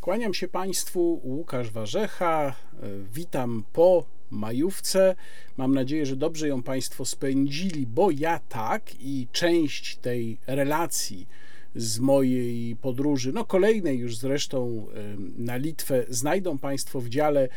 Kłaniam się Państwu, Łukasz Warzecha. E, witam po majówce. Mam nadzieję, że dobrze ją Państwo spędzili, bo ja tak i część tej relacji z mojej podróży, no kolejnej już zresztą e, na Litwę, znajdą Państwo w dziale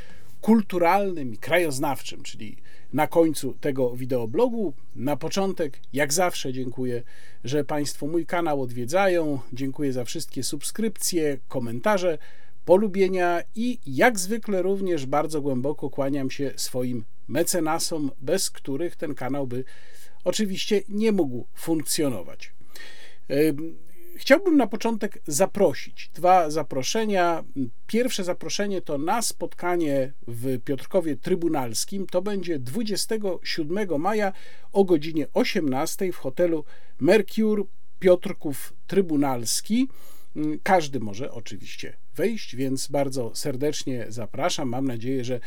kulturalnym i krajoznawczym, czyli na końcu tego wideoblogu. Na początek, jak zawsze, dziękuję, że Państwo mój kanał odwiedzają. Dziękuję za wszystkie subskrypcje, komentarze, polubienia i jak zwykle również bardzo głęboko kłaniam się swoim mecenasom, bez których ten kanał by oczywiście nie mógł funkcjonować. Chciałbym na początek zaprosić. Dwa zaproszenia. Pierwsze zaproszenie to na spotkanie w Piotrkowie Trybunalskim. To będzie 27 maja o godzinie 18 w hotelu Mercure Piotrków Trybunalski. Każdy może oczywiście wejść, więc bardzo serdecznie zapraszam. Mam nadzieję, że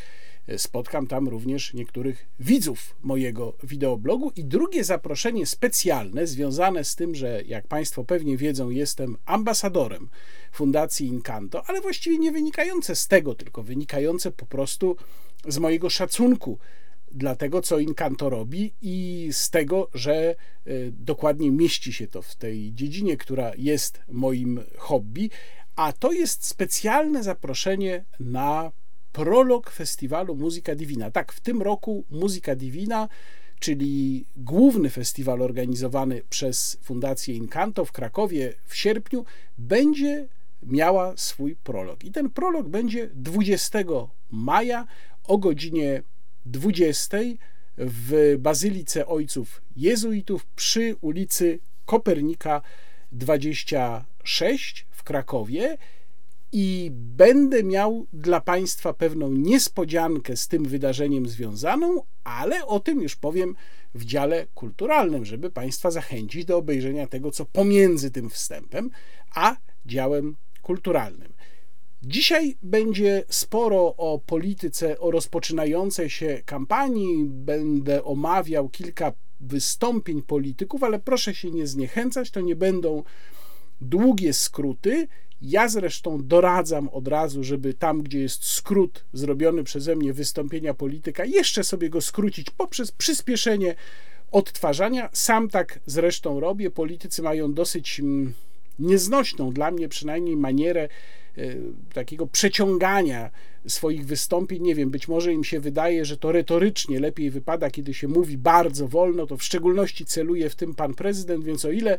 spotkam tam również niektórych widzów mojego wideoblogu. I drugie zaproszenie specjalne, związane z tym, że jak Państwo pewnie wiedzą, jestem ambasadorem Fundacji Incanto, ale właściwie nie wynikające z tego, tylko wynikające po prostu z mojego szacunku dla tego, co Incanto robi i z tego, że e, dokładnie mieści się to w tej dziedzinie, która jest moim hobby, a to jest specjalne zaproszenie na prolog festiwalu Muzyka Divina. Tak, w tym roku Muzyka Divina, czyli główny festiwal organizowany przez Fundację Incanto w Krakowie w sierpniu, będzie miała swój prolog. I ten prolog będzie 20 maja o godzinie 20 w Bazylice Ojców Jezuitów przy ulicy Kopernika 26 w Krakowie i będę miał dla Państwa pewną niespodziankę z tym wydarzeniem związaną, ale o tym już powiem w dziale kulturalnym, żeby Państwa zachęcić do obejrzenia tego, co pomiędzy tym wstępem a działem kulturalnym. Dzisiaj będzie sporo o polityce, o rozpoczynającej się kampanii. Będę omawiał kilka wystąpień polityków, ale proszę się nie zniechęcać, to nie będą długie skróty. Ja zresztą doradzam od razu, żeby tam, gdzie jest skrót zrobiony przeze mnie wystąpienia polityka, jeszcze sobie go skrócić poprzez przyspieszenie odtwarzania. Sam tak zresztą robię. Politycy mają dosyć mm, nieznośną dla mnie przynajmniej manierę e, takiego przeciągania swoich wystąpień. Nie wiem, być może im się wydaje, że to retorycznie lepiej wypada, kiedy się mówi bardzo wolno, to w szczególności celuje w tym pan prezydent, więc o ile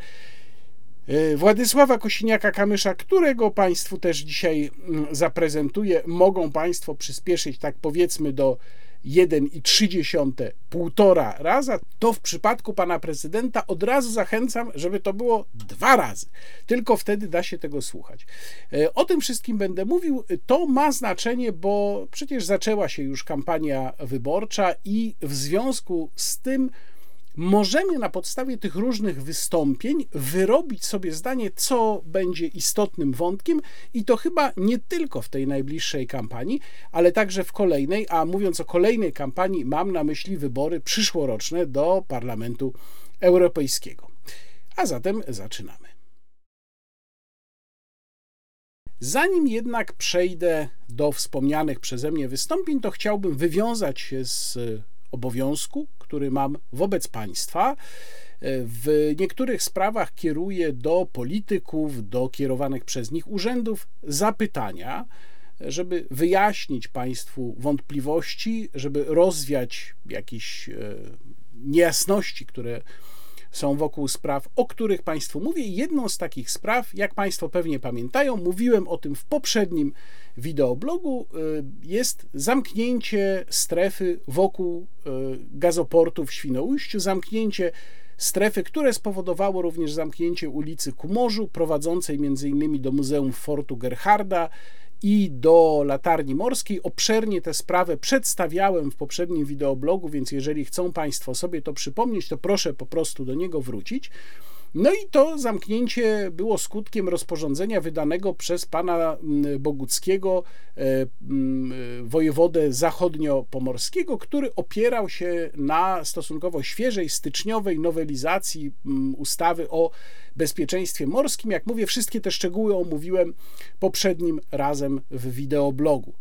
Władysława Kosiniaka-Kamysza, którego Państwu też dzisiaj mm, zaprezentuję. Mogą Państwo przyspieszyć, tak powiedzmy, do 1,3 półtora raza, to w przypadku pana prezydenta od razu zachęcam, żeby to było dwa razy. Tylko wtedy da się tego słuchać. E, o tym wszystkim będę mówił. To ma znaczenie, bo przecież zaczęła się już kampania wyborcza i w związku z tym możemy na podstawie tych różnych wystąpień wyrobić sobie zdanie, co będzie istotnym wątkiem, i to chyba nie tylko w tej najbliższej kampanii, ale także w kolejnej. A mówiąc o kolejnej kampanii, mam na myśli wybory przyszłoroczne do Parlamentu Europejskiego. A zatem zaczynamy. Zanim jednak przejdę do wspomnianych przeze mnie wystąpień, to chciałbym wywiązać się z obowiązku, który mam wobec państwa. W niektórych sprawach kieruję do polityków, do kierowanych przez nich urzędów zapytania, żeby wyjaśnić Państwu wątpliwości, żeby rozwiać jakieś e, niejasności, które są wokół spraw, o których Państwu mówię. Jedną z takich spraw, jak Państwo pewnie pamiętają, mówiłem o tym w poprzednim wideoblogu, y, jest zamknięcie strefy wokół y, gazoportu w Świnoujściu, zamknięcie strefy, które spowodowało również zamknięcie ulicy ku morzu, prowadzącej m.in. do Muzeum Fortu Gerharda i do latarni morskiej. Obszernie tę sprawę przedstawiałem w poprzednim wideoblogu, więc jeżeli chcą Państwo sobie to przypomnieć, to proszę po prostu do niego wrócić. No i to zamknięcie było skutkiem rozporządzenia wydanego przez pana mm, Boguckiego, e, mm, wojewodę zachodnio-pomorskiego, który opierał się na stosunkowo świeżej, styczniowej nowelizacji mm, ustawy o bezpieczeństwie morskim. Jak mówię, wszystkie te szczegóły omówiłem poprzednim razem w wideoblogu.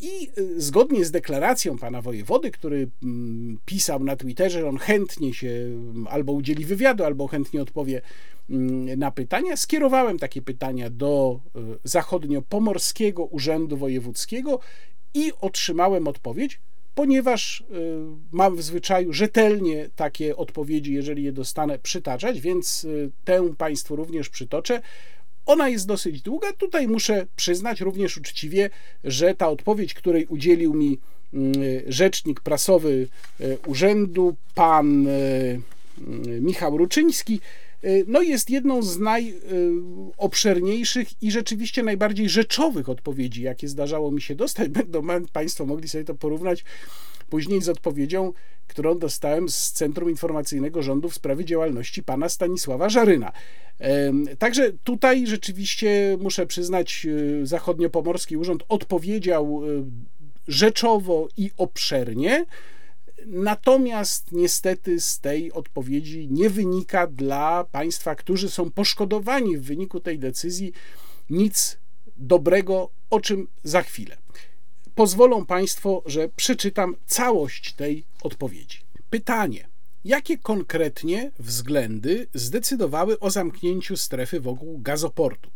I y, zgodnie z deklaracją pana wojewody, który mm, pisał na Twitterze, że on chętnie się mm, albo udzieli wywiadu, albo chętnie odpowie mm, na pytania, skierowałem takie pytania do y, Zachodnio-Pomorskiego Urzędu Wojewódzkiego i otrzymałem odpowiedź, ponieważ y, mam w zwyczaju rzetelnie takie odpowiedzi, jeżeli je dostanę, przytaczać, więc tę Państwu również przytoczę. Ona jest dosyć długa. Tutaj muszę przyznać również uczciwie, że ta odpowiedź, której udzielił mi mm, rzecznik prasowy e, urzędu, pan e, mm, Michał Ruczyński, e, no jest jedną z najobszerniejszych i rzeczywiście najbardziej rzeczowych odpowiedzi, jakie zdarzało mi się dostać. Będą Państwo mogli sobie to porównać później z odpowiedzią, którą dostałem z Centrum Informacyjnego Rządu w sprawie działalności pana Stanisława Żaryna. Także tutaj rzeczywiście muszę przyznać, e, Zachodniopomorski Urząd odpowiedział e, rzeczowo i obszernie. Natomiast niestety z tej odpowiedzi nie wynika dla państwa, którzy są poszkodowani w wyniku tej decyzji, nic dobrego, o czym za chwilę. Pozwolą Państwo, że przeczytam całość tej odpowiedzi. Pytanie. Jakie konkretnie względy zdecydowały o zamknięciu strefy wokół gazoportu?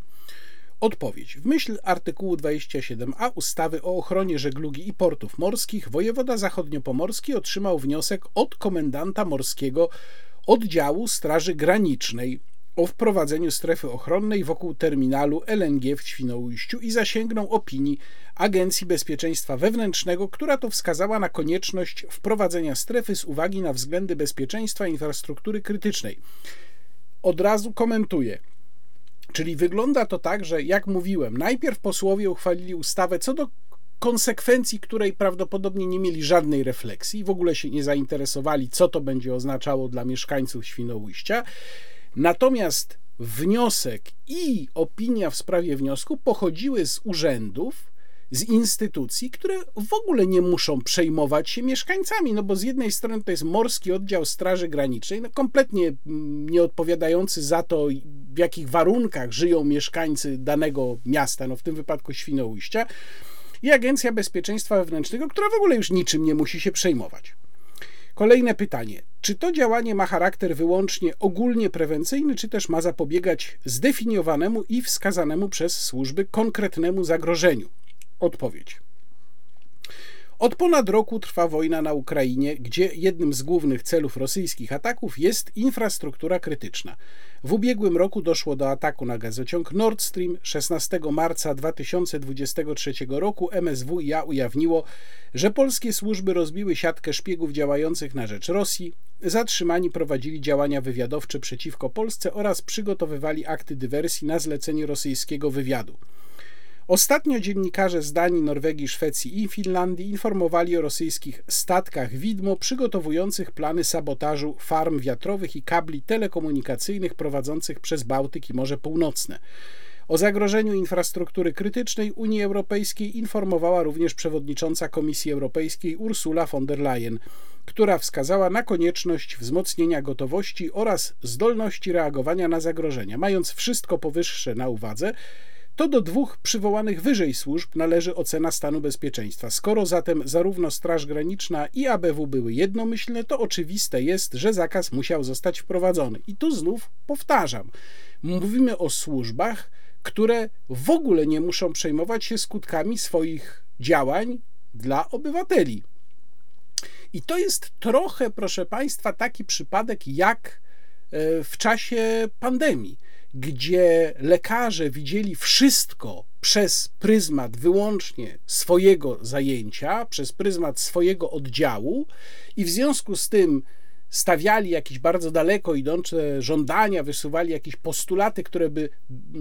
Odpowiedź. W myśl artykułu 27a ustawy o ochronie żeglugi i portów morskich wojewoda zachodniopomorski otrzymał wniosek od komendanta morskiego oddziału Straży Granicznej o wprowadzeniu strefy ochronnej wokół terminalu LNG w Świnoujściu i zasięgnął opinii Agencji Bezpieczeństwa Wewnętrznego, która to wskazała na konieczność wprowadzenia strefy z uwagi na względy bezpieczeństwa infrastruktury krytycznej. Od razu komentuję. Czyli wygląda to tak, że jak mówiłem, najpierw posłowie uchwalili ustawę co do konsekwencji, której prawdopodobnie nie mieli żadnej refleksji, w ogóle się nie zainteresowali, co to będzie oznaczało dla mieszkańców Świnoujścia. Natomiast wniosek i opinia w sprawie wniosku pochodziły z urzędów, z instytucji, które w ogóle nie muszą przejmować się mieszkańcami, no bo z jednej strony to jest Morski Oddział Straży Granicznej, no kompletnie mm, nie odpowiadający za to, w jakich warunkach żyją mieszkańcy danego miasta, no w tym wypadku Świnoujścia, i Agencja Bezpieczeństwa Wewnętrznego, która w ogóle już niczym nie musi się przejmować. Kolejne pytanie. Czy to działanie ma charakter wyłącznie ogólnie prewencyjny, czy też ma zapobiegać zdefiniowanemu i wskazanemu przez służby konkretnemu zagrożeniu? Odpowiedź. Od ponad roku trwa wojna na Ukrainie, gdzie jednym z głównych celów rosyjskich ataków jest infrastruktura krytyczna. W ubiegłym roku doszło do ataku na gazociąg Nord Stream. 16 marca 2023 roku MSWiA ujawniło, że polskie służby rozbiły siatkę szpiegów działających na rzecz Rosji. Zatrzymani prowadzili działania wywiadowcze przeciwko Polsce oraz przygotowywali akty dywersji na zlecenie rosyjskiego wywiadu. Ostatnio dziennikarze z Danii, Norwegii, Szwecji i Finlandii informowali o rosyjskich statkach widmo przygotowujących plany sabotażu farm wiatrowych i kabli telekomunikacyjnych prowadzących przez Bałtyk i Morze Północne. O zagrożeniu infrastruktury krytycznej Unii Europejskiej informowała również przewodnicząca Komisji Europejskiej Ursula von der Leyen, która wskazała na konieczność wzmocnienia gotowości oraz zdolności reagowania na zagrożenia. Mając wszystko powyższe na uwadze, to do dwóch przywołanych wyżej służb należy ocena stanu bezpieczeństwa. Skoro zatem zarówno Straż Graniczna i ABW były jednomyślne, to oczywiste jest, że zakaz musiał zostać wprowadzony. I tu znów powtarzam. Mówimy o służbach, które w ogóle nie muszą przejmować się skutkami swoich działań dla obywateli. I to jest trochę, proszę Państwa, taki przypadek jak e, w czasie pandemii gdzie lekarze widzieli wszystko przez pryzmat wyłącznie swojego zajęcia, przez pryzmat swojego oddziału, i w związku z tym stawiali jakieś bardzo daleko idące żądania, wysuwali jakieś postulaty, które by,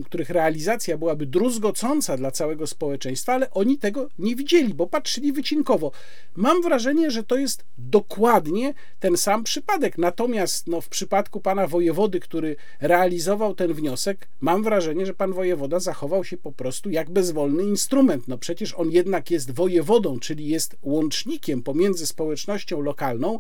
których realizacja byłaby druzgocąca dla całego społeczeństwa, ale oni tego nie widzieli, bo patrzyli wycinkowo. Mam wrażenie, że to jest dokładnie ten sam przypadek. Natomiast no, w przypadku pana wojewody, który realizował ten wniosek, mam wrażenie, że pan wojewoda zachował się po prostu jak bezwolny instrument. No przecież on jednak jest wojewodą, czyli jest łącznikiem pomiędzy społecznością lokalną,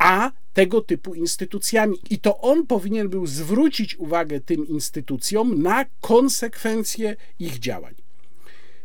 a tego typu instytucjami. I to on powinien był zwrócić uwagę tym instytucjom na konsekwencje ich działań.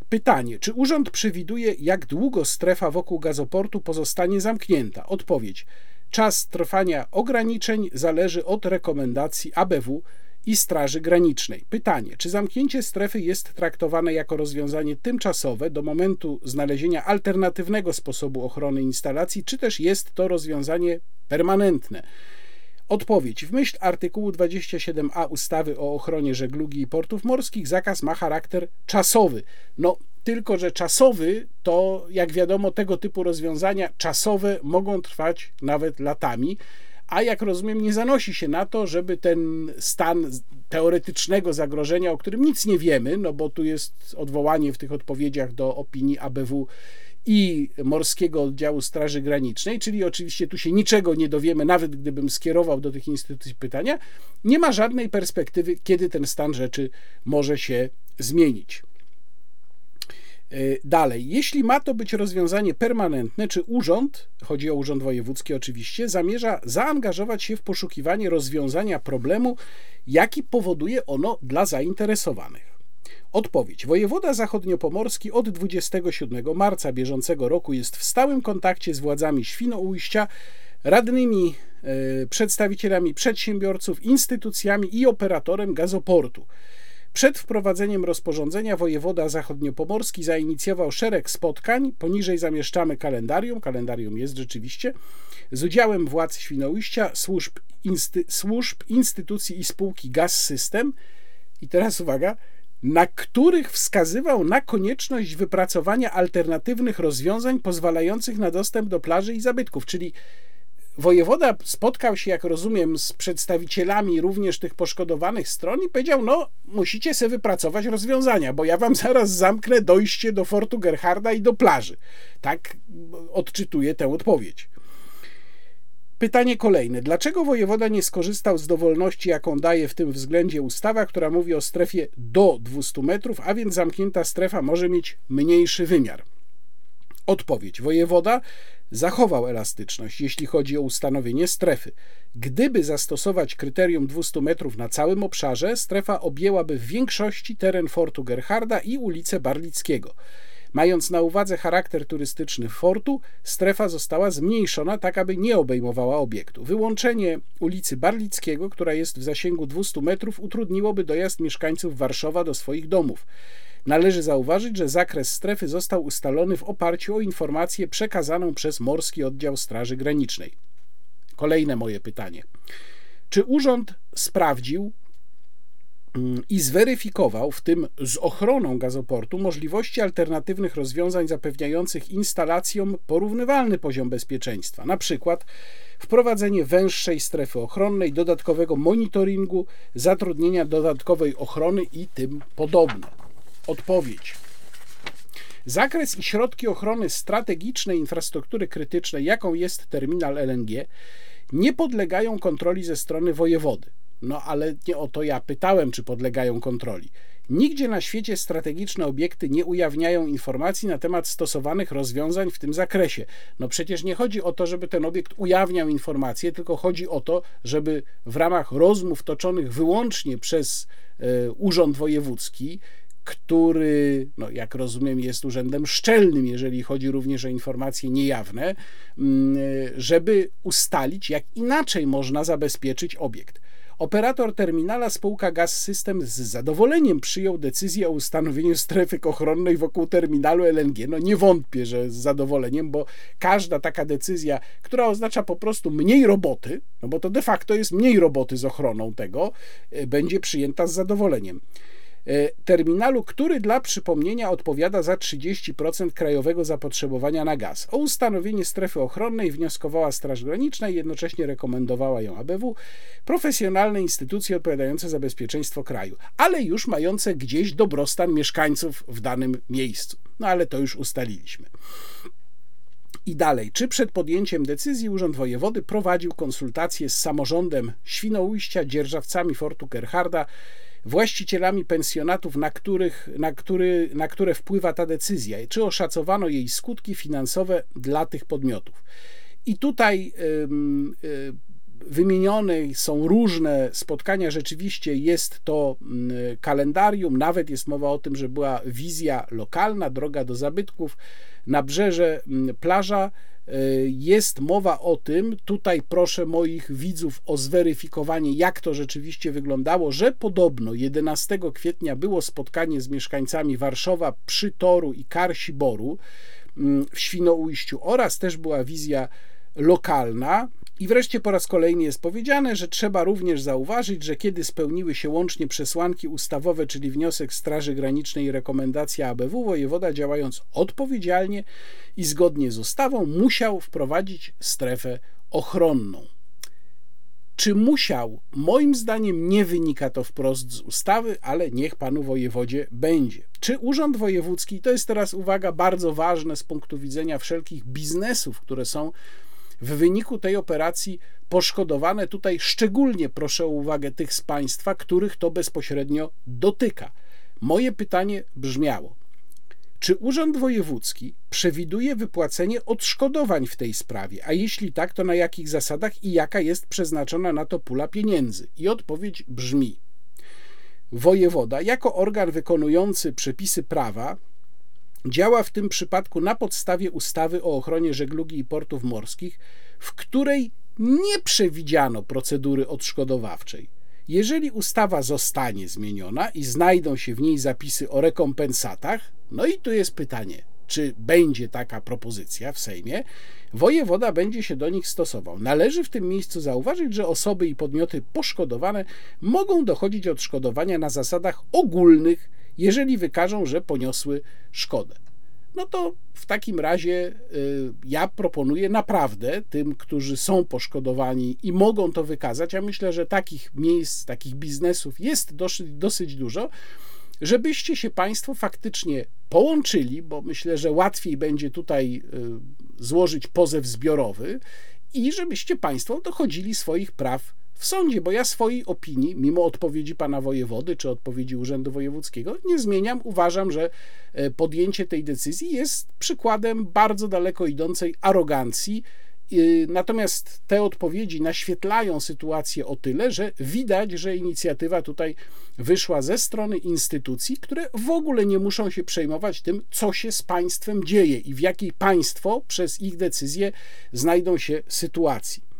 Pytanie: czy urząd przewiduje, jak długo strefa wokół gazoportu pozostanie zamknięta? Odpowiedź: czas trwania ograniczeń zależy od rekomendacji ABW i Straży Granicznej. Pytanie: czy zamknięcie strefy jest traktowane jako rozwiązanie tymczasowe do momentu znalezienia alternatywnego sposobu ochrony instalacji, czy też jest to rozwiązanie permanentne? Odpowiedź. W myśl artykułu 27a ustawy o ochronie żeglugi i portów morskich zakaz ma charakter czasowy. No, tylko że czasowy to, jak wiadomo, tego typu rozwiązania czasowe mogą trwać nawet latami a jak rozumiem, nie zanosi się na to, żeby ten stan teoretycznego zagrożenia, o którym nic nie wiemy, no bo tu jest odwołanie w tych odpowiedziach do opinii ABW i Morskiego Oddziału Straży Granicznej, czyli oczywiście tu się niczego nie dowiemy, nawet gdybym skierował do tych instytucji pytania, nie ma żadnej perspektywy, kiedy ten stan rzeczy może się zmienić. E, dalej, jeśli ma to być rozwiązanie permanentne, czy urząd, chodzi o urząd wojewódzki oczywiście, zamierza zaangażować się w poszukiwanie rozwiązania problemu, jaki powoduje ono dla zainteresowanych? Odpowiedź. Wojewoda zachodniopomorski od 27 marca bieżącego roku jest w stałym kontakcie z władzami Świnoujścia, radnymi, e, przedstawicielami przedsiębiorców, instytucjami i operatorem gazoportu. Przed wprowadzeniem rozporządzenia wojewoda zachodniopomorski zainicjował szereg spotkań. Poniżej zamieszczamy kalendarium, kalendarium jest rzeczywiście, z udziałem władz Świnoujścia, służb, insty, służb instytucji i spółki Gaz System. I teraz uwaga, na których wskazywał na konieczność wypracowania alternatywnych rozwiązań pozwalających na dostęp do plaży i zabytków, czyli Wojewoda spotkał się, jak rozumiem, z przedstawicielami również tych poszkodowanych stron i powiedział: No, musicie sobie wypracować rozwiązania, bo ja wam zaraz zamknę dojście do fortu Gerharda i do plaży. Tak odczytuję tę odpowiedź. Pytanie kolejne. Dlaczego wojewoda nie skorzystał z dowolności, jaką daje w tym względzie ustawa, która mówi o strefie do 200 metrów, a więc zamknięta strefa może mieć mniejszy wymiar? Odpowiedź. Wojewoda zachował elastyczność, jeśli chodzi o ustanowienie strefy. Gdyby zastosować kryterium 200 metrów na całym obszarze, strefa objęłaby w większości teren fortu Gerharda i ulicę Barlickiego. Mając na uwadze charakter turystyczny fortu, strefa została zmniejszona tak, aby nie obejmowała obiektu. Wyłączenie ulicy Barlickiego, która jest w zasięgu 200 metrów, utrudniłoby dojazd mieszkańców Warszawa do swoich domów. Należy zauważyć, że zakres strefy został ustalony w oparciu o informację przekazaną przez Morski Oddział Straży Granicznej. Kolejne moje pytanie. Czy urząd sprawdził mm, i zweryfikował, w tym z ochroną gazoportu, możliwości alternatywnych rozwiązań zapewniających instalacjom porównywalny poziom bezpieczeństwa, na przykład wprowadzenie węższej strefy ochronnej, dodatkowego monitoringu, zatrudnienia dodatkowej ochrony i tym podobne. Odpowiedź. Zakres i środki ochrony strategicznej infrastruktury krytycznej, jaką jest terminal LNG, nie podlegają kontroli ze strony wojewody. No ale nie o to ja pytałem, czy podlegają kontroli. Nigdzie na świecie strategiczne obiekty nie ujawniają informacji na temat stosowanych rozwiązań w tym zakresie. No przecież nie chodzi o to, żeby ten obiekt ujawniał informacje, tylko chodzi o to, żeby w ramach rozmów toczonych wyłącznie przez y, Urząd Wojewódzki który, no jak rozumiem, jest urzędem szczelnym, jeżeli chodzi również o informacje niejawne, mm, żeby ustalić, jak inaczej można zabezpieczyć obiekt. Operator terminala spółka Gaz System z zadowoleniem przyjął decyzję o ustanowieniu strefy ochronnej wokół terminalu LNG. No nie wątpię, że z zadowoleniem, bo każda taka decyzja, która oznacza po prostu mniej roboty, no bo to de facto jest mniej roboty z ochroną tego, e, będzie przyjęta z zadowoleniem. E, terminalu, który dla przypomnienia odpowiada za 30% krajowego zapotrzebowania na gaz. O ustanowienie strefy ochronnej wnioskowała Straż Graniczna i jednocześnie rekomendowała ją ABW, profesjonalne instytucje odpowiadające za bezpieczeństwo kraju, ale już mające gdzieś dobrostan mieszkańców w danym miejscu. No ale to już ustaliliśmy. I dalej, czy przed podjęciem decyzji Urząd Wojewody prowadził konsultacje z samorządem Świnoujścia, dzierżawcami Fortu Gerharda, właścicielami pensjonatów, na, których, na, który, na które wpływa ta decyzja, czy oszacowano jej skutki finansowe dla tych podmiotów. I tutaj yy, wymienione są różne spotkania, rzeczywiście jest to kalendarium, nawet jest mowa o tym, że była wizja lokalna, droga do zabytków, nabrzeże, plaża. E, jest mowa o tym, tutaj proszę moich widzów o zweryfikowanie, jak to rzeczywiście wyglądało, że podobno 11 kwietnia było spotkanie z mieszkańcami Warszawa przy Toru i Karsiboru w Świnoujściu oraz też była wizja lokalna. I wreszcie po raz kolejny jest powiedziane, że trzeba również zauważyć, że kiedy spełniły się łącznie przesłanki ustawowe, czyli wniosek Straży Granicznej i rekomendacja ABW, wojewoda działając odpowiedzialnie i zgodnie z ustawą musiał wprowadzić strefę ochronną. Czy musiał? Moim zdaniem nie wynika to wprost z ustawy, ale niech panu wojewodzie będzie. Czy urząd wojewódzki, to jest teraz uwaga bardzo ważne z punktu widzenia wszelkich biznesów, które są w wyniku tej operacji poszkodowane tutaj szczególnie proszę o uwagę tych z Państwa, których to bezpośrednio dotyka. Moje pytanie brzmiało: czy Urząd Wojewódzki przewiduje wypłacenie odszkodowań w tej sprawie? A jeśli tak, to na jakich zasadach i jaka jest przeznaczona na to pula pieniędzy? I odpowiedź brzmi: Wojewoda, jako organ wykonujący przepisy prawa, działa w tym przypadku na podstawie ustawy o ochronie żeglugi i portów morskich, w której nie przewidziano procedury odszkodowawczej. Jeżeli ustawa zostanie zmieniona i znajdą się w niej zapisy o rekompensatach, no i tu jest pytanie, czy będzie taka propozycja w Sejmie, wojewoda będzie się do nich stosował. Należy w tym miejscu zauważyć, że osoby i podmioty poszkodowane mogą dochodzić odszkodowania na zasadach ogólnych jeżeli wykażą, że poniosły szkodę. No to w takim razie y, ja proponuję naprawdę tym, którzy są poszkodowani i mogą to wykazać, a myślę, że takich miejsc, takich biznesów jest dosyć, dosyć dużo, żebyście się Państwo faktycznie połączyli, bo myślę, że łatwiej będzie tutaj y, złożyć pozew zbiorowy i żebyście Państwo dochodzili swoich praw w sądzie, bo ja swojej opinii, mimo odpowiedzi pana wojewody czy odpowiedzi Urzędu Wojewódzkiego, nie zmieniam. Uważam, że e, podjęcie tej decyzji jest przykładem bardzo daleko idącej arogancji. Natomiast te odpowiedzi naświetlają sytuację o tyle, że widać, że inicjatywa tutaj wyszła ze strony instytucji, które w ogóle nie muszą się przejmować tym, co się z państwem dzieje i w jakiej państwo przez ich decyzje znajdą się sytuacji.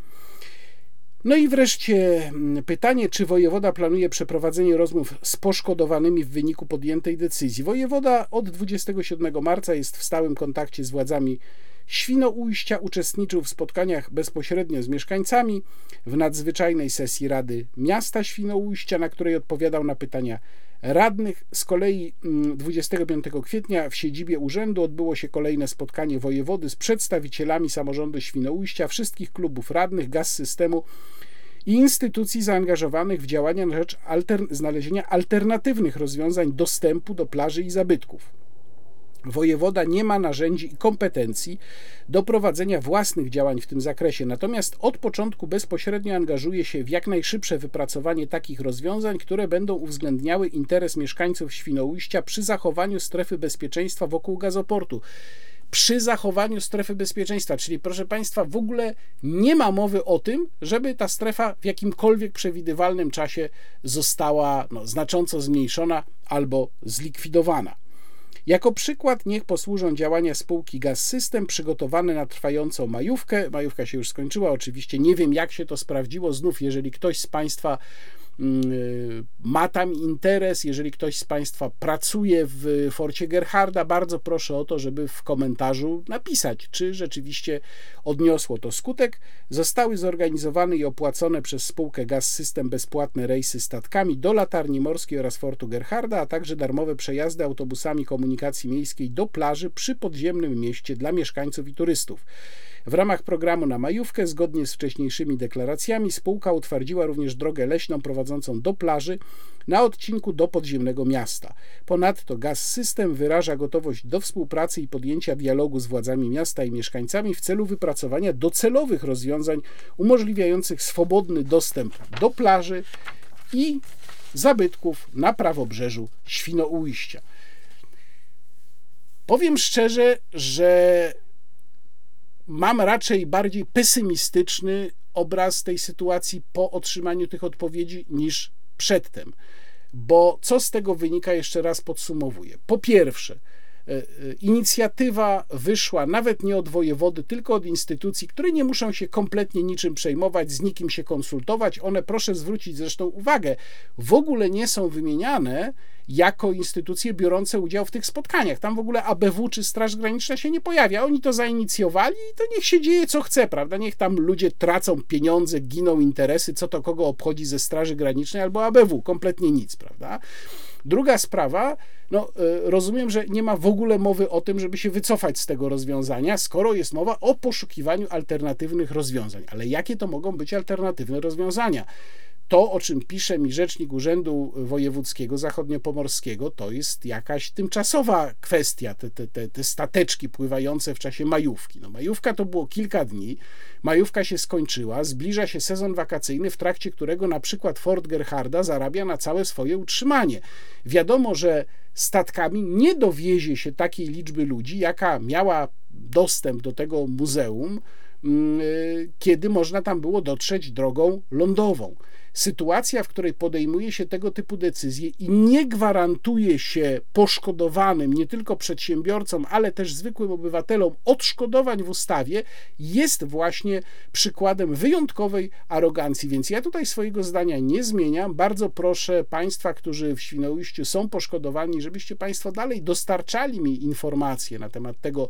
No i wreszcie mm, pytanie, czy wojewoda planuje przeprowadzenie rozmów z poszkodowanymi w wyniku podjętej decyzji. Wojewoda od 27 marca jest w stałym kontakcie z władzami Świnoujścia, uczestniczył w spotkaniach bezpośrednio z mieszkańcami w nadzwyczajnej sesji Rady Miasta Świnoujścia, na której odpowiadał na pytania radnych. Z kolei 25 mm, kwietnia w siedzibie urzędu odbyło się kolejne spotkanie wojewody z przedstawicielami samorządu Świnoujścia, wszystkich klubów radnych, gaz systemu i instytucji zaangażowanych w działania na rzecz znalezienia alternatywnych rozwiązań dostępu do plaży i zabytków. Wojewoda nie ma narzędzi i kompetencji do prowadzenia własnych działań w tym zakresie, natomiast od początku bezpośrednio angażuje się w jak najszybsze wypracowanie takich rozwiązań, które będą uwzględniały interes mieszkańców Świnoujścia przy zachowaniu strefy bezpieczeństwa wokół gazoportu przy zachowaniu strefy bezpieczeństwa. Czyli, proszę Państwa, w ogóle nie ma mowy o tym, żeby ta strefa w jakimkolwiek przewidywalnym czasie została no, znacząco zmniejszona albo zlikwidowana. Jako przykład niech posłużą działania spółki Gaz System przygotowane na trwającą majówkę. Majówka się już skończyła, oczywiście nie wiem jak się to sprawdziło. Znów, jeżeli ktoś z Państwa ma tam interes, jeżeli ktoś z Państwa pracuje w Forcie Gerharda, bardzo proszę o to, żeby w komentarzu napisać, czy rzeczywiście odniosło to skutek. Zostały zorganizowane i opłacone przez spółkę Gaz System bezpłatne rejsy statkami do Latarni Morskiej oraz Fortu Gerharda, a także darmowe przejazdy autobusami komunikacji miejskiej do plaży przy podziemnym mieście dla mieszkańców i turystów. W ramach programu na majówkę, zgodnie z wcześniejszymi deklaracjami, spółka utwardziła również drogę leśną prowadzącą do plaży na odcinku do podziemnego miasta. Ponadto Gaz System wyraża gotowość do współpracy i podjęcia dialogu z władzami miasta i mieszkańcami w celu wypracowania docelowych rozwiązań umożliwiających swobodny dostęp do plaży i zabytków na prawobrzeżu Świnoujścia. Powiem szczerze, że mam raczej bardziej pesymistyczny obraz tej sytuacji po otrzymaniu tych odpowiedzi niż przedtem. Bo co z tego wynika, jeszcze raz podsumowuję. Po pierwsze, inicjatywa wyszła nawet nie od wojewody, tylko od instytucji, które nie muszą się kompletnie niczym przejmować, z nikim się konsultować. One, proszę zwrócić zresztą uwagę, w ogóle nie są wymieniane jako instytucje biorące udział w tych spotkaniach. Tam w ogóle ABW czy Straż Graniczna się nie pojawia. Oni to zainicjowali i to niech się dzieje co chce, prawda? Niech tam ludzie tracą pieniądze, giną interesy, co to kogo obchodzi ze Straży Granicznej albo ABW. Kompletnie nic, prawda? Druga sprawa, no, e, rozumiem, że nie ma w ogóle mowy o tym, żeby się wycofać z tego rozwiązania, skoro jest mowa o poszukiwaniu alternatywnych rozwiązań. Ale jakie to mogą być alternatywne rozwiązania? To, o czym pisze mi rzecznik Urzędu Wojewódzkiego Zachodniopomorskiego, to jest jakaś tymczasowa kwestia, te, te, te, te stateczki pływające w czasie majówki. No, majówka to było kilka dni, majówka się skończyła, zbliża się sezon wakacyjny, w trakcie którego na przykład Fort Gerharda zarabia na całe swoje utrzymanie. Wiadomo, że statkami nie dowiezie się takiej liczby ludzi, jaka miała dostęp do tego muzeum, mm, kiedy można tam było dotrzeć drogą lądową sytuacja, w której podejmuje się tego typu decyzje i nie gwarantuje się poszkodowanym, nie tylko przedsiębiorcom, ale też zwykłym obywatelom odszkodowań w ustawie, jest właśnie przykładem wyjątkowej arogancji. Więc ja tutaj swojego zdania nie zmieniam. Bardzo proszę Państwa, którzy w Świnoujściu są poszkodowani, żebyście Państwo dalej dostarczali mi informacje na temat tego,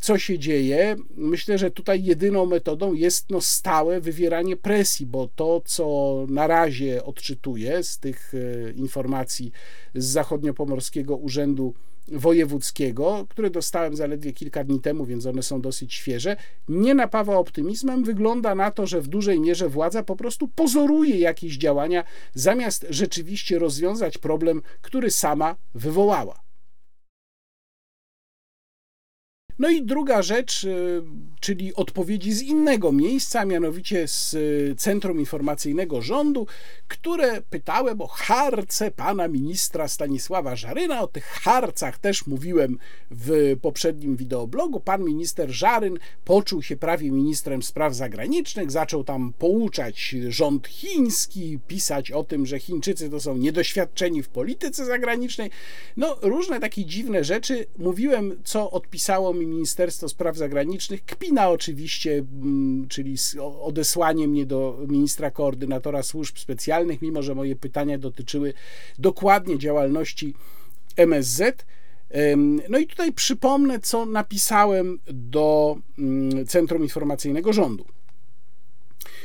co się dzieje. Myślę, że tutaj jedyną metodą jest no, stałe wywieranie presji, bo to, co na razie odczytuję z tych e, informacji z Zachodniopomorskiego Urzędu Wojewódzkiego, które dostałem zaledwie kilka dni temu, więc one są dosyć świeże, nie napawa optymizmem. Wygląda na to, że w dużej mierze władza po prostu pozoruje jakieś działania, zamiast rzeczywiście rozwiązać problem, który sama wywołała. No i druga rzecz, y, czyli odpowiedzi z innego miejsca, mianowicie z y, Centrum Informacyjnego Rządu, które pytałem o harce pana ministra Stanisława Żaryna. O tych harcach też mówiłem w poprzednim wideoblogu. Pan minister Żaryn poczuł się prawie ministrem spraw zagranicznych, zaczął tam pouczać rząd chiński, pisać o tym, że Chińczycy to są niedoświadczeni w polityce zagranicznej. No, różne takie dziwne rzeczy. Mówiłem, co odpisało mi Ministerstwo Spraw Zagranicznych. Kpina oczywiście, mm, czyli odesłanie mnie do ministra koordynatora służb specjalnych, mimo że moje pytania dotyczyły dokładnie działalności MSZ. No i tutaj przypomnę, co napisałem do mm, Centrum Informacyjnego Rządu.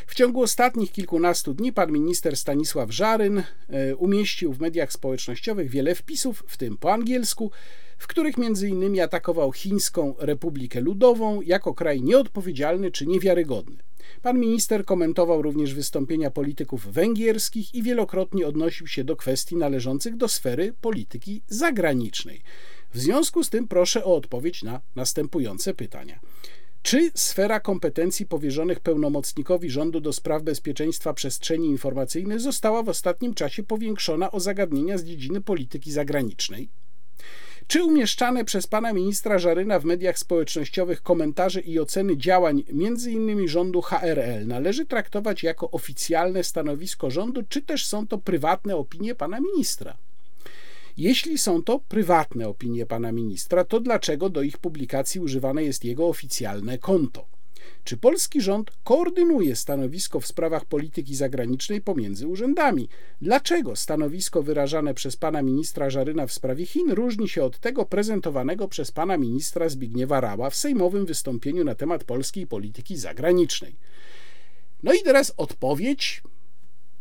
W ciągu ostatnich kilkunastu dni pan minister Stanisław Żaryn e, umieścił w mediach społecznościowych wiele wpisów, w tym po angielsku, w których m.in. atakował Chińską Republikę Ludową jako kraj nieodpowiedzialny czy niewiarygodny. Pan minister komentował również wystąpienia polityków węgierskich i wielokrotnie odnosił się do kwestii należących do sfery polityki zagranicznej. W związku z tym proszę o odpowiedź na następujące pytania. Czy sfera kompetencji powierzonych pełnomocnikowi rządu do spraw bezpieczeństwa przestrzeni informacyjnej została w ostatnim czasie powiększona o zagadnienia z dziedziny polityki zagranicznej? Czy umieszczane przez pana ministra Żaryna w mediach społecznościowych komentarze i oceny działań m.in. rządu HRL należy traktować jako oficjalne stanowisko rządu, czy też są to prywatne opinie pana ministra? Jeśli są to prywatne opinie pana ministra, to dlaczego do ich publikacji używane jest jego oficjalne konto? Czy polski rząd koordynuje stanowisko w sprawach polityki zagranicznej pomiędzy urzędami? Dlaczego stanowisko wyrażane przez pana ministra Żaryna w sprawie Chin różni się od tego prezentowanego przez pana ministra Zbigniewa Rała w sejmowym wystąpieniu na temat polskiej polityki zagranicznej? No i teraz odpowiedź.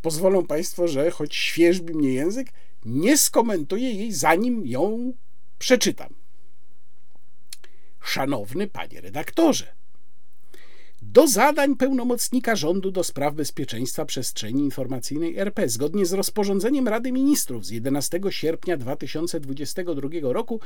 Pozwolą Państwo, że choć świeżbi mnie język, nie skomentuję jej, zanim ją przeczytam. Szanowny panie redaktorze, do zadań pełnomocnika rządu do spraw bezpieczeństwa przestrzeni informacyjnej RP zgodnie z rozporządzeniem Rady Ministrów z 11 sierpnia 2022 roku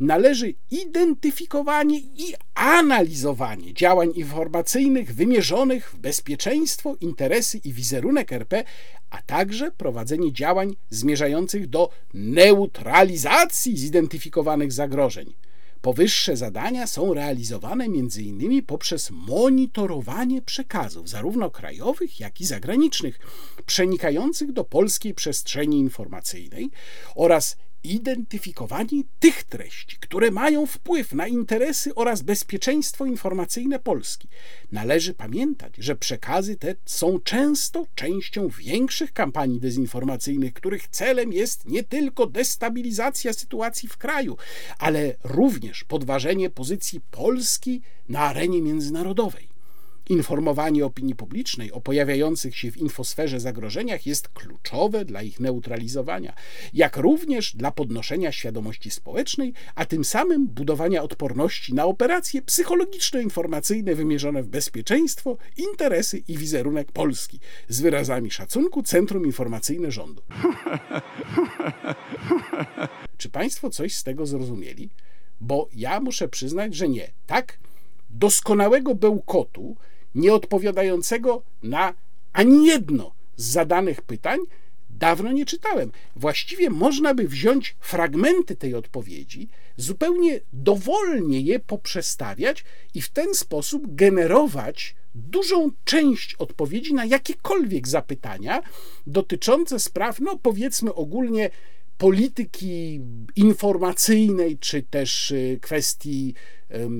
należy identyfikowanie i analizowanie działań informacyjnych wymierzonych w bezpieczeństwo, interesy i wizerunek RP, a także prowadzenie działań zmierzających do neutralizacji zidentyfikowanych zagrożeń. Powyższe zadania są realizowane m.in. poprzez monitorowanie przekazów, zarówno krajowych, jak i zagranicznych, przenikających do polskiej przestrzeni informacyjnej oraz identyfikowanie tych treści, które mają wpływ na interesy oraz bezpieczeństwo informacyjne Polski. Należy pamiętać, że przekazy te są często częścią większych kampanii dezinformacyjnych, których celem jest nie tylko destabilizacja sytuacji w kraju, ale również podważenie pozycji Polski na arenie międzynarodowej. Informowanie opinii publicznej o pojawiających się w infosferze zagrożeniach jest kluczowe dla ich neutralizowania, jak również dla podnoszenia świadomości społecznej, a tym samym budowania odporności na operacje psychologiczno-informacyjne wymierzone w bezpieczeństwo, interesy i wizerunek Polski. Z wyrazami szacunku Centrum Informacyjne Rządu. Czy Państwo coś z tego zrozumieli? Bo ja muszę przyznać, że nie. Tak doskonałego bełkotu nieodpowiadającego na ani jedno z zadanych pytań, dawno nie czytałem. Właściwie można by wziąć fragmenty tej odpowiedzi, zupełnie dowolnie je poprzestawiać i w ten sposób generować dużą część odpowiedzi na jakiekolwiek zapytania dotyczące spraw, no powiedzmy ogólnie polityki informacyjnej, czy też y, kwestii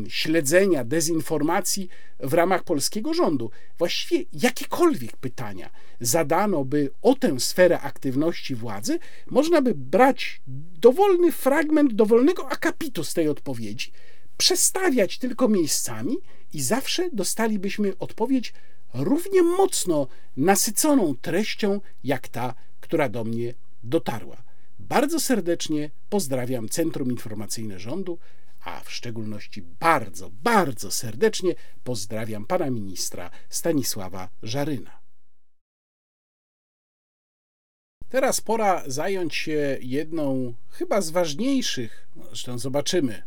śledzenia dezinformacji w ramach polskiego rządu. Właściwie jakiekolwiek pytania zadano by o tę sferę aktywności władzy, można by brać dowolny fragment dowolnego akapitu z tej odpowiedzi, przestawiać tylko miejscami i zawsze dostalibyśmy odpowiedź równie mocno nasyconą treścią, jak ta, która do mnie dotarła. Bardzo serdecznie pozdrawiam Centrum Informacyjne Rządu, a w szczególności bardzo, bardzo serdecznie pozdrawiam pana ministra Stanisława Żaryna. Teraz pora zająć się jedną chyba z ważniejszych, zresztą zobaczymy,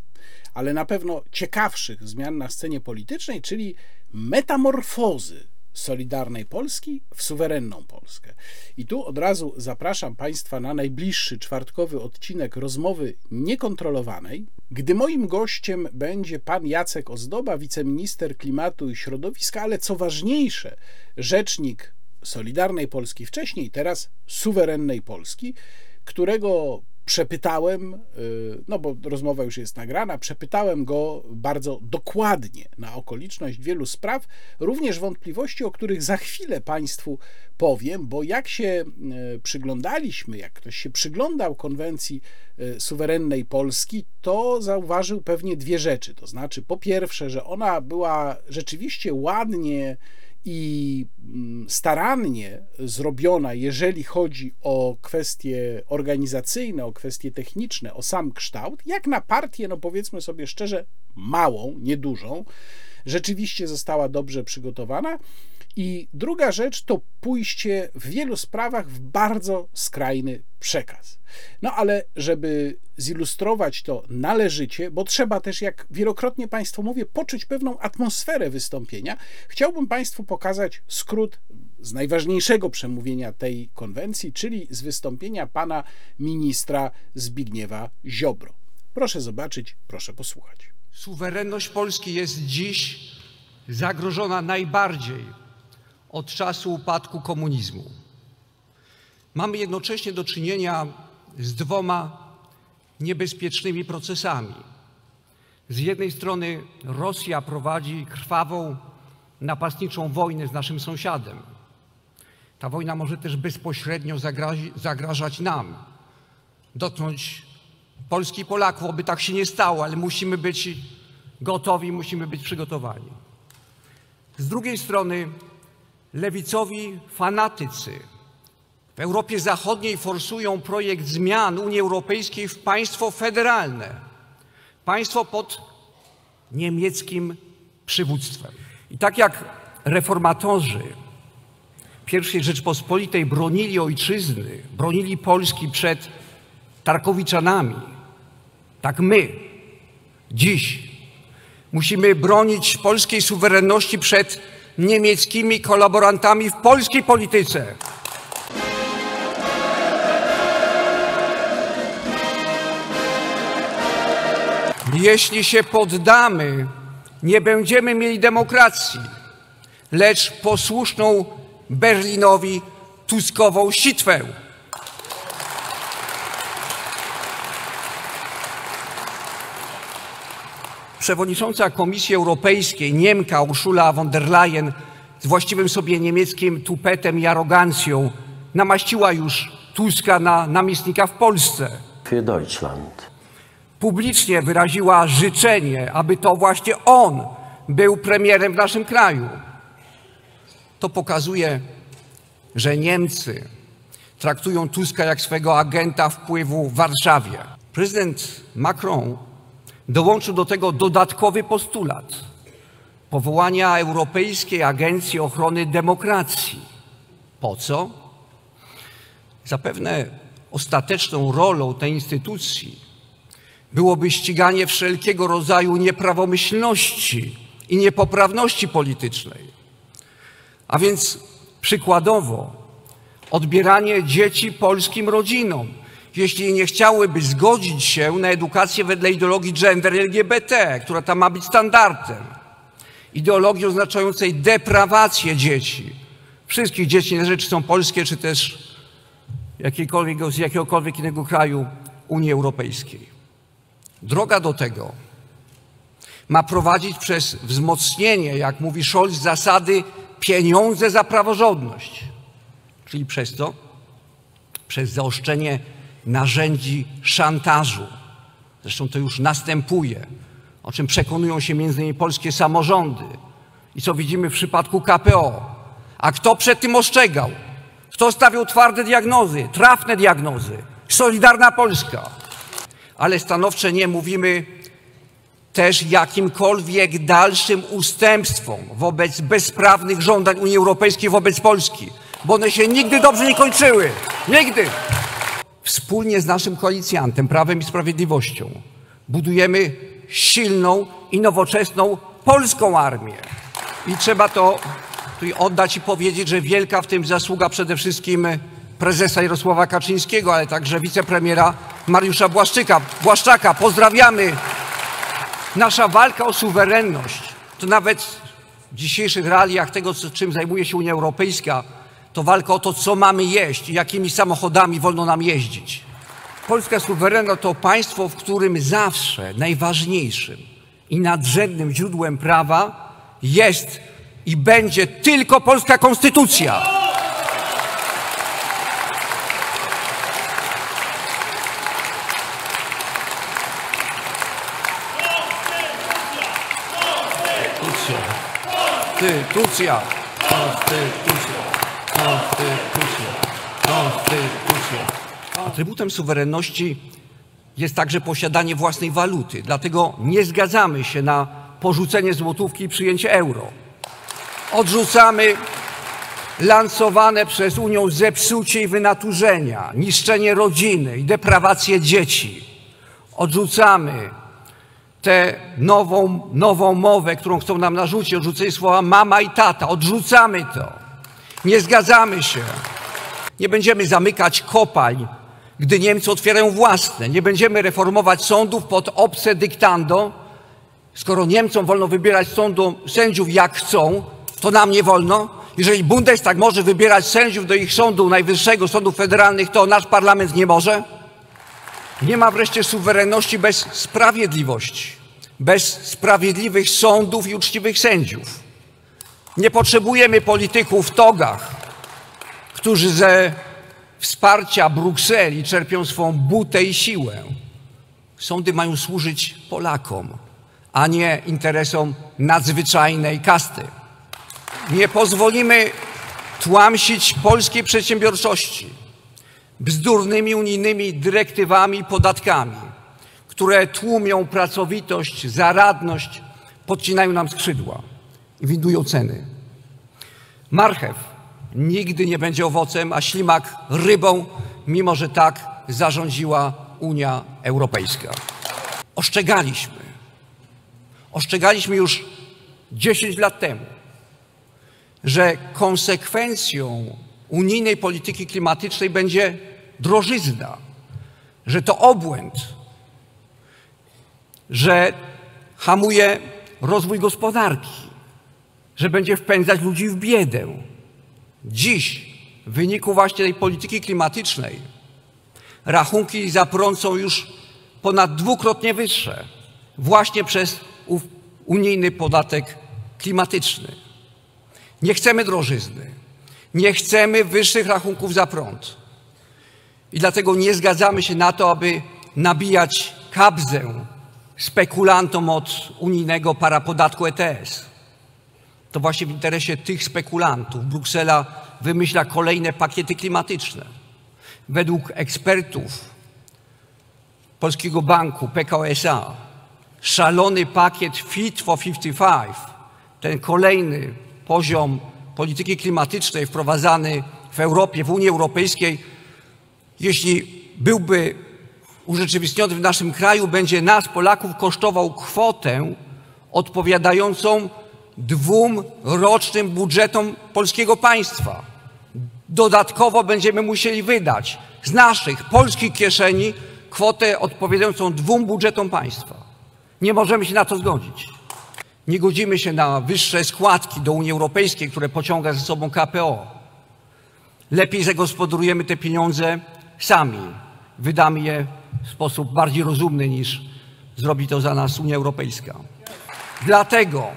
ale na pewno ciekawszych zmian na scenie politycznej, czyli metamorfozy Solidarnej Polski w suwerenną Polskę. I tu od razu zapraszam Państwa na najbliższy czwartkowy odcinek rozmowy niekontrolowanej, gdy moim gościem będzie pan Jacek Ozdoba, wiceminister klimatu i środowiska, ale co ważniejsze, rzecznik Solidarnej Polski wcześniej, teraz suwerennej Polski, którego przepytałem, y, no bo rozmowa już jest nagrana, przepytałem go bardzo dokładnie na okoliczność wielu spraw, również wątpliwości, o których za chwilę Państwu powiem, bo jak się y, przyglądaliśmy, jak ktoś się przyglądał konwencji y, suwerennej Polski, to zauważył pewnie dwie rzeczy. To znaczy, po pierwsze, że ona była rzeczywiście ładnie i mm, starannie zrobiona, jeżeli chodzi o kwestie organizacyjne, o kwestie techniczne, o sam kształt, jak na partię, no powiedzmy sobie szczerze, małą, niedużą, rzeczywiście została dobrze przygotowana. I druga rzecz to pójście w wielu sprawach w bardzo skrajny przekaz. No ale żeby zilustrować to należycie, bo trzeba też, jak wielokrotnie Państwu mówię, poczuć pewną atmosferę wystąpienia, chciałbym Państwu pokazać skrót z najważniejszego przemówienia tej konwencji, czyli z wystąpienia pana ministra Zbigniewa Ziobro. Proszę zobaczyć, proszę posłuchać. Suwerenność Polski jest dziś zagrożona najbardziej od czasu upadku komunizmu. Mamy jednocześnie do czynienia z dwoma niebezpiecznymi procesami. Z jednej strony Rosja prowadzi krwawą napastniczą wojnę z naszym sąsiadem. Ta wojna może też bezpośrednio zagrażać nam, dotknąć Polski i Polaków, oby tak się nie stało, ale musimy być gotowi, musimy być przygotowani. Z drugiej strony lewicowi fanatycy w Europie Zachodniej forsują projekt zmian Unii Europejskiej w państwo federalne, państwo pod niemieckim przywództwem. I tak jak reformatorzy I Rzeczpospolitej bronili ojczyzny, bronili Polski przed Tarkowiczanami, tak my dziś musimy bronić polskiej suwerenności przed niemieckimi kolaborantami w polskiej polityce. Jeśli się poddamy, nie będziemy mieli demokracji, lecz posłuszną Berlinowi Tuskową sitwę. Przewodnicząca Komisji Europejskiej, Niemka Ursula von der Leyen, z właściwym sobie niemieckim tupetem i arogancją, namaściła już Tuska na namiestnika w Polsce. für Deutschland. Publicznie wyraziła życzenie, aby to właśnie on był premierem w naszym kraju. To pokazuje, że Niemcy traktują Tuska jak swego agenta wpływu w Warszawie. Prezydent Macron dołączył do tego dodatkowy postulat powołania Europejskiej Agencji Ochrony Demokracji. Po co? Zapewne ostateczną rolą tej instytucji byłoby ściganie wszelkiego rodzaju nieprawomyślności i niepoprawności politycznej. A więc przykładowo odbieranie dzieci polskim rodzinom, jeśli nie chciałyby zgodzić się na edukację wedle ideologii gender LGBT, która tam ma być standardem. Ideologii oznaczającej deprawację dzieci. Wszystkich dzieci, niezależnie czy są polskie, czy też z jakiegokolwiek innego kraju Unii Europejskiej. Droga do tego ma prowadzić przez wzmocnienie, jak mówi Scholz, zasady pieniądze za praworządność. Czyli przez to, przez zaostrzenie narzędzi szantażu. Zresztą to już następuje, o czym przekonują się między innymi polskie samorządy i co widzimy w przypadku KPO. A kto przed tym ostrzegał? Kto stawiał twarde diagnozy, trafne diagnozy? Solidarna Polska. Ale stanowcze nie mówimy też jakimkolwiek dalszym ustępstwom wobec bezprawnych żądań Unii Europejskiej wobec Polski, bo one się nigdy dobrze nie kończyły. Nigdy. Wspólnie z naszym koalicjantem, Prawem i Sprawiedliwością, budujemy silną i nowoczesną polską armię. I trzeba to oddać i powiedzieć, że wielka w tym zasługa przede wszystkim prezesa Jarosława Kaczyńskiego, ale także wicepremiera Mariusza Błaszczyka. Błaszczaka. Pozdrawiamy. Nasza walka o suwerenność to nawet w dzisiejszych realiach tego, czym zajmuje się Unia Europejska, to walka o to, co mamy jeść i jakimi samochodami wolno nam jeździć. Polska suwerenna to państwo, w którym zawsze najważniejszym i nadrzędnym źródłem prawa jest i będzie tylko polska konstytucja. Konstytucja. Konstytucja. Konstytucja. Konstytucja. Konstytucja. Atrybutem suwerenności jest także posiadanie własnej waluty. Dlatego nie zgadzamy się na porzucenie złotówki i przyjęcie euro. Odrzucamy lansowane przez Unię zepsucie i wynaturzenia, niszczenie rodziny i deprawację dzieci. Odrzucamy tę nową, nową mowę, którą chcą nam narzucić, odrzucenie słowa mama i tata. Odrzucamy to. Nie zgadzamy się. Nie będziemy zamykać kopalń, gdy Niemcy otwierają własne. Nie będziemy reformować sądów pod obce dyktando. Skoro Niemcom wolno wybierać sądu, sędziów jak chcą, to nam nie wolno. Jeżeli Bundestag może wybierać sędziów do ich sądu najwyższego, sądów federalnych, to nasz parlament nie może. Nie ma wreszcie suwerenności bez sprawiedliwości, bez sprawiedliwych sądów i uczciwych sędziów. Nie potrzebujemy polityków w togach, którzy ze wsparcia Brukseli czerpią swą butę i siłę. Sądy mają służyć Polakom, a nie interesom nadzwyczajnej kasty. Nie pozwolimy tłamsić polskiej przedsiębiorczości bzdurnymi unijnymi dyrektywami i podatkami, które tłumią pracowitość, zaradność, podcinają nam skrzydła i windują ceny. Marchew nigdy nie będzie owocem, a ślimak rybą, mimo że tak zarządziła Unia Europejska. Ostrzegaliśmy. Ostrzegaliśmy już 10 lat temu, że konsekwencją unijnej polityki klimatycznej będzie drożyzna, że to obłęd, że hamuje rozwój gospodarki, że będzie wpędzać ludzi w biedę. Dziś, w wyniku właśnie tej polityki klimatycznej, rachunki za prąd są już ponad dwukrotnie wyższe, właśnie przez unijny podatek klimatyczny. Nie chcemy drożyzny, nie chcemy wyższych rachunków za prąd. I dlatego nie zgadzamy się na to, aby nabijać kabzę spekulantom od unijnego parapodatku ETS. To właśnie w interesie tych spekulantów Bruksela wymyśla kolejne pakiety klimatyczne. Według ekspertów Polskiego Banku, PKO SA, szalony pakiet Fit for 55, ten kolejny poziom polityki klimatycznej wprowadzany w Europie, w Unii Europejskiej, jeśli byłby urzeczywistniony w naszym kraju, będzie nas, Polaków, kosztował kwotę odpowiadającą dwóm rocznym budżetom polskiego państwa. Dodatkowo będziemy musieli wydać z naszych polskich kieszeni kwotę odpowiadającą dwóm budżetom państwa. Nie możemy się na to zgodzić. Nie godzimy się na wyższe składki do Unii Europejskiej, które pociąga ze sobą KPO. Lepiej zagospodarujemy te pieniądze sami. Wydamy je w sposób bardziej rozumny niż zrobi to za nas Unia Europejska. Dlatego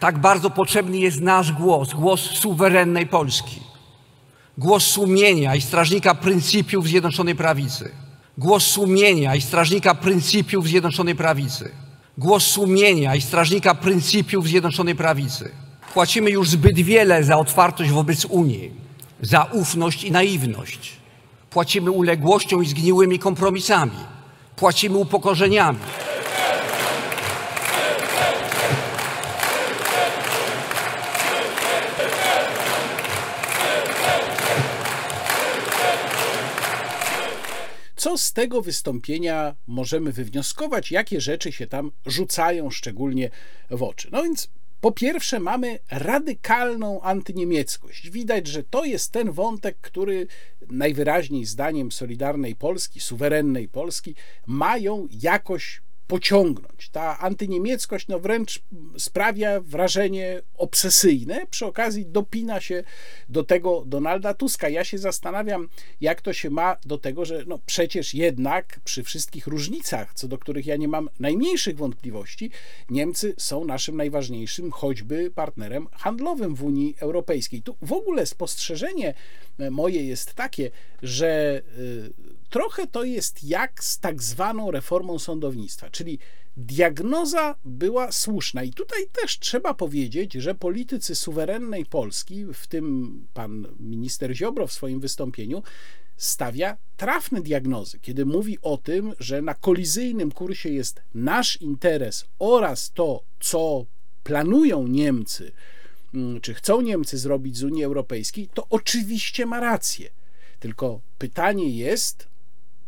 tak bardzo potrzebny jest nasz głos, głos suwerennej Polski, głos sumienia i strażnika pryncypiów Zjednoczonej Prawicy, głos sumienia i strażnika pryncypiów Zjednoczonej Prawicy, głos sumienia i strażnika pryncypiów Zjednoczonej Prawicy. Płacimy już zbyt wiele za otwartość wobec Unii, za ufność i naiwność. Płacimy uległością i zgniłymi kompromisami. Płacimy upokorzeniami. Co z tego wystąpienia możemy wywnioskować? Jakie rzeczy się tam rzucają szczególnie w oczy? No więc po pierwsze, mamy radykalną antyniemieckość. Widać, że to jest ten wątek, który najwyraźniej zdaniem Solidarnej Polski, suwerennej Polski, mają jakoś pociągnąć. Ta antyniemieckość no wręcz sprawia wrażenie obsesyjne. Przy okazji dopina się do tego Donalda Tuska. Ja się zastanawiam, jak to się ma do tego, że no przecież jednak przy wszystkich różnicach, co do których ja nie mam najmniejszych wątpliwości, Niemcy są naszym najważniejszym choćby partnerem handlowym w Unii Europejskiej. Tu w ogóle spostrzeżenie moje jest takie, że y, trochę to jest jak z tak zwaną reformą sądownictwa, czyli diagnoza była słuszna. I tutaj też trzeba powiedzieć, że politycy suwerennej Polski, w tym pan minister Ziobro w swoim wystąpieniu, stawia trafne diagnozy, kiedy mówi o tym, że na kolizyjnym kursie jest nasz interes oraz to, co planują Niemcy, mm, czy chcą Niemcy zrobić z Unii Europejskiej, to oczywiście ma rację. Tylko pytanie jest,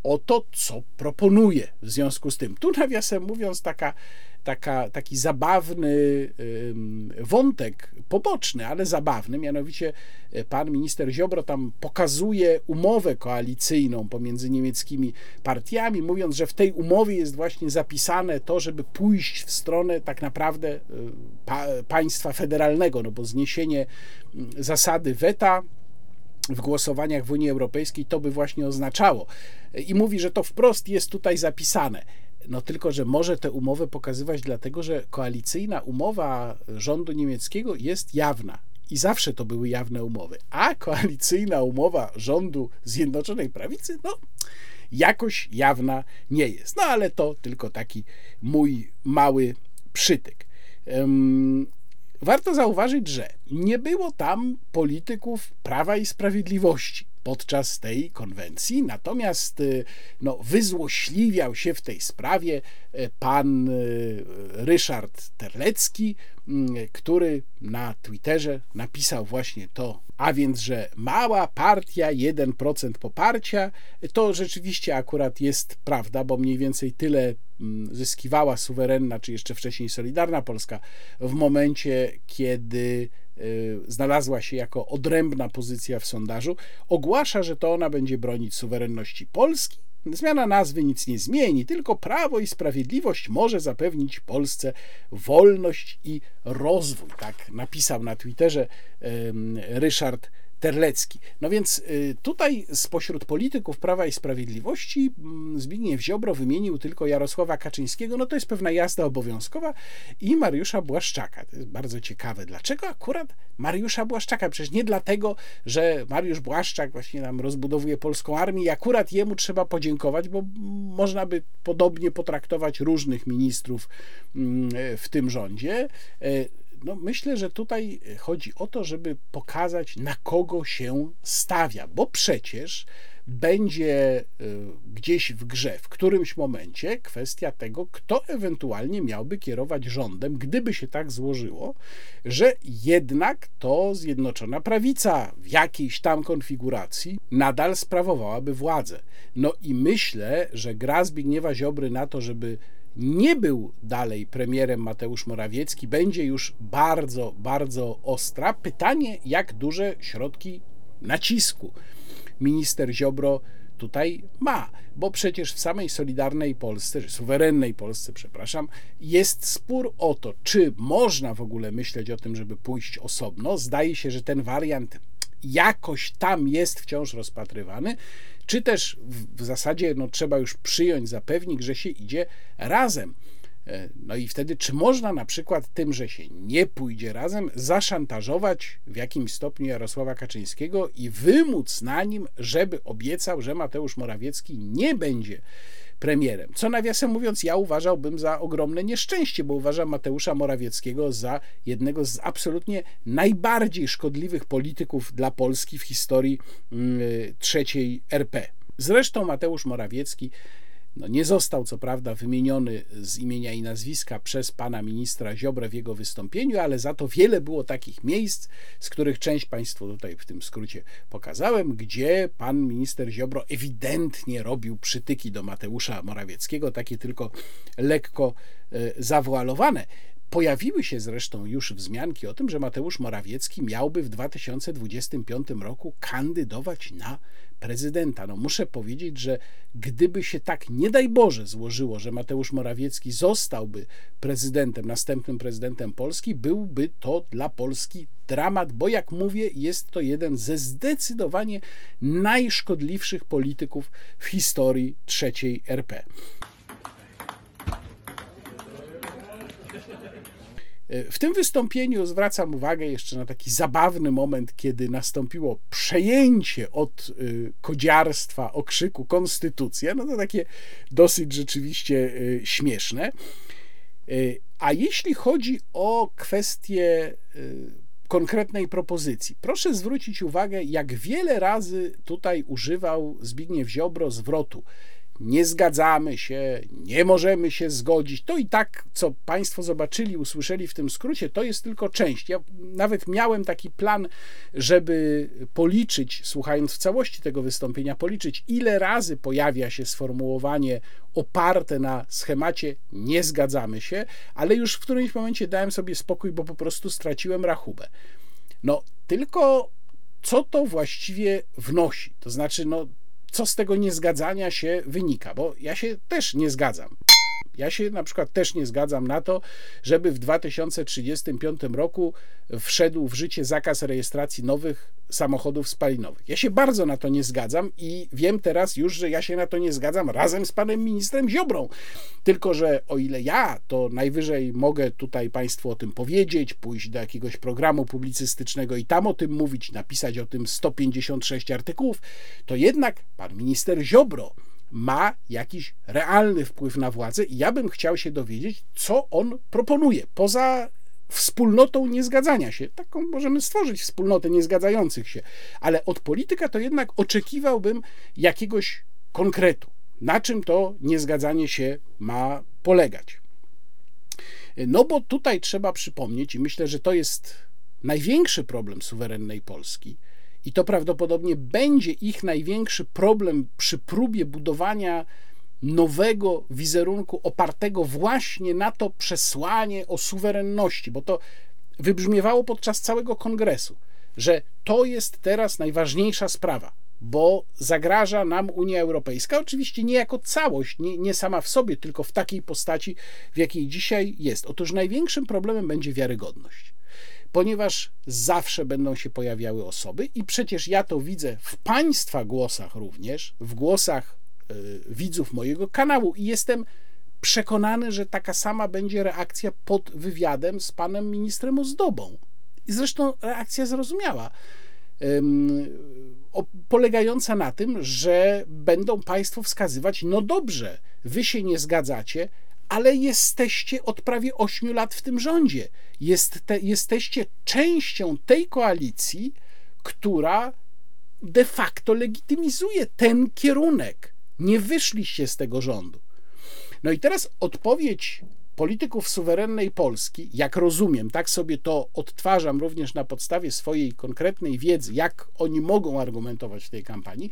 o to, co proponuje w związku z tym. Tu nawiasem mówiąc, taka, taka, taki zabawny wątek, poboczny, ale zabawny, mianowicie e, pan minister Ziobro tam pokazuje umowę koalicyjną pomiędzy niemieckimi partiami, mówiąc, że w tej umowie jest właśnie zapisane to, żeby pójść w stronę tak naprawdę e, pa, państwa federalnego, no bo zniesienie zasady weta w głosowaniach w Unii Europejskiej to by właśnie oznaczało. I mówi, że to wprost jest tutaj zapisane. No tylko, że może tę umowę pokazywać dlatego, że koalicyjna umowa rządu niemieckiego jest jawna i zawsze to były jawne umowy. A koalicyjna umowa rządu Zjednoczonej Prawicy, no jakoś jawna nie jest. No ale to tylko taki mój mały przytyk. Warto zauważyć, że nie było tam polityków Prawa i Sprawiedliwości podczas tej konwencji, natomiast y, no, wyzłośliwiał się w tej sprawie y, pan y, Ryszard Terlecki, który na Twitterze napisał właśnie to, a więc, że mała partia, 1% poparcia, to rzeczywiście akurat jest prawda, bo mniej więcej tyle mm, zyskiwała suwerenna, czy jeszcze wcześniej Solidarna Polska w momencie, kiedy znalazła się jako odrębna pozycja w sondażu, ogłasza, że to ona będzie bronić suwerenności Polski. Zmiana nazwy nic nie zmieni, tylko Prawo i Sprawiedliwość może zapewnić Polsce wolność i rozwój. Tak napisał na Twitterze Ryszard Terlecki. No więc y, tutaj spośród polityków Prawa i Sprawiedliwości mm, Zbigniew Ziobro wymienił tylko Jarosława Kaczyńskiego, no to jest pewna jazda obowiązkowa i Mariusza Błaszczaka. To jest bardzo ciekawe. Dlaczego akurat Mariusza Błaszczaka? Przecież nie dlatego, że Mariusz Błaszczak właśnie nam rozbudowuje polską armię i akurat jemu trzeba podziękować, bo można by podobnie potraktować różnych ministrów mm, w tym rządzie. No myślę, że tutaj chodzi o to, żeby pokazać, na kogo się stawia, bo przecież będzie y, gdzieś w grze w którymś momencie kwestia tego, kto ewentualnie miałby kierować rządem, gdyby się tak złożyło, że jednak to Zjednoczona Prawica w jakiejś tam konfiguracji nadal sprawowałaby władzę. No i myślę, że gra Zbigniewa Ziobry na to, żeby nie był dalej premierem Mateusz Morawiecki, będzie już bardzo, bardzo ostra. Pytanie, jak duże środki nacisku minister Ziobro tutaj ma, bo przecież w samej Solidarnej Polsce, czy suwerennej Polsce, przepraszam, jest spór o to, czy można w ogóle myśleć o tym, żeby pójść osobno. Zdaje się, że ten wariant jakoś tam jest wciąż rozpatrywany, czy też w, w zasadzie no, trzeba już przyjąć za pewnik, że się idzie razem. E, no i wtedy, czy można na przykład tym, że się nie pójdzie razem, zaszantażować w jakimś stopniu Jarosława Kaczyńskiego i wymóc na nim, żeby obiecał, że Mateusz Morawiecki nie będzie premierem. Co nawiasem mówiąc, ja uważałbym za ogromne nieszczęście, bo uważam Mateusza Morawieckiego za jednego z absolutnie najbardziej szkodliwych polityków dla Polski w historii mm, trzeciej RP. Zresztą Mateusz Morawiecki no nie został co prawda wymieniony z imienia i nazwiska przez pana ministra Ziobrę w jego wystąpieniu, ale za to wiele było takich miejsc, z których część Państwu tutaj w tym skrócie pokazałem, gdzie pan minister Ziobro ewidentnie robił przytyki do Mateusza Morawieckiego, takie tylko lekko e, zawoalowane. Pojawiły się zresztą już wzmianki o tym, że Mateusz Morawiecki miałby w 2025 roku kandydować na prezydenta. No muszę powiedzieć, że gdyby się tak nie daj Boże złożyło, że Mateusz Morawiecki zostałby prezydentem, następnym prezydentem Polski, byłby to dla Polski dramat, bo jak mówię, jest to jeden ze zdecydowanie najszkodliwszych polityków w historii trzeciej RP. W tym wystąpieniu zwracam uwagę jeszcze na taki zabawny moment, kiedy nastąpiło przejęcie od y, kodziarstwa okrzyku Konstytucja. No to takie dosyć rzeczywiście y, śmieszne. Y, a jeśli chodzi o kwestię konkretnej propozycji, proszę zwrócić uwagę, jak wiele razy tutaj używał Zbigniew Ziobro zwrotu nie zgadzamy się, nie możemy się zgodzić. To i tak, co Państwo zobaczyli, usłyszeli w tym skrócie, to jest tylko część. Ja nawet miałem taki plan, żeby policzyć, słuchając w całości tego wystąpienia, policzyć, ile razy pojawia się sformułowanie oparte na schemacie nie zgadzamy się, ale już w którymś momencie dałem sobie spokój, bo po prostu straciłem rachubę. No, tylko co to właściwie wnosi? To znaczy, no, co z tego niezgadzania się wynika, bo ja się też nie zgadzam. Ja się na przykład też nie zgadzam na to, żeby w 2035 roku wszedł w życie zakaz rejestracji nowych samochodów spalinowych. Ja się bardzo na to nie zgadzam i wiem teraz już, że ja się na to nie zgadzam razem z panem ministrem Ziobrą. Tylko, że o ile ja, to najwyżej mogę tutaj państwu o tym powiedzieć, pójść do jakiegoś programu publicystycznego i tam o tym mówić, napisać o tym 156 artykułów, to jednak pan minister Ziobro ma jakiś realny wpływ na władzę i ja bym chciał się dowiedzieć, co on proponuje. Poza wspólnotą niezgadzania się. Taką możemy stworzyć wspólnotę niezgadzających się, ale od polityka to jednak oczekiwałbym jakiegoś konkretu. Na czym to niezgadzanie się ma polegać? No bo tutaj trzeba przypomnieć, i myślę, że to jest największy problem suwerennej Polski, i to prawdopodobnie będzie ich największy problem przy próbie budowania nowego wizerunku opartego właśnie na to przesłanie o suwerenności, bo to wybrzmiewało podczas całego kongresu, że to jest teraz najważniejsza sprawa, bo zagraża nam Unia Europejska, oczywiście nie jako całość, nie, nie sama w sobie, tylko w takiej postaci, w jakiej dzisiaj jest. Otóż największym problemem będzie wiarygodność ponieważ zawsze będą się pojawiały osoby, i przecież ja to widzę w Państwa głosach również, w głosach y, widzów mojego kanału, i jestem przekonany, że taka sama będzie reakcja pod wywiadem z panem ministrem Ozdobą. I zresztą reakcja zrozumiała. Polegająca na tym, że będą Państwo wskazywać, no dobrze, Wy się nie zgadzacie, ale jesteście od prawie 8 lat w tym rządzie. Jest te, jesteście częścią tej koalicji, która de facto legitymizuje ten kierunek. Nie wyszliście z tego rządu. No i teraz odpowiedź polityków suwerennej Polski, jak rozumiem, tak sobie to odtwarzam również na podstawie swojej konkretnej wiedzy, jak oni mogą argumentować w tej kampanii,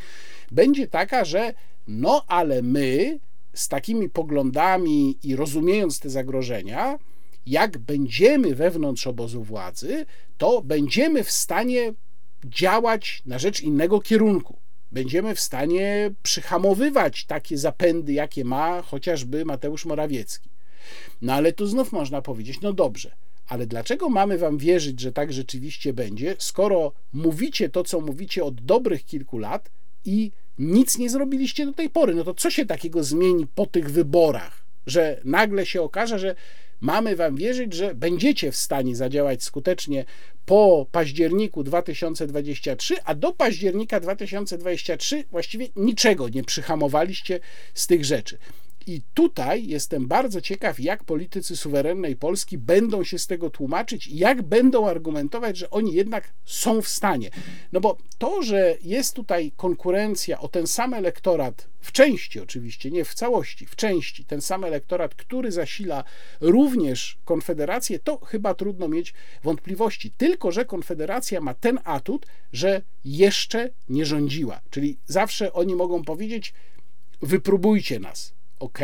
będzie taka, że no ale my z takimi poglądami i rozumiejąc te zagrożenia, jak będziemy wewnątrz obozu władzy, to będziemy w stanie działać na rzecz innego kierunku. Będziemy w stanie przyhamowywać takie zapędy, jakie ma chociażby Mateusz Morawiecki. No ale tu znów można powiedzieć, no dobrze, ale dlaczego mamy wam wierzyć, że tak rzeczywiście będzie, skoro mówicie to, co mówicie od dobrych kilku lat i nic nie zrobiliście do tej pory. No to co się takiego zmieni po tych wyborach, że nagle się okaże, że mamy wam wierzyć, że będziecie w stanie zadziałać skutecznie po październiku 2023, a do października 2023 właściwie niczego nie przyhamowaliście z tych rzeczy. I tutaj jestem bardzo ciekaw, jak politycy suwerennej Polski będą się z tego tłumaczyć i jak będą argumentować, że oni jednak są w stanie. No bo to, że jest tutaj konkurencja o ten sam elektorat, w części oczywiście, nie w całości, w części, ten sam elektorat, który zasila również Konfederację, to chyba trudno mieć wątpliwości. Tylko, że Konfederacja ma ten atut, że jeszcze nie rządziła. Czyli zawsze oni mogą powiedzieć, wypróbujcie nas ok,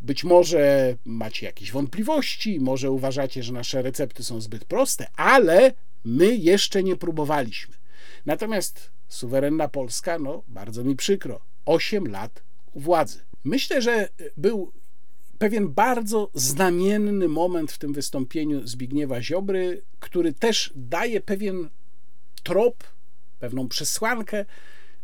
być może macie jakieś wątpliwości, może uważacie, że nasze recepty są zbyt proste, ale my jeszcze nie próbowaliśmy. Natomiast suwerenna Polska, no bardzo mi przykro, 8 lat władzy. Myślę, że był pewien bardzo znamienny moment w tym wystąpieniu Zbigniewa Ziobry, który też daje pewien trop, pewną przesłankę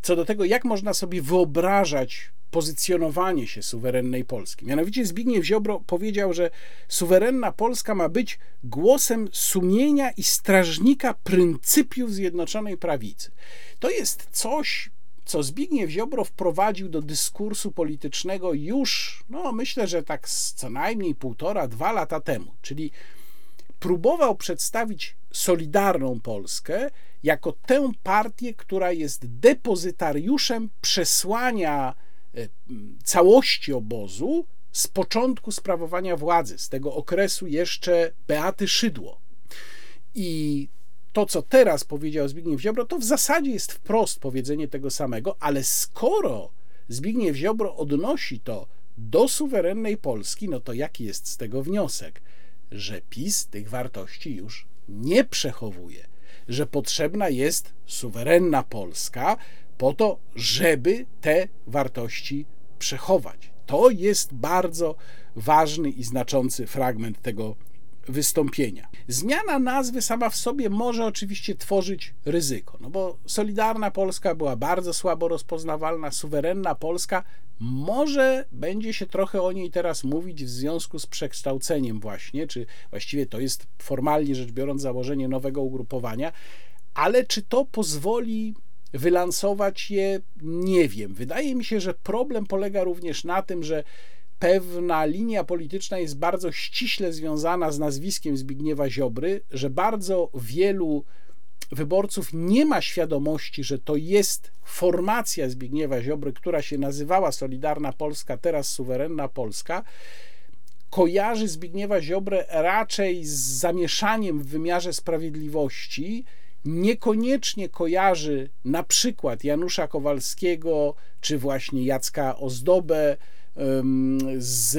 co do tego, jak można sobie wyobrażać pozycjonowanie się suwerennej Polski. Mianowicie Zbigniew Ziobro powiedział, że suwerenna Polska ma być głosem sumienia i strażnika pryncypiów Zjednoczonej Prawicy. To jest coś, co Zbigniew Ziobro wprowadził do dyskursu politycznego już, no myślę, że tak co najmniej półtora, dwa lata temu, czyli próbował przedstawić Solidarną Polskę jako tę partię, która jest depozytariuszem przesłania całości obozu z początku sprawowania władzy, z tego okresu jeszcze Beaty Szydło. I to, co teraz powiedział Zbigniew Ziobro, to w zasadzie jest wprost powiedzenie tego samego, ale skoro Zbigniew Ziobro odnosi to do suwerennej Polski, no to jaki jest z tego wniosek? Że PiS tych wartości już nie przechowuje, że potrzebna jest suwerenna Polska, po to, żeby te wartości przechować. To jest bardzo ważny i znaczący fragment tego wystąpienia. Zmiana nazwy sama w sobie może oczywiście tworzyć ryzyko, no bo Solidarna Polska była bardzo słabo rozpoznawalna, suwerenna Polska może będzie się trochę o niej teraz mówić w związku z przekształceniem właśnie, czy właściwie to jest formalnie rzecz biorąc założenie nowego ugrupowania, ale czy to pozwoli wylansować je, nie wiem. Wydaje mi się, że problem polega również na tym, że pewna linia polityczna jest bardzo ściśle związana z nazwiskiem Zbigniewa Ziobry, że bardzo wielu wyborców nie ma świadomości, że to jest formacja Zbigniewa Ziobry, która się nazywała Solidarna Polska, teraz Suwerenna Polska, kojarzy Zbigniewa Ziobrę raczej z zamieszaniem w wymiarze sprawiedliwości, niekoniecznie kojarzy na przykład Janusza Kowalskiego czy właśnie Jacka Ozdobę z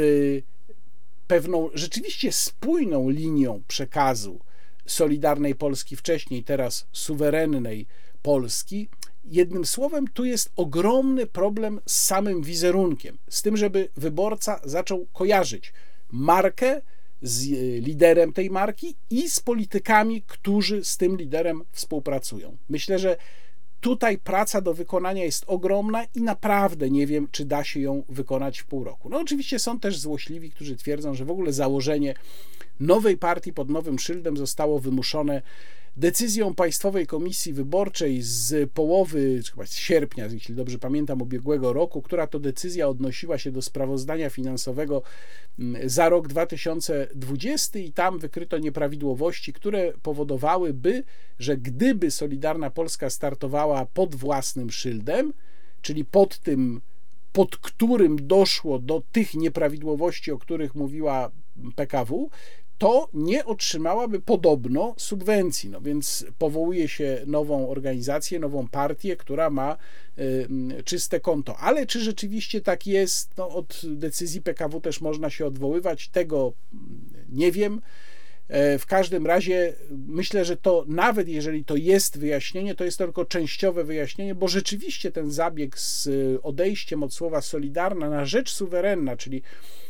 pewną rzeczywiście spójną linią przekazu Solidarnej Polski wcześniej, teraz suwerennej Polski. Jednym słowem, tu jest ogromny problem z samym wizerunkiem, z tym, żeby wyborca zaczął kojarzyć markę z liderem tej marki i z politykami, którzy z tym liderem współpracują. Myślę, że tutaj praca do wykonania jest ogromna i naprawdę nie wiem, czy da się ją wykonać w pół roku. No oczywiście są też złośliwi, którzy twierdzą, że w ogóle założenie nowej partii pod nowym szyldem zostało wymuszone decyzją Państwowej Komisji Wyborczej z połowy, chyba z sierpnia, jeśli dobrze pamiętam, ubiegłego roku, która to decyzja odnosiła się do sprawozdania finansowego mm, za rok 2020 i tam wykryto nieprawidłowości, które powodowałyby, że gdyby Solidarna Polska startowała pod własnym szyldem, czyli pod tym, pod którym doszło do tych nieprawidłowości, o których mówiła PKW, to nie otrzymałaby podobno subwencji. No więc powołuje się nową organizację, nową partię, która ma y, czyste konto. Ale czy rzeczywiście tak jest? No, od decyzji PKW też można się odwoływać. Tego nie wiem. E, w każdym razie myślę, że to nawet jeżeli to jest wyjaśnienie, to jest tylko częściowe wyjaśnienie, bo rzeczywiście ten zabieg z odejściem od słowa solidarna na rzecz suwerenna, czyli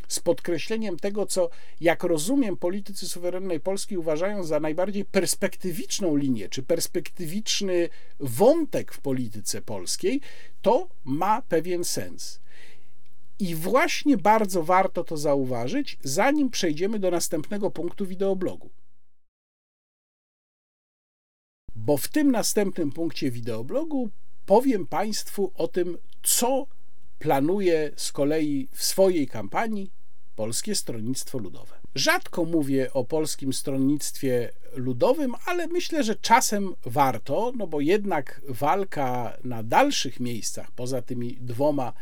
z podkreśleniem tego, co, jak rozumiem, politycy suwerennej Polski uważają za najbardziej perspektywiczną linię, czy perspektywiczny wątek w polityce polskiej, to ma pewien sens. I właśnie bardzo warto to zauważyć, zanim przejdziemy do następnego punktu wideoblogu. Bo w tym następnym punkcie wideoblogu powiem Państwu o tym, co planuje z kolei w swojej kampanii Polskie Stronnictwo Ludowe. Rzadko mówię o polskim stronnictwie ludowym, ale myślę, że czasem warto, no bo jednak walka na dalszych miejscach, poza tymi dwoma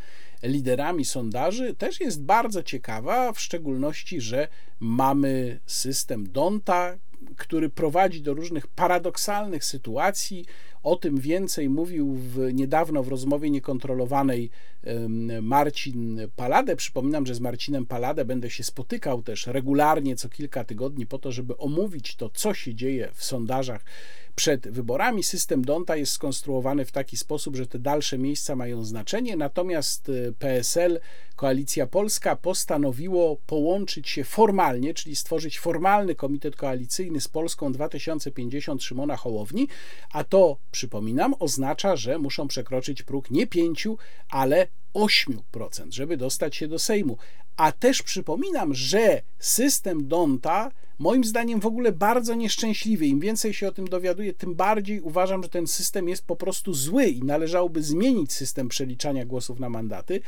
liderami sondaży, też jest bardzo ciekawa, w szczególności, że mamy system Donta, który prowadzi do różnych paradoksalnych sytuacji. O tym więcej mówił w, niedawno w rozmowie niekontrolowanej Marcin Paladę. Przypominam, że z Marcinem Paladę będę się spotykał też regularnie co kilka tygodni po to, żeby omówić to, co się dzieje w sondażach przed wyborami. System Donta jest skonstruowany w taki sposób, że te dalsze miejsca mają znaczenie, natomiast e, PSL, Koalicja Polska, postanowiło połączyć się formalnie, czyli stworzyć formalny komitet koalicyjny z Polską 2050 Szymona Hołowni, a to, przypominam, oznacza, że muszą przekroczyć próg nie 5, ale 8%, żeby dostać się do Sejmu. A też przypominam, że system Donta moim zdaniem w ogóle bardzo nieszczęśliwy. Im więcej się o tym dowiaduję, tym bardziej uważam, że ten system jest po prostu zły i należałoby zmienić system przeliczania głosów na mandaty.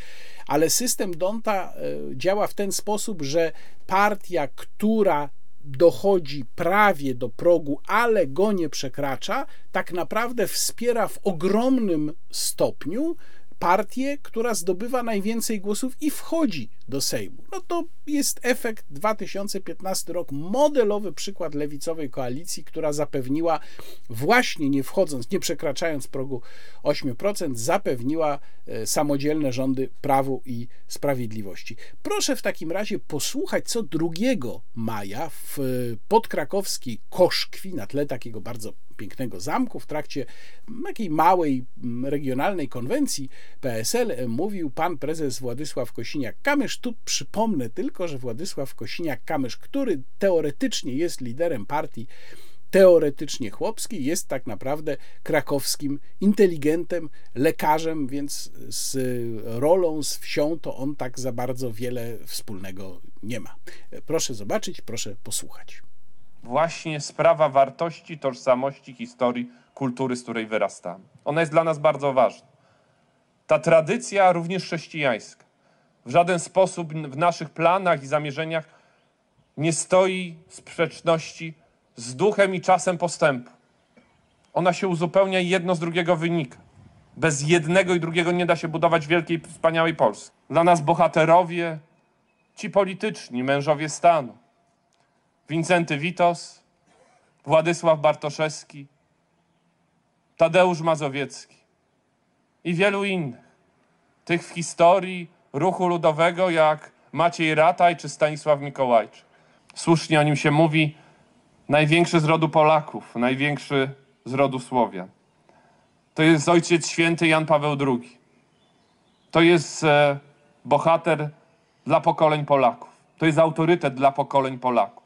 Ale system Donta e, działa w ten sposób, że partia, która dochodzi prawie do progu, ale go nie przekracza, tak naprawdę wspiera w ogromnym stopniu partię, która zdobywa najwięcej głosów i wchodzi do Sejmu. No to jest efekt 2015 rok, modelowy przykład lewicowej koalicji, która zapewniła, właśnie nie wchodząc, nie przekraczając progu 8%, zapewniła e, samodzielne rządy prawu i sprawiedliwości. Proszę w takim razie posłuchać, co 2 maja w podkrakowskiej Koszkwi, na tle takiego bardzo pięknego zamku w trakcie takiej małej regionalnej konwencji PSL mówił pan prezes Władysław Kosiniak-Kamysz. Tu przypomnę tylko, że Władysław Kosiniak-Kamysz, który teoretycznie jest liderem partii teoretycznie chłopski, jest tak naprawdę krakowskim inteligentem, lekarzem, więc z rolą, z wsią to on tak za bardzo wiele wspólnego nie ma. Proszę zobaczyć, proszę posłuchać właśnie sprawa wartości, tożsamości, historii, kultury, z której wyrastamy. Ona jest dla nas bardzo ważna. Ta tradycja, również chrześcijańska, w żaden sposób w naszych planach i zamierzeniach nie stoi w sprzeczności z duchem i czasem postępu. Ona się uzupełnia i jedno z drugiego wynika. Bez jednego i drugiego nie da się budować wielkiej, wspaniałej Polski. Dla nas bohaterowie, ci polityczni, mężowie stanu, Wincenty Witos, Władysław Bartoszewski, Tadeusz Mazowiecki i wielu innych. Tych w historii ruchu ludowego jak Maciej Rataj czy Stanisław Mikołajczyk. Słusznie o nim się mówi największy z rodu Polaków, największy z rodu Słowian. To jest ojciec święty Jan Paweł II. To jest e, bohater dla pokoleń Polaków. To jest autorytet dla pokoleń Polaków.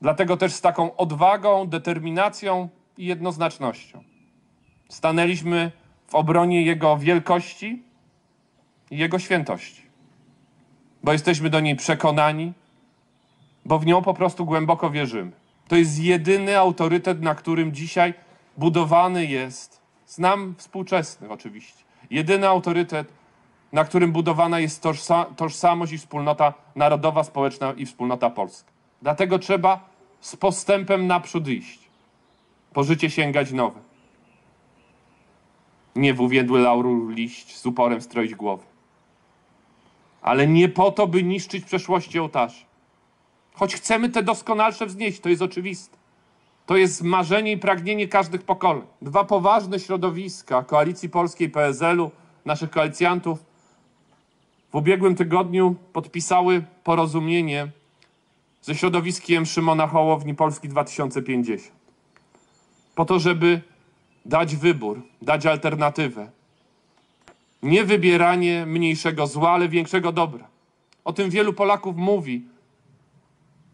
Dlatego też z taką odwagą, determinacją i jednoznacznością stanęliśmy w obronie Jego wielkości Jego świętości. Bo jesteśmy do niej przekonani, bo w nią po prostu głęboko wierzymy. To jest jedyny autorytet, na którym dzisiaj budowany jest, znam współczesny oczywiście, jedyny autorytet, na którym budowana jest tożsamość i wspólnota narodowa, społeczna i wspólnota polska. Dlatego trzeba z postępem naprzód iść. Po życie sięgać nowe. Nie w uwiędły lauru liść z uporem stroić głowy. Ale nie po to, by niszczyć przeszłości ołtarzy. Choć chcemy te doskonalsze wznieść, to jest oczywiste. To jest marzenie i pragnienie każdych pokoleń. Dwa poważne środowiska Koalicji Polskiej PSL-u, naszych koalicjantów, w ubiegłym tygodniu podpisały porozumienie ze środowiskiem Szymona Hołowni Polski 2050. Po to, żeby dać wybór, dać alternatywę. Nie wybieranie mniejszego zła, ale większego dobra. O tym wielu Polaków mówi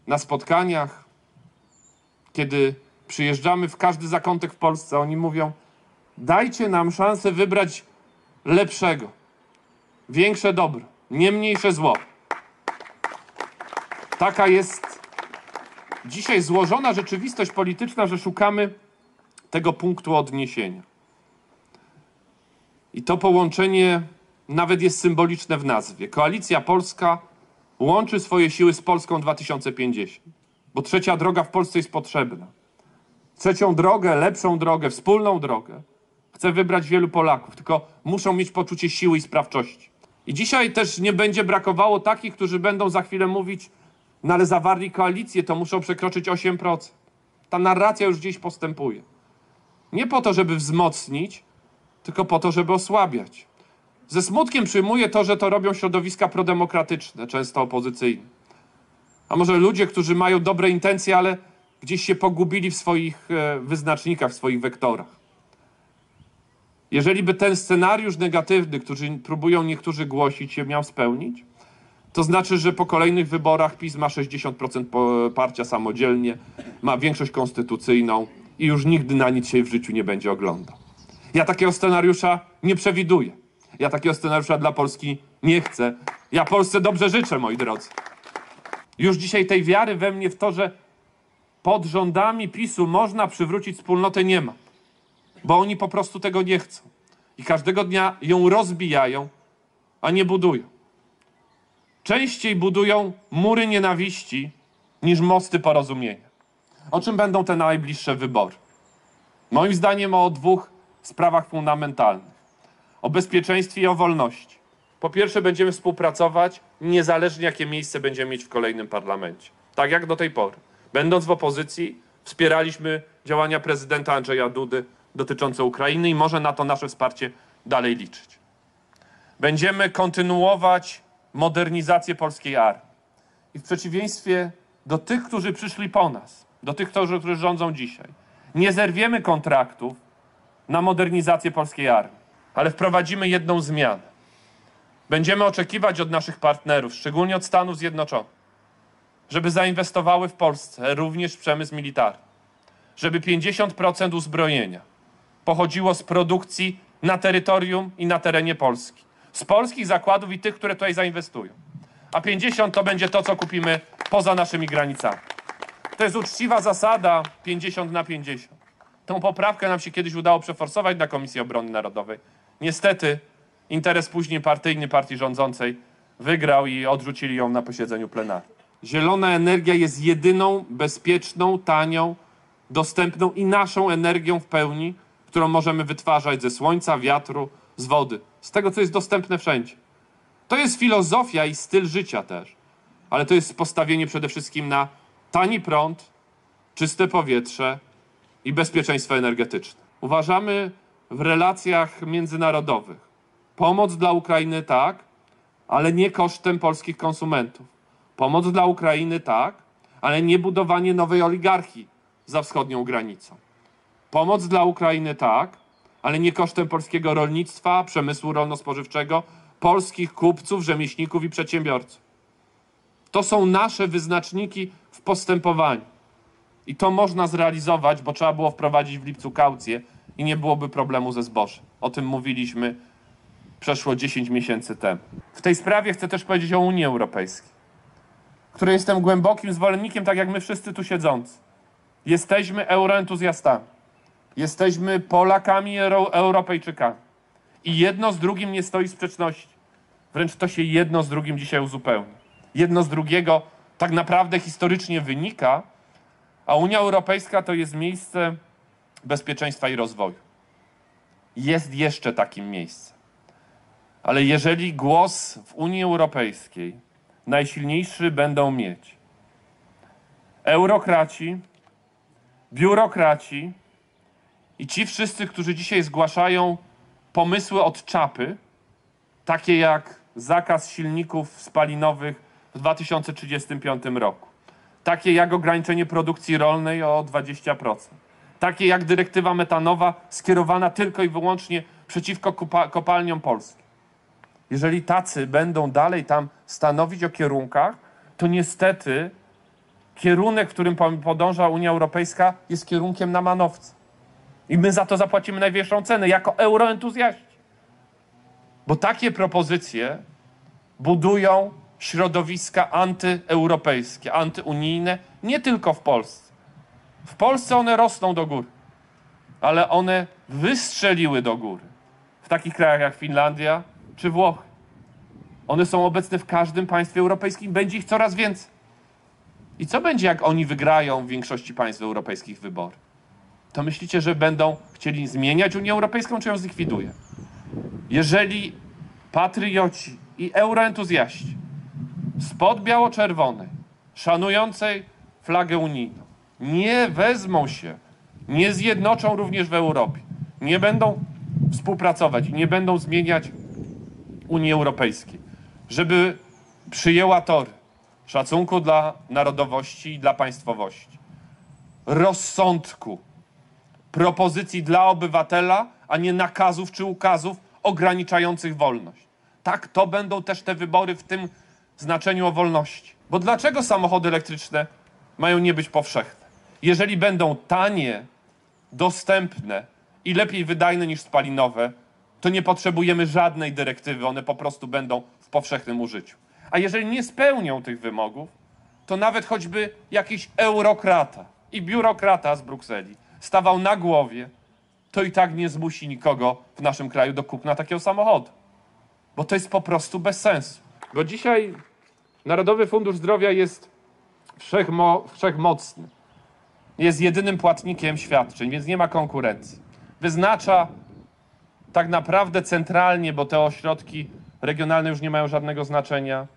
na spotkaniach, kiedy przyjeżdżamy w każdy zakątek w Polsce. Oni mówią: dajcie nam szansę wybrać lepszego, większe dobro, nie mniejsze zło. Taka jest dzisiaj złożona rzeczywistość polityczna, że szukamy tego punktu odniesienia. I to połączenie nawet jest symboliczne w nazwie. Koalicja Polska łączy swoje siły z Polską 2050, bo trzecia droga w Polsce jest potrzebna. Trzecią drogę, lepszą drogę, wspólną drogę chce wybrać wielu Polaków, tylko muszą mieć poczucie siły i sprawczości. I dzisiaj też nie będzie brakowało takich, którzy będą za chwilę mówić, no ale zawarli koalicję, to muszą przekroczyć 8%. Ta narracja już gdzieś postępuje. Nie po to, żeby wzmocnić, tylko po to, żeby osłabiać. Ze smutkiem przyjmuję to, że to robią środowiska prodemokratyczne, często opozycyjne. A może ludzie, którzy mają dobre intencje, ale gdzieś się pogubili w swoich e, wyznacznikach, w swoich wektorach. Jeżeli by ten scenariusz negatywny, który próbują niektórzy głosić, się miał spełnić, to znaczy, że po kolejnych wyborach PiS ma 60% poparcia samodzielnie, ma większość konstytucyjną i już nigdy na nic się w życiu nie będzie oglądał. Ja takiego scenariusza nie przewiduję. Ja takiego scenariusza dla Polski nie chcę. Ja Polsce dobrze życzę, moi drodzy. Już dzisiaj tej wiary we mnie w to, że pod rządami PiSu można przywrócić wspólnotę, nie ma. Bo oni po prostu tego nie chcą. I każdego dnia ją rozbijają, a nie budują częściej budują mury nienawiści niż mosty porozumienia. O czym będą te najbliższe wybory? Moim zdaniem o dwóch sprawach fundamentalnych: o bezpieczeństwie i o wolności. Po pierwsze, będziemy współpracować niezależnie jakie miejsce będziemy mieć w kolejnym parlamencie. Tak jak do tej pory. Będąc w opozycji, wspieraliśmy działania prezydenta Andrzeja Dudy dotyczące Ukrainy i może na to nasze wsparcie dalej liczyć. Będziemy kontynuować modernizację polskiej armii. I w przeciwieństwie do tych, którzy przyszli po nas, do tych, którzy, którzy rządzą dzisiaj, nie zerwiemy kontraktów na modernizację polskiej armii, ale wprowadzimy jedną zmianę. Będziemy oczekiwać od naszych partnerów, szczególnie od Stanów Zjednoczonych, żeby zainwestowały w Polsce również w przemysł militarny, żeby 50% uzbrojenia pochodziło z produkcji na terytorium i na terenie Polski. Z polskich zakładów i tych, które tutaj zainwestują. A 50 to będzie to, co kupimy poza naszymi granicami. To jest uczciwa zasada 50 na 50. Tą poprawkę nam się kiedyś udało przeforsować na Komisji Obrony Narodowej. Niestety interes później partyjny partii rządzącej wygrał i odrzucili ją na posiedzeniu plenarnym. Zielona energia jest jedyną bezpieczną, tanią, dostępną i naszą energią w pełni, którą możemy wytwarzać ze słońca, wiatru, z wody, z tego, co jest dostępne wszędzie. To jest filozofia i styl życia też, ale to jest postawienie przede wszystkim na tani prąd, czyste powietrze i bezpieczeństwo energetyczne. Uważamy w relacjach międzynarodowych pomoc dla Ukrainy tak, ale nie kosztem polskich konsumentów. Pomoc dla Ukrainy tak, ale nie budowanie nowej oligarchii za wschodnią granicą. Pomoc dla Ukrainy tak, ale nie kosztem polskiego rolnictwa, przemysłu rolno-spożywczego, polskich kupców, rzemieślników i przedsiębiorców. To są nasze wyznaczniki w postępowaniu. I to można zrealizować, bo trzeba było wprowadzić w lipcu kaucję i nie byłoby problemu ze zbożem. O tym mówiliśmy przeszło 10 miesięcy temu. W tej sprawie chcę też powiedzieć o Unii Europejskiej, której jestem głębokim zwolennikiem, tak jak my wszyscy tu siedzący. Jesteśmy euroentuzjastami. Jesteśmy Polakami, Euro Europejczykami. I jedno z drugim nie stoi sprzeczności. Wręcz to się jedno z drugim dzisiaj uzupełnia. Jedno z drugiego tak naprawdę historycznie wynika, a Unia Europejska to jest miejsce bezpieczeństwa i rozwoju. Jest jeszcze takim miejscem. Ale jeżeli głos w Unii Europejskiej najsilniejszy będą mieć eurokraci, biurokraci i ci wszyscy, którzy dzisiaj zgłaszają pomysły od czapy, takie jak zakaz silników spalinowych w 2035 roku, takie jak ograniczenie produkcji rolnej o 20%, takie jak dyrektywa metanowa skierowana tylko i wyłącznie przeciwko kopalniom polskim. Jeżeli tacy będą dalej tam stanowić o kierunkach, to niestety kierunek, którym podąża Unia Europejska, jest kierunkiem na manowce. I my za to zapłacimy najwyższą cenę jako euroentuzjaści. Bo takie propozycje budują środowiska antyeuropejskie, antyunijne, nie tylko w Polsce. W Polsce one rosną do góry, ale one wystrzeliły do góry w takich krajach jak Finlandia czy Włochy. One są obecne w każdym państwie europejskim, będzie ich coraz więcej. I co będzie, jak oni wygrają w większości państw europejskich wybory? To myślicie, że będą chcieli zmieniać Unię Europejską, czy ją zlikwidują? Jeżeli patrioci i euroentuzjaści spod biało-czerwonej, szanującej flagę unijną, nie wezmą się, nie zjednoczą również w Europie, nie będą współpracować nie będą zmieniać Unii Europejskiej, żeby przyjęła tory szacunku dla narodowości i dla państwowości, rozsądku, propozycji dla obywatela, a nie nakazów czy ukazów ograniczających wolność. Tak, to będą też te wybory w tym znaczeniu o wolności. Bo dlaczego samochody elektryczne mają nie być powszechne? Jeżeli będą tanie, dostępne i lepiej wydajne niż spalinowe, to nie potrzebujemy żadnej dyrektywy, one po prostu będą w powszechnym użyciu. A jeżeli nie spełnią tych wymogów, to nawet choćby jakiś eurokrata i biurokrata z Brukseli stawał na głowie, to i tak nie zmusi nikogo w naszym kraju do kupna takiego samochodu. Bo to jest po prostu bez sensu. Bo dzisiaj Narodowy Fundusz Zdrowia jest wszechmo, wszechmocny. Jest jedynym płatnikiem świadczeń, więc nie ma konkurencji. Wyznacza tak naprawdę centralnie, bo te ośrodki regionalne już nie mają żadnego znaczenia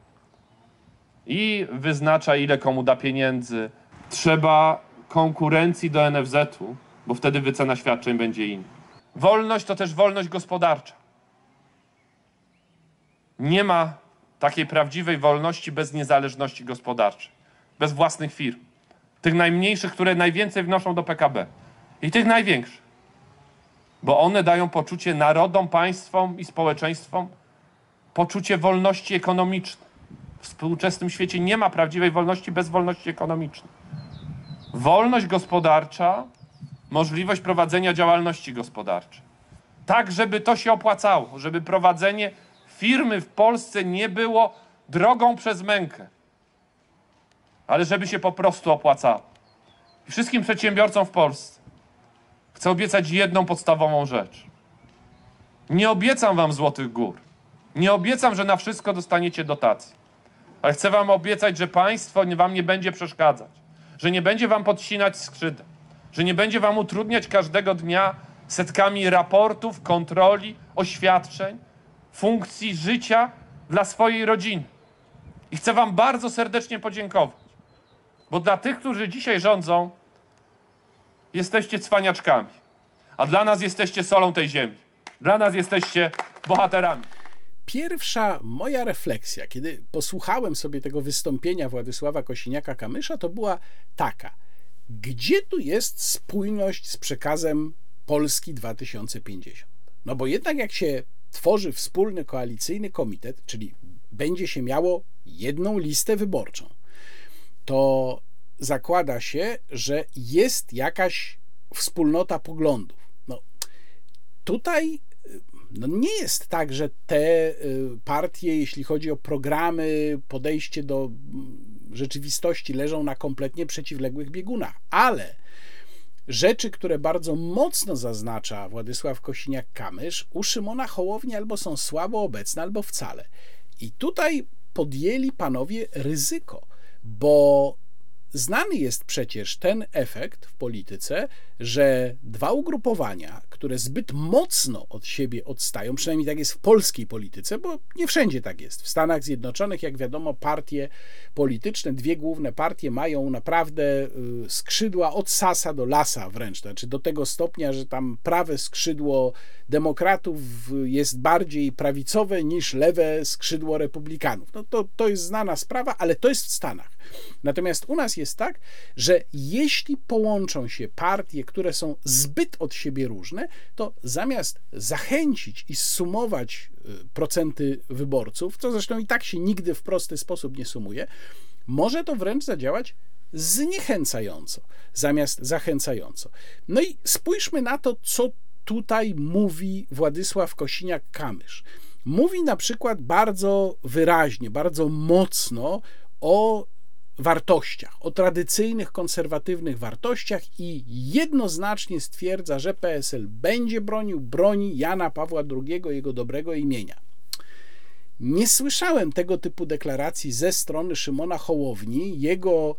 i wyznacza, ile komu da pieniędzy. Trzeba konkurencji do NFZ-u, bo wtedy wycena świadczeń będzie inna. Wolność to też wolność gospodarcza. Nie ma takiej prawdziwej wolności bez niezależności gospodarczej, bez własnych firm. Tych najmniejszych, które najwięcej wnoszą do PKB i tych największych, bo one dają poczucie narodom, państwom i społeczeństwom poczucie wolności ekonomicznej. W współczesnym świecie nie ma prawdziwej wolności bez wolności ekonomicznej. Wolność gospodarcza, możliwość prowadzenia działalności gospodarczej. Tak, żeby to się opłacało, żeby prowadzenie firmy w Polsce nie było drogą przez mękę, ale żeby się po prostu opłacało. I wszystkim przedsiębiorcom w Polsce chcę obiecać jedną podstawową rzecz. Nie obiecam wam złotych gór. Nie obiecam, że na wszystko dostaniecie dotacje. Ale chcę wam obiecać, że państwo wam nie będzie przeszkadzać, że nie będzie wam podcinać skrzydeł, że nie będzie wam utrudniać każdego dnia setkami raportów, kontroli, oświadczeń, funkcji życia dla swojej rodziny. I chcę wam bardzo serdecznie podziękować, bo dla tych, którzy dzisiaj rządzą, jesteście cwaniaczkami, a dla nas jesteście solą tej ziemi. Dla nas jesteście bohaterami. Pierwsza moja refleksja, kiedy posłuchałem sobie tego wystąpienia Władysława Kosiniaka-Kamysza, to była taka: gdzie tu jest spójność z przekazem Polski 2050? No bo jednak jak się tworzy wspólny koalicyjny komitet, czyli będzie się miało jedną listę wyborczą, to zakłada się, że jest jakaś wspólnota poglądów. No, tutaj no nie jest tak, że te y, partie, jeśli chodzi o programy, podejście do mm, rzeczywistości, leżą na kompletnie przeciwległych biegunach, ale rzeczy, które bardzo mocno zaznacza Władysław Kosiniak-Kamysz, u Szymona Hołowni albo są słabo obecne, albo wcale. I tutaj podjęli panowie ryzyko, bo Znany jest przecież ten efekt w polityce, że dwa ugrupowania, które zbyt mocno od siebie odstają, przynajmniej tak jest w polskiej polityce, bo nie wszędzie tak jest. W Stanach Zjednoczonych, jak wiadomo, partie polityczne, dwie główne partie mają naprawdę y, skrzydła od sasa do lasa wręcz, znaczy do tego stopnia, że tam prawe skrzydło demokratów jest bardziej prawicowe niż lewe skrzydło republikanów. No to, to jest znana sprawa, ale to jest w Stanach. Natomiast u nas jest tak, że jeśli połączą się partie, które są zbyt od siebie różne, to zamiast zachęcić i sumować y, procenty wyborców, co zresztą i tak się nigdy w prosty sposób nie sumuje, może to wręcz zadziałać zniechęcająco, zamiast zachęcająco. No i spójrzmy na to, co tutaj mówi Władysław Kosiniak-Kamysz. Mówi na przykład bardzo wyraźnie, bardzo mocno o wartościach, o tradycyjnych, konserwatywnych wartościach i jednoznacznie stwierdza, że PSL będzie bronił, broni Jana Pawła II, jego dobrego imienia. Nie słyszałem tego typu deklaracji ze strony Szymona Hołowni. Jego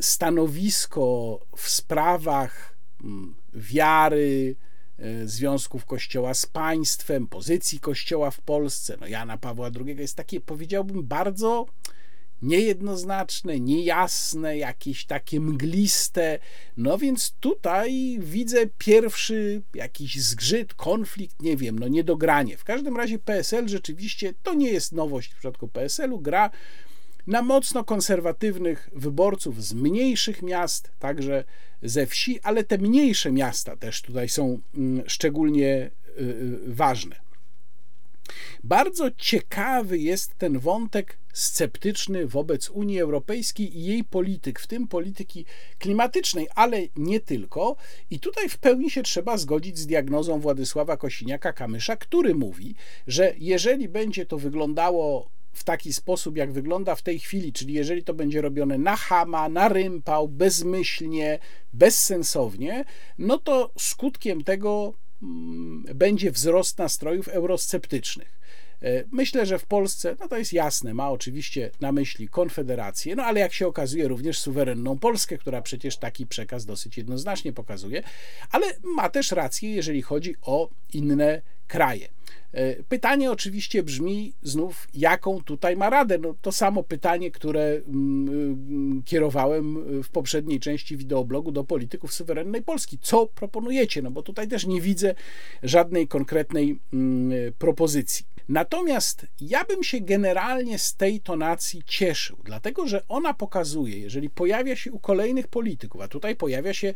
stanowisko w sprawach mm, wiary, e, związków Kościoła z państwem, pozycji Kościoła w Polsce, no Jana Pawła II jest takie, powiedziałbym, bardzo niejednoznaczne, niejasne, jakieś takie mgliste. No więc tutaj widzę pierwszy jakiś zgrzyt, konflikt, nie wiem, no niedogranie. W każdym razie PSL rzeczywiście to nie jest nowość w przypadku PSL-u, gra na mocno konserwatywnych wyborców z mniejszych miast, także ze wsi, ale te mniejsze miasta też tutaj są mm, szczególnie y, y, ważne. Bardzo ciekawy jest ten wątek sceptyczny wobec Unii Europejskiej i jej polityk, w tym polityki klimatycznej, ale nie tylko. I tutaj w pełni się trzeba zgodzić z diagnozą Władysława Kosiniaka-Kamysza, który mówi, że jeżeli będzie to wyglądało w taki sposób, jak wygląda w tej chwili, czyli jeżeli to będzie robione na chama, na rympał, bezmyślnie, bezsensownie, no to skutkiem tego będzie wzrost nastrojów eurosceptycznych. E, myślę, że w Polsce, no to jest jasne, ma oczywiście na myśli Konfederację, no ale jak się okazuje, również suwerenną Polskę, która przecież taki przekaz dosyć jednoznacznie pokazuje, ale ma też rację, jeżeli chodzi o inne kraje. E, pytanie oczywiście brzmi znów, jaką tutaj ma radę? No, to samo pytanie, które mm, mm, kierowałem w poprzedniej części wideoblogu do polityków suwerennej Polski. Co proponujecie? No bo tutaj też nie widzę żadnej konkretnej mm, propozycji. Natomiast ja bym się generalnie z tej tonacji cieszył, dlatego że ona pokazuje, jeżeli pojawia się u kolejnych polityków, a tutaj pojawia się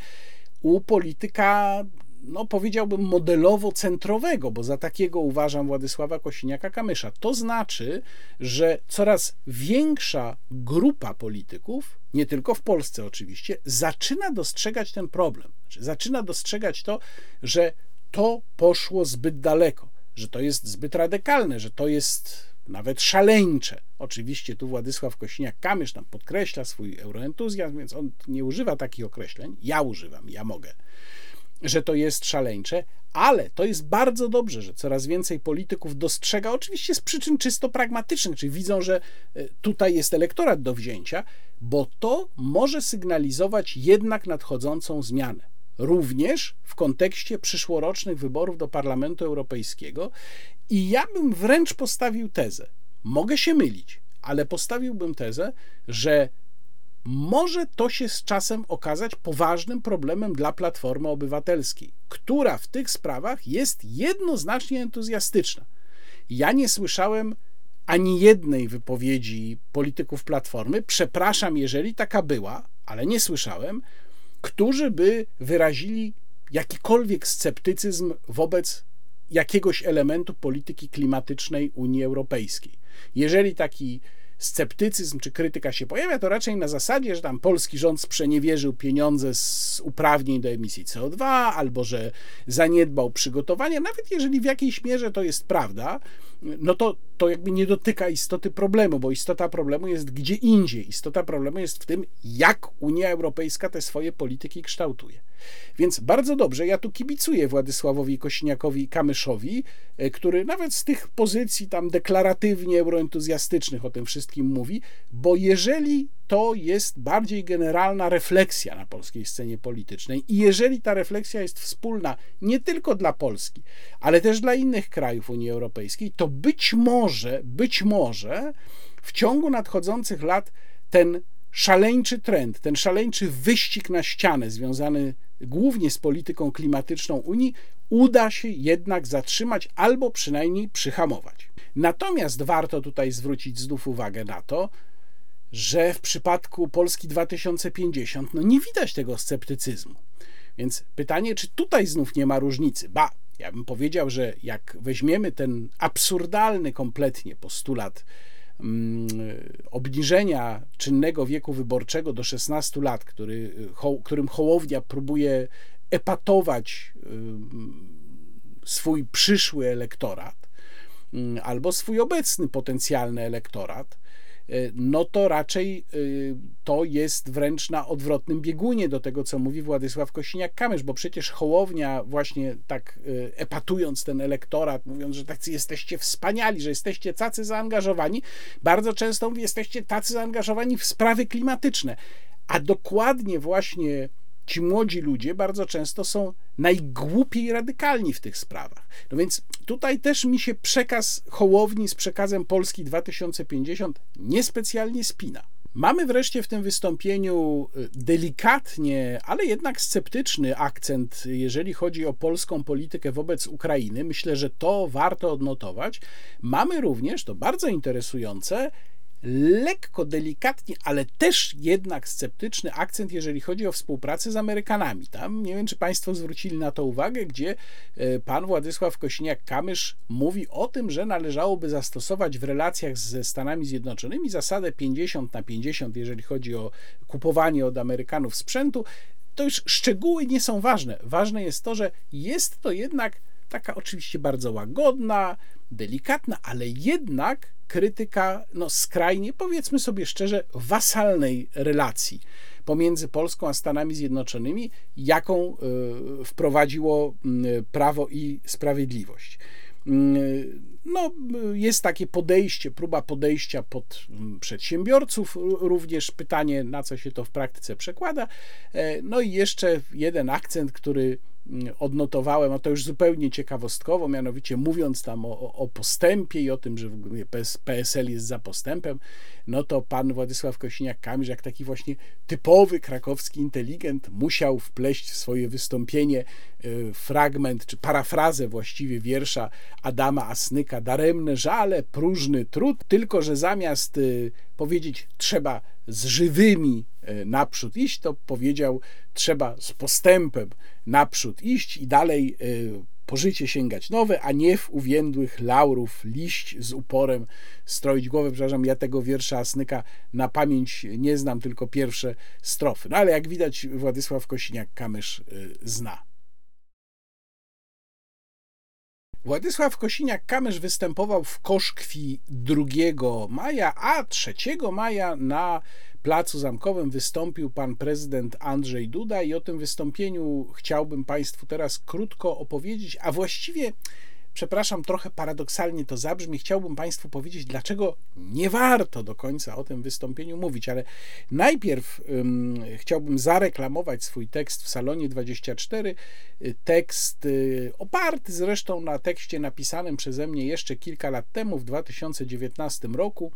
u polityka no powiedziałbym modelowo-centrowego, bo za takiego uważam Władysława Kosiniaka-Kamysza. To znaczy, że coraz większa grupa polityków, nie tylko w Polsce oczywiście, zaczyna dostrzegać ten problem. Znaczy, zaczyna dostrzegać to, że to poszło zbyt daleko, że to jest zbyt radykalne, że to jest nawet szaleńcze. Oczywiście tu Władysław Kosiniak-Kamysz tam podkreśla swój euroentuzjazm, więc on nie używa takich określeń. Ja używam, ja mogę że to jest szaleńcze, ale to jest bardzo dobrze, że coraz więcej polityków dostrzega, oczywiście z przyczyn czysto pragmatycznych, czyli widzą, że e, tutaj jest elektorat do wzięcia, bo to może sygnalizować jednak nadchodzącą zmianę. Również w kontekście przyszłorocznych wyborów do Parlamentu Europejskiego. I ja bym wręcz postawił tezę, mogę się mylić, ale postawiłbym tezę, że może to się z czasem okazać poważnym problemem dla Platformy Obywatelskiej, która w tych sprawach jest jednoznacznie entuzjastyczna. Ja nie słyszałem ani jednej wypowiedzi polityków Platformy, przepraszam, jeżeli taka była, ale nie słyszałem, którzy by wyrazili jakikolwiek sceptycyzm wobec jakiegoś elementu polityki klimatycznej Unii Europejskiej. Jeżeli taki sceptycyzm czy krytyka się pojawia, to raczej na zasadzie, że tam polski rząd sprzeniewierzył pieniądze z uprawnień do emisji CO2, albo że zaniedbał przygotowania, nawet jeżeli w jakiejś mierze to jest prawda, no to, to jakby nie dotyka istoty problemu, bo istota problemu jest gdzie indziej. Istota problemu jest w tym, jak Unia Europejska te swoje polityki kształtuje. Więc bardzo dobrze, ja tu kibicuję Władysławowi Kośniakowi Kamyszowi, e, który nawet z tych pozycji tam deklaratywnie euroentuzjastycznych o tym wszystkim mówi, bo jeżeli to jest bardziej generalna refleksja na polskiej scenie politycznej i jeżeli ta refleksja jest wspólna nie tylko dla Polski, ale też dla innych krajów Unii Europejskiej, to być może, być może w ciągu nadchodzących lat ten szaleńczy trend, ten szaleńczy wyścig na ścianę związany głównie z polityką klimatyczną Unii, uda się jednak zatrzymać albo przynajmniej przyhamować. Natomiast warto tutaj zwrócić znów uwagę na to, że w przypadku Polski 2050 no nie widać tego sceptycyzmu. Więc pytanie, czy tutaj znów nie ma różnicy? Ba, ja bym powiedział, że jak weźmiemy ten absurdalny kompletnie postulat mm, obniżenia czynnego wieku wyborczego do 16 lat, który, którym Hołownia próbuje epatować swój przyszły elektorat mm, albo swój obecny potencjalny elektorat, no to raczej e, to jest wręcz na odwrotnym biegunie do tego, co mówi Władysław Kosiniak-Kamysz, bo przecież Hołownia właśnie tak e, epatując ten elektorat, mówiąc, że tacy jesteście wspaniali, że jesteście tacy zaangażowani, bardzo często mówi, jesteście tacy zaangażowani w sprawy klimatyczne. A dokładnie właśnie ci młodzi ludzie bardzo często są najgłupiej radykalni w tych sprawach. No więc tutaj też mi się przekaz Hołowni z przekazem Polski 2050 niespecjalnie spina. Mamy wreszcie w tym wystąpieniu y, delikatnie, ale jednak sceptyczny akcent, jeżeli chodzi o polską politykę wobec Ukrainy. Myślę, że to warto odnotować. Mamy również, to bardzo interesujące, lekko, delikatnie, ale też jednak sceptyczny akcent, jeżeli chodzi o współpracę z Amerykanami. Tam nie wiem, czy Państwo zwrócili na to uwagę, gdzie e, pan Władysław Kośniak-Kamysz mówi o tym, że należałoby zastosować w relacjach ze Stanami Zjednoczonymi zasadę 50 na 50, jeżeli chodzi o kupowanie od Amerykanów sprzętu. To już szczegóły nie są ważne. Ważne jest to, że jest to jednak taka oczywiście bardzo łagodna, delikatna, ale jednak krytyka no, skrajnie, powiedzmy sobie szczerze, wasalnej relacji pomiędzy Polską a Stanami Zjednoczonymi, jaką y, wprowadziło y, Prawo i Sprawiedliwość. Y, no, jest takie podejście, próba podejścia pod mm, przedsiębiorców, również pytanie, na co się to w praktyce przekłada. E, no i jeszcze jeden akcent, który mm, odnotowałem, a to już zupełnie ciekawostkowo, mianowicie mówiąc tam o, o postępie i o tym, że PSL jest za postępem, no to pan Władysław Kosiniak-Kamysz, jak taki właśnie typowy krakowski inteligent, musiał wpleść w swoje wystąpienie e, fragment, czy parafrazę właściwie wiersza Adama Asnyka, daremne żale, próżny trud, tylko że zamiast e, powiedzieć trzeba z żywymi e, naprzód iść, to powiedział trzeba z postępem naprzód iść i dalej po życie sięgać nowe, a nie w uwiędłych laurów liść z uporem stroić głowę. Przepraszam, ja tego wiersza Asnyka na pamięć nie znam, tylko pierwsze strofy. No ale jak widać, Władysław Kosiniak-Kamysz y, zna. Władysław Kosiniak-Kamysz występował w Koszkwi 2 maja, a 3 maja na Placu Zamkowym wystąpił pan prezydent Andrzej Duda i o tym wystąpieniu chciałbym Państwu teraz krótko opowiedzieć, a właściwie przepraszam, trochę paradoksalnie to zabrzmi, chciałbym Państwu powiedzieć, dlaczego nie warto do końca o tym wystąpieniu mówić, ale najpierw um, chciałbym zareklamować swój tekst w Salonie 24. Tekst y, oparty zresztą na tekście napisanym przeze mnie jeszcze kilka lat temu, w 2019 roku,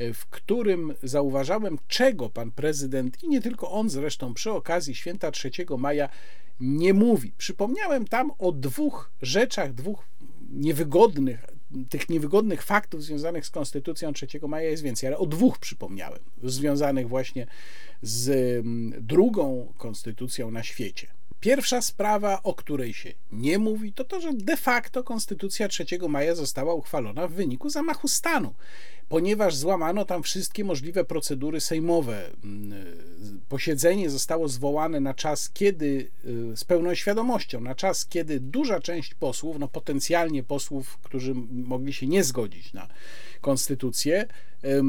y, w którym zauważałem, czego pan prezydent i nie tylko on zresztą przy okazji święta 3 maja nie mówi. Przypomniałem tam o dwóch rzeczach, dwóch niewygodnych, tych niewygodnych faktów związanych z Konstytucją 3 maja jest więcej, ale o dwóch przypomniałem, związanych właśnie z mm, drugą konstytucją na świecie. Pierwsza sprawa, o której się nie mówi, to to, że de facto Konstytucja 3 maja została uchwalona w wyniku zamachu stanu ponieważ złamano tam wszystkie możliwe procedury sejmowe. Mm, posiedzenie zostało zwołane na czas, kiedy, y, z pełną świadomością, na czas, kiedy duża część posłów, no potencjalnie posłów, którzy mogli się nie zgodzić na konstytucję, y,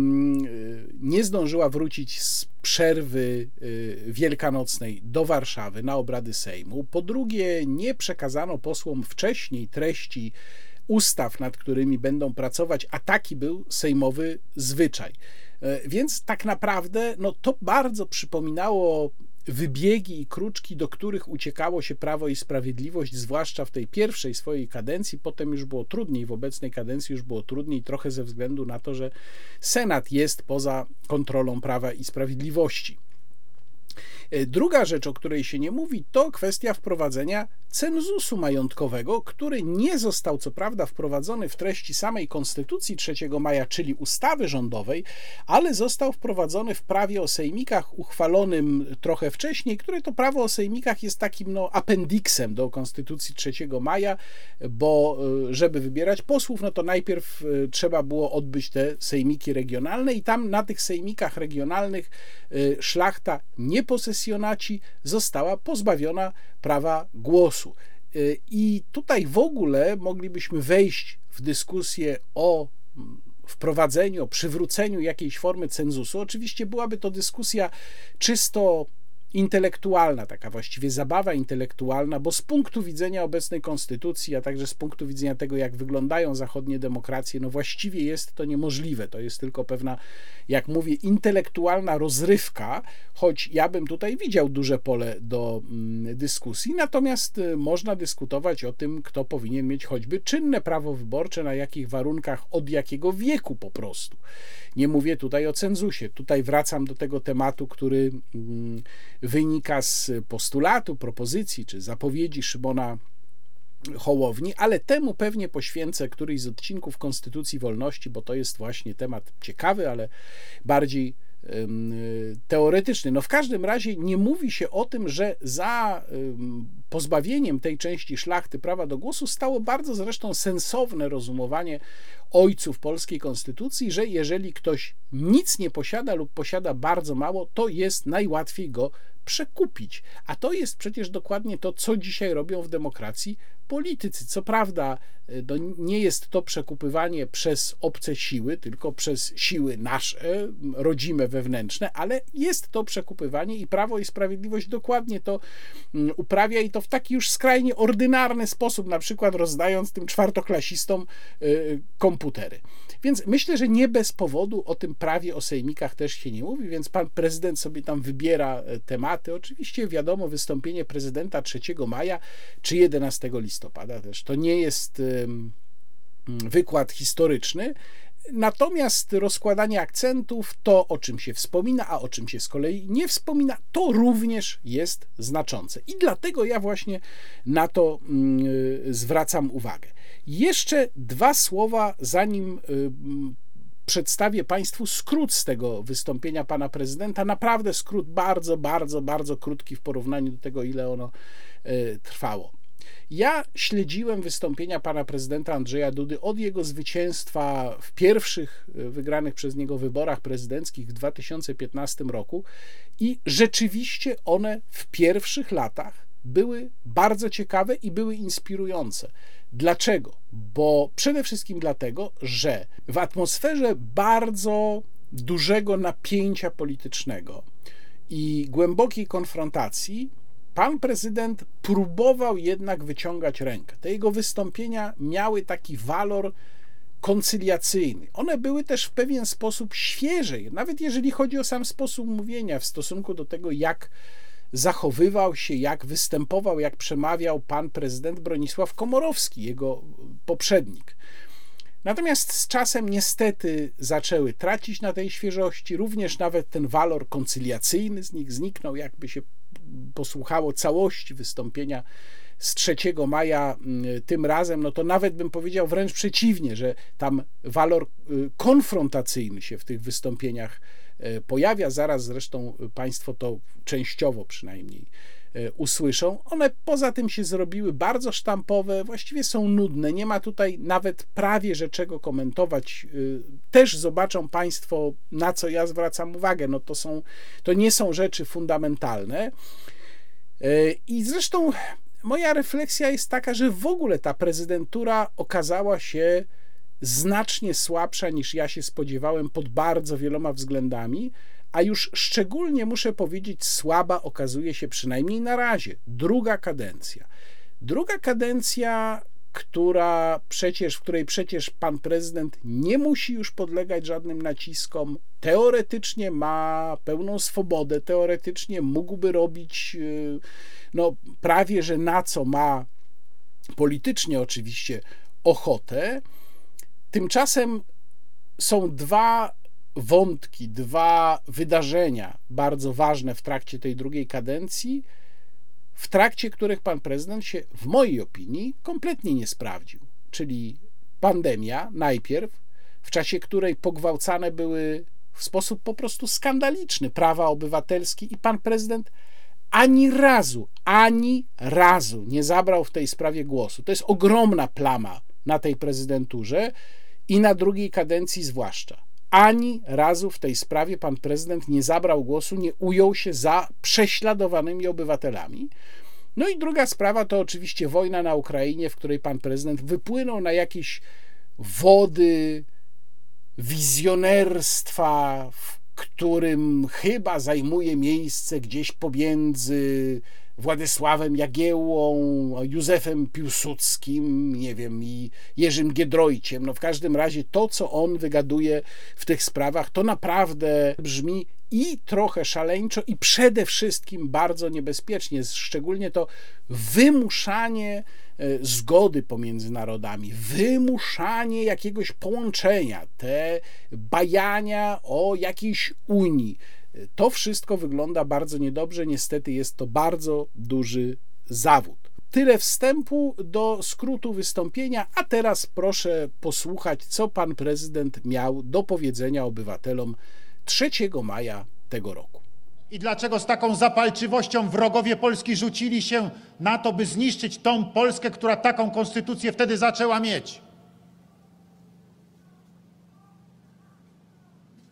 nie zdążyła wrócić z przerwy y, wielkanocnej do Warszawy na obrady Sejmu. Po drugie, nie przekazano posłom wcześniej treści ustaw, nad którymi będą pracować, a taki był sejmowy zwyczaj. E, więc tak naprawdę no, to bardzo przypominało wybiegi i kruczki, do których uciekało się Prawo i Sprawiedliwość, zwłaszcza w tej pierwszej swojej kadencji. Potem już było trudniej, w obecnej kadencji już było trudniej, trochę ze względu na to, że Senat jest poza kontrolą Prawa i Sprawiedliwości. E, druga rzecz, o której się nie mówi, to kwestia wprowadzenia cenzusu majątkowego, który nie został co prawda wprowadzony w treści samej Konstytucji 3 maja, czyli ustawy rządowej, ale został wprowadzony w prawie o sejmikach uchwalonym trochę wcześniej, które to prawo o sejmikach jest takim no, apendiksem do Konstytucji 3 maja, bo e, żeby wybierać posłów, no to najpierw e, trzeba było odbyć te sejmiki regionalne i tam na tych sejmikach regionalnych szlachta nie posesjonowała pasjonaci została pozbawiona prawa głosu. Y, I tutaj w ogóle moglibyśmy wejść w dyskusję o mm, wprowadzeniu, o przywróceniu jakiejś formy cenzusu. Oczywiście byłaby to dyskusja czysto intelektualna, taka właściwie zabawa intelektualna, bo z punktu widzenia obecnej konstytucji, a także z punktu widzenia tego, jak wyglądają zachodnie demokracje, no właściwie jest to niemożliwe. To jest tylko pewna, jak mówię, intelektualna rozrywka, choć ja bym tutaj widział duże pole do mm, dyskusji. Natomiast y, można dyskutować o tym, kto powinien mieć choćby czynne prawo wyborcze, na jakich warunkach, od jakiego wieku po prostu. Nie mówię tutaj o cenzusie. Tutaj wracam do tego tematu, który mm, wynika z postulatu, propozycji czy zapowiedzi Szymona Hołowni, ale temu pewnie poświęcę któryś z odcinków Konstytucji Wolności, bo to jest właśnie temat ciekawy, ale bardziej teoretyczny. No w każdym razie nie mówi się o tym, że za pozbawieniem tej części szlachty prawa do głosu stało bardzo zresztą sensowne rozumowanie ojców polskiej konstytucji, że jeżeli ktoś nic nie posiada lub posiada bardzo mało, to jest najłatwiej go przekupić. A to jest przecież dokładnie to, co dzisiaj robią w demokracji politycy. Co prawda, no nie jest to przekupywanie przez obce siły, tylko przez siły nasze, rodzime, wewnętrzne, ale jest to przekupywanie i Prawo i Sprawiedliwość dokładnie to uprawia i to w taki już skrajnie ordynarny sposób, na przykład rozdając tym czwartoklasistom y, komputery. Więc myślę, że nie bez powodu o tym prawie o sejmikach też się nie mówi, więc pan prezydent sobie tam wybiera e, tematy. Oczywiście wiadomo, wystąpienie prezydenta 3 maja czy 11 listopada też to nie jest wykład historyczny, Natomiast rozkładanie akcentów, to o czym się wspomina, a o czym się z kolei nie wspomina, to również jest znaczące. I dlatego ja właśnie na to mm, zwracam uwagę. Jeszcze dwa słowa, zanim y, przedstawię Państwu skrót z tego wystąpienia pana prezydenta. Naprawdę skrót bardzo, bardzo, bardzo krótki w porównaniu do tego, ile ono y, trwało. Ja śledziłem wystąpienia pana prezydenta Andrzeja Dudy od jego zwycięstwa w pierwszych y, wygranych przez niego wyborach prezydenckich w 2015 roku i rzeczywiście one w pierwszych latach były bardzo ciekawe i były inspirujące. Dlaczego? Bo przede wszystkim dlatego, że w atmosferze bardzo dużego napięcia politycznego i głębokiej konfrontacji pan prezydent próbował jednak wyciągać rękę. Te jego wystąpienia miały taki walor koncyliacyjny. One były też w pewien sposób świeże, nawet jeżeli chodzi o sam sposób mówienia w stosunku do tego, jak zachowywał się, jak występował, jak przemawiał pan prezydent Bronisław Komorowski, jego poprzednik. Natomiast z czasem niestety zaczęły tracić na tej świeżości, również nawet ten walor koncyliacyjny z nich zniknął, jakby się posłuchało całości wystąpienia z 3 maja mm, tym razem, no to nawet bym powiedział wręcz przeciwnie, że tam walor y, konfrontacyjny się w tych wystąpieniach pojawia. Zaraz zresztą Państwo to częściowo przynajmniej e, usłyszą. One poza tym się zrobiły bardzo sztampowe, właściwie są nudne. Nie ma tutaj nawet prawie że czego komentować. Y, też zobaczą Państwo, na co ja zwracam uwagę. No to, są, to nie są rzeczy fundamentalne. E, I zresztą moja refleksja jest taka, że w ogóle ta prezydentura okazała się znacznie słabsza niż ja się spodziewałem pod bardzo wieloma względami, a już szczególnie muszę powiedzieć, słaba okazuje się przynajmniej na razie druga kadencja. Druga kadencja, która przecież, w której przecież pan prezydent nie musi już podlegać żadnym naciskom, teoretycznie ma pełną swobodę, teoretycznie mógłby robić yy, no, prawie że na co ma politycznie oczywiście ochotę. Tymczasem są dwa wątki, dwa wydarzenia bardzo ważne w trakcie tej drugiej kadencji, w trakcie których pan prezydent się, w mojej opinii, kompletnie nie sprawdził. Czyli pandemia najpierw, w czasie której pogwałcane były w sposób po prostu skandaliczny prawa obywatelskie i pan prezydent ani razu, ani razu nie zabrał w tej sprawie głosu. To jest ogromna plama na tej prezydenturze i na drugiej kadencji zwłaszcza. Ani razu w tej sprawie pan prezydent nie zabrał głosu, nie ujął się za prześladowanymi obywatelami. No i druga sprawa to oczywiście wojna na Ukrainie, w której pan prezydent wypłynął na jakieś wody wizjonerstwa, w którym chyba zajmuje miejsce gdzieś pomiędzy Władysławem Jagiełą, Józefem Piłsudskim, nie wiem, i Jerzym Giedroyciem. No w każdym razie to, co on wygaduje w tych sprawach, to naprawdę brzmi i trochę szaleńczo, i przede wszystkim bardzo niebezpiecznie. Szczególnie to wymuszanie E, zgody pomiędzy narodami, wymuszanie jakiegoś połączenia, te bajania o jakiejś Unii. To wszystko wygląda bardzo niedobrze. Niestety jest to bardzo duży zawód. Tyle wstępu do skrótu wystąpienia, a teraz proszę posłuchać, co pan prezydent miał do powiedzenia obywatelom 3 maja tego roku i dlaczego z taką zapalczywością wrogowie Polski rzucili się na to, by zniszczyć tą Polskę, która taką konstytucję wtedy zaczęła mieć.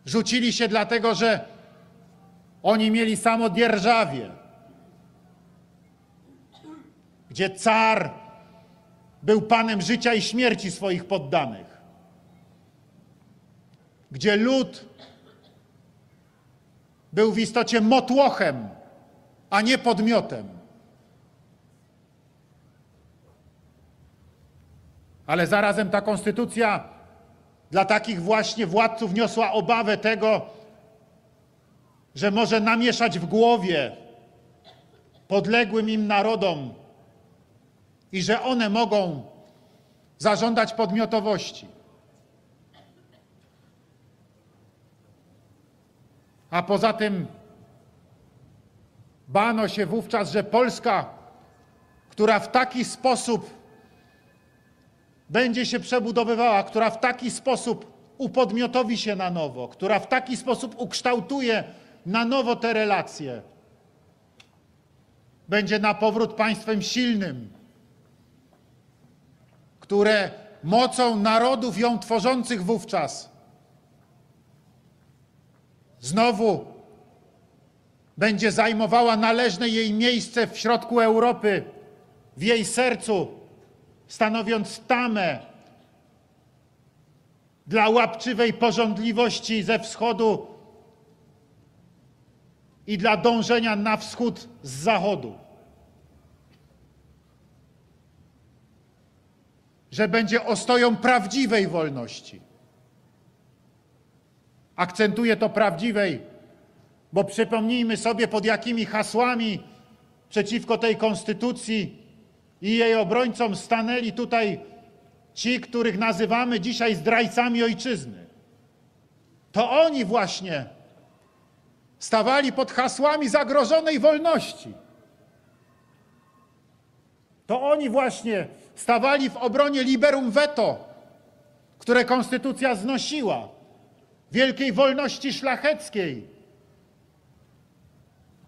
Rzucili się dlatego, że oni mieli samo dzierżawie, gdzie car był panem życia i śmierci swoich poddanych, gdzie lud był w istocie motłochem, a nie podmiotem. Ale zarazem ta konstytucja dla takich właśnie władców niosła obawę tego, że może namieszać w głowie podległym im narodom i że one mogą zażądać podmiotowości. A poza tym bano się wówczas, że Polska, która w taki sposób będzie się przebudowywała, która w taki sposób upodmiotowi się na nowo, która w taki sposób ukształtuje na nowo te relacje, będzie na powrót państwem silnym, które mocą narodów ją tworzących wówczas. Znowu będzie zajmowała należne jej miejsce w środku Europy, w jej sercu, stanowiąc tamę dla łapczywej porządliwości ze wschodu i dla dążenia na wschód z zachodu. Że będzie ostoją prawdziwej wolności. Akcentuję to prawdziwej, bo przypomnijmy sobie, pod jakimi hasłami przeciwko tej konstytucji i jej obrońcom stanęli tutaj ci, których nazywamy dzisiaj zdrajcami ojczyzny. To oni właśnie stawali pod hasłami zagrożonej wolności. To oni właśnie stawali w obronie liberum veto, które konstytucja znosiła, wielkiej wolności szlacheckiej,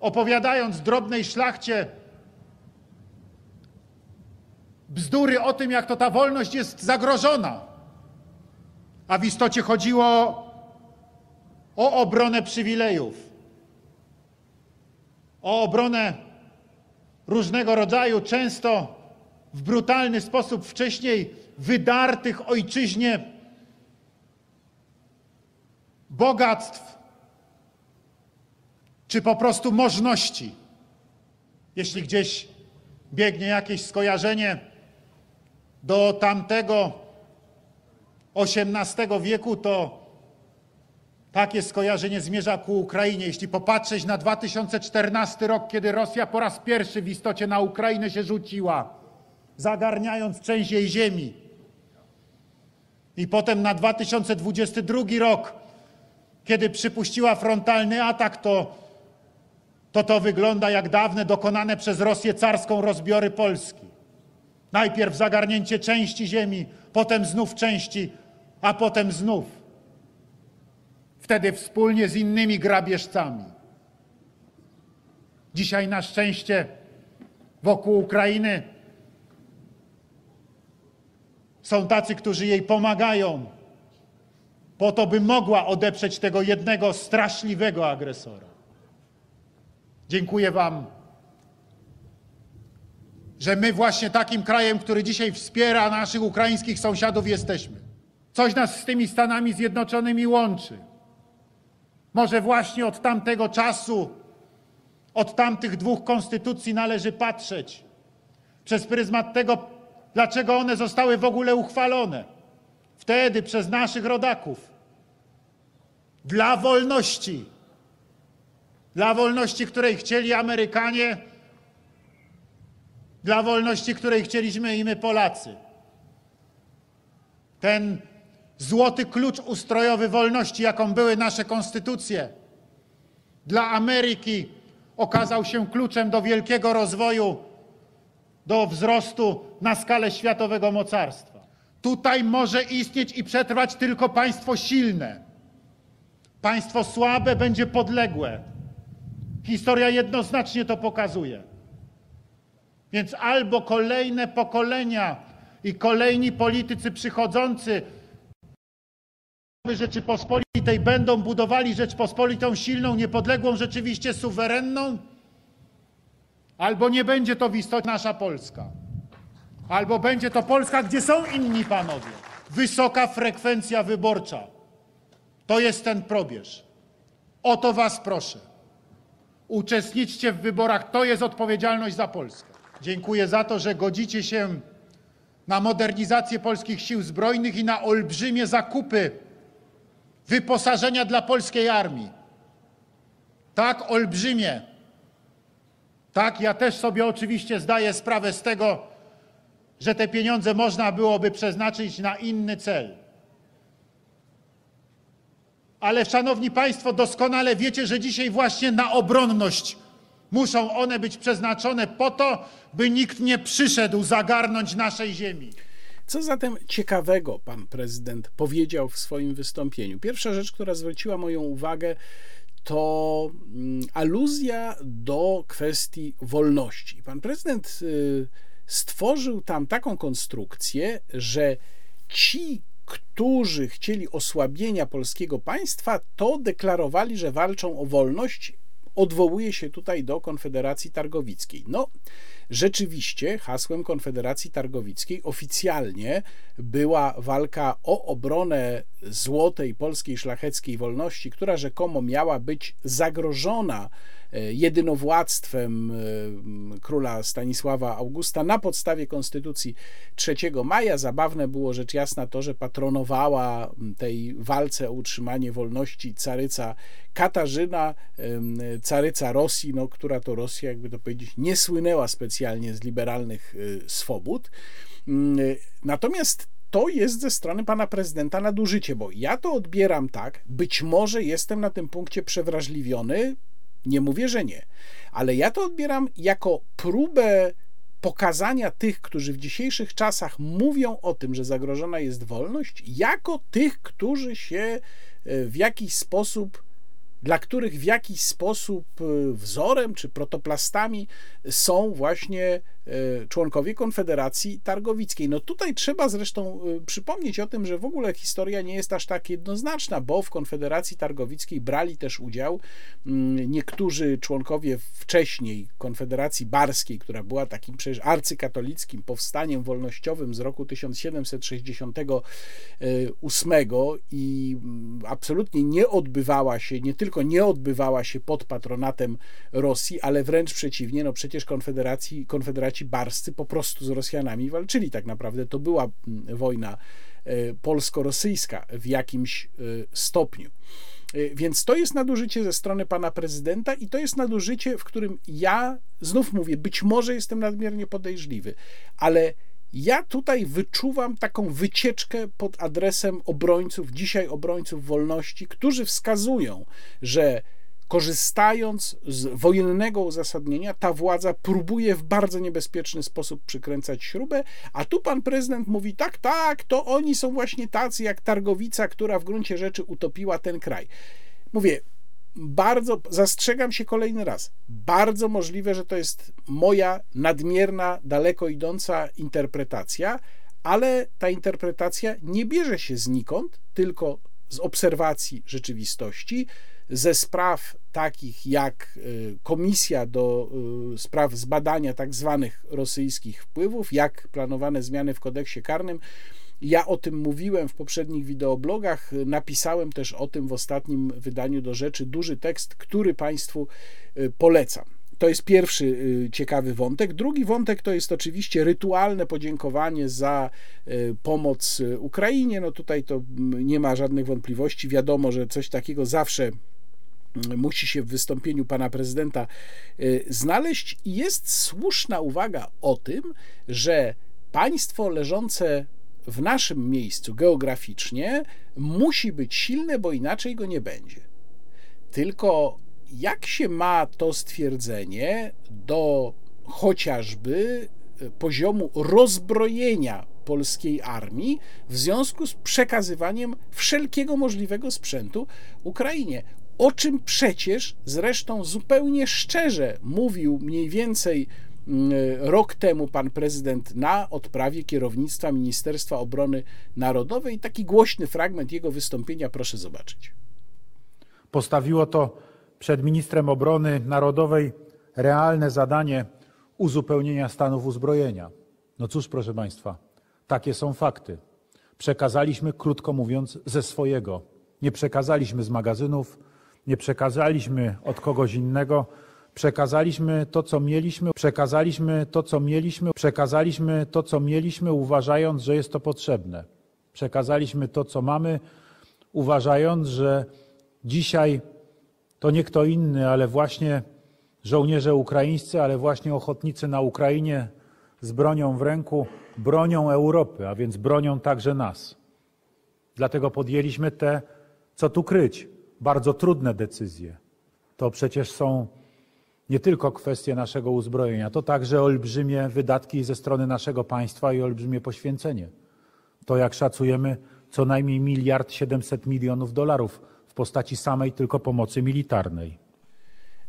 opowiadając drobnej szlachcie bzdury o tym, jak to ta wolność jest zagrożona. A w istocie chodziło o obronę przywilejów, o obronę różnego rodzaju, często w brutalny sposób wcześniej wydartych ojczyźnie bogactw, czy po prostu możności. Jeśli gdzieś biegnie jakieś skojarzenie do tamtego XVIII wieku, to takie skojarzenie zmierza ku Ukrainie. Jeśli popatrzeć na 2014 rok, kiedy Rosja po raz pierwszy w istocie na Ukrainę się rzuciła, zagarniając część jej ziemi. I potem na 2022 rok, kiedy przypuściła frontalny atak, to to, to wygląda jak dawne dokonane przez Rosję carską rozbiory Polski. Najpierw zagarnięcie części ziemi, potem znów części, a potem znów. Wtedy wspólnie z innymi grabieżcami. Dzisiaj na szczęście wokół Ukrainy są tacy, którzy jej pomagają, po to, by mogła odeprzeć tego jednego straszliwego agresora. Dziękuję Wam że my właśnie takim krajem, który dzisiaj wspiera naszych ukraińskich sąsiadów jesteśmy. Coś nas z tymi Stanami Zjednoczonymi łączy. Może właśnie od tamtego czasu, od tamtych dwóch konstytucji należy patrzeć przez pryzmat tego, dlaczego one zostały w ogóle uchwalone. Wtedy przez naszych rodaków. Dla wolności. Dla wolności, której chcieli Amerykanie, dla wolności, której chcieliśmy i my Polacy. Ten złoty klucz ustrojowy wolności, jaką były nasze konstytucje, dla Ameryki okazał się kluczem do wielkiego rozwoju, do wzrostu na skalę światowego mocarstwa. Tutaj może istnieć i przetrwać tylko państwo silne. Państwo słabe będzie podległe. Historia jednoznacznie to pokazuje. Więc albo kolejne pokolenia i kolejni politycy przychodzący Rzeczypospolitej będą budowali Rzeczpospolitą silną, niepodległą, rzeczywiście suwerenną, Albo nie będzie to w istocie nasza Polska. Albo będzie to Polska, gdzie są inni panowie. Wysoka frekwencja wyborcza. To jest ten probierz. O to was proszę. Uczestniczcie w wyborach. To jest odpowiedzialność za Polskę. Dziękuję za to, że godzicie się na modernizację polskich sił zbrojnych i na olbrzymie zakupy wyposażenia dla polskiej armii. Tak olbrzymie. Tak, ja też sobie oczywiście zdaję sprawę z tego, że te pieniądze można byłoby przeznaczyć na inny cel. Ale szanowni Państwo, doskonale wiecie, że dzisiaj właśnie na obronność muszą one być przeznaczone po to, by nikt nie przyszedł zagarnąć naszej ziemi. Co zatem ciekawego pan prezydent powiedział w swoim wystąpieniu? Pierwsza rzecz, która zwróciła moją uwagę, to mm, aluzja do kwestii wolności. Pan prezydent y, stworzył tam taką konstrukcję, że ci, którzy chcieli osłabienia polskiego państwa, to deklarowali, że walczą o wolność. Odwołuje się tutaj do Konfederacji Targowickiej. No, rzeczywiście hasłem Konfederacji Targowickiej oficjalnie była walka o obronę złotej polskiej szlacheckiej wolności, która rzekomo miała być zagrożona jedynowładztwem e, króla Stanisława Augusta na podstawie konstytucji 3 maja. Zabawne było rzecz jasna to, że patronowała tej walce o utrzymanie wolności caryca Katarzyna, caryca Rosji, no, która to Rosja, jakby to powiedzieć, nie słynęła specjalnie z liberalnych e, swobód. Natomiast to jest ze strony pana prezydenta nadużycie, bo ja to odbieram tak, być może jestem na tym punkcie przewrażliwiony, nie mówię, że nie, ale ja to odbieram jako próbę pokazania tych, którzy w dzisiejszych czasach mówią o tym, że zagrożona jest wolność, jako tych, którzy się e, w jakiś sposób dla których w jakiś sposób e, wzorem czy protoplastami są właśnie członkowie Konfederacji Targowickiej. No tutaj trzeba zresztą e, przypomnieć o tym, że w ogóle historia nie jest aż tak jednoznaczna, bo w Konfederacji Targowickiej brali też udział mm, niektórzy członkowie wcześniej Konfederacji Barskiej, która była takim przecież arcykatolickim powstaniem wolnościowym z roku 1768 i mm, absolutnie nie odbywała się nie tylko nie odbywała się pod patronatem Rosji, ale wręcz przeciwnie, no przecież konfederacji, konfederaci barscy po prostu z Rosjanami walczyli tak naprawdę. To była mm, wojna e, polsko-rosyjska w jakimś e, stopniu. E, więc to jest nadużycie ze strony pana prezydenta i to jest nadużycie, w którym ja znów mówię, być może jestem nadmiernie podejrzliwy, ale ja tutaj wyczuwam taką wycieczkę pod adresem obrońców, dzisiaj obrońców wolności, którzy wskazują, że korzystając z wojennego uzasadnienia, ta władza próbuje w bardzo niebezpieczny sposób przykręcać śrubę, a tu pan prezydent mówi: tak, tak, to oni są właśnie tacy jak Targowica, która w gruncie rzeczy utopiła ten kraj. Mówię, bardzo, zastrzegam się kolejny raz, bardzo możliwe, że to jest moja nadmierna, daleko idąca interpretacja, ale ta interpretacja nie bierze się znikąd, tylko z obserwacji rzeczywistości, ze spraw takich jak y, Komisja do y, spraw zbadania tak zwanych rosyjskich wpływów, jak planowane zmiany w kodeksie karnym, ja o tym mówiłem w poprzednich wideoblogach, napisałem też o tym w ostatnim wydaniu do rzeczy duży tekst, który Państwu y, polecam. To jest pierwszy y, ciekawy wątek. Drugi wątek to jest oczywiście rytualne podziękowanie za y, pomoc Ukrainie. No tutaj to mm, nie ma żadnych wątpliwości. Wiadomo, że coś takiego zawsze musi się w wystąpieniu pana prezydenta znaleźć. I jest słuszna uwaga o tym, że państwo leżące w naszym miejscu geograficznie musi być silne, bo inaczej go nie będzie. Tylko jak się ma to stwierdzenie do chociażby e, poziomu rozbrojenia polskiej armii w związku z przekazywaniem wszelkiego możliwego sprzętu Ukrainie? O czym przecież zresztą zupełnie szczerze mówił mniej więcej Mm, rok temu pan prezydent na odprawie kierownictwa Ministerstwa Obrony Narodowej. Taki głośny fragment jego wystąpienia proszę zobaczyć. Postawiło to przed ministrem obrony narodowej realne zadanie uzupełnienia stanów uzbrojenia. No cóż, proszę Państwa, takie są fakty. Przekazaliśmy, krótko mówiąc, ze swojego. Nie przekazaliśmy z magazynów, nie przekazaliśmy od kogoś innego. Przekazaliśmy to, co mieliśmy, przekazaliśmy to, co mieliśmy, przekazaliśmy to, co mieliśmy, uważając, że jest to potrzebne. Przekazaliśmy to, co mamy, uważając, że dzisiaj to nie kto inny, ale właśnie żołnierze ukraińscy, ale właśnie ochotnicy na Ukrainie z bronią w ręku bronią Europy, a więc bronią także nas. Dlatego podjęliśmy te, co tu kryć, bardzo trudne decyzje. To przecież są nie tylko kwestie naszego uzbrojenia, to także olbrzymie wydatki ze strony naszego państwa i olbrzymie poświęcenie. To, jak szacujemy, co najmniej miliard siedemset milionów dolarów w postaci samej tylko pomocy militarnej.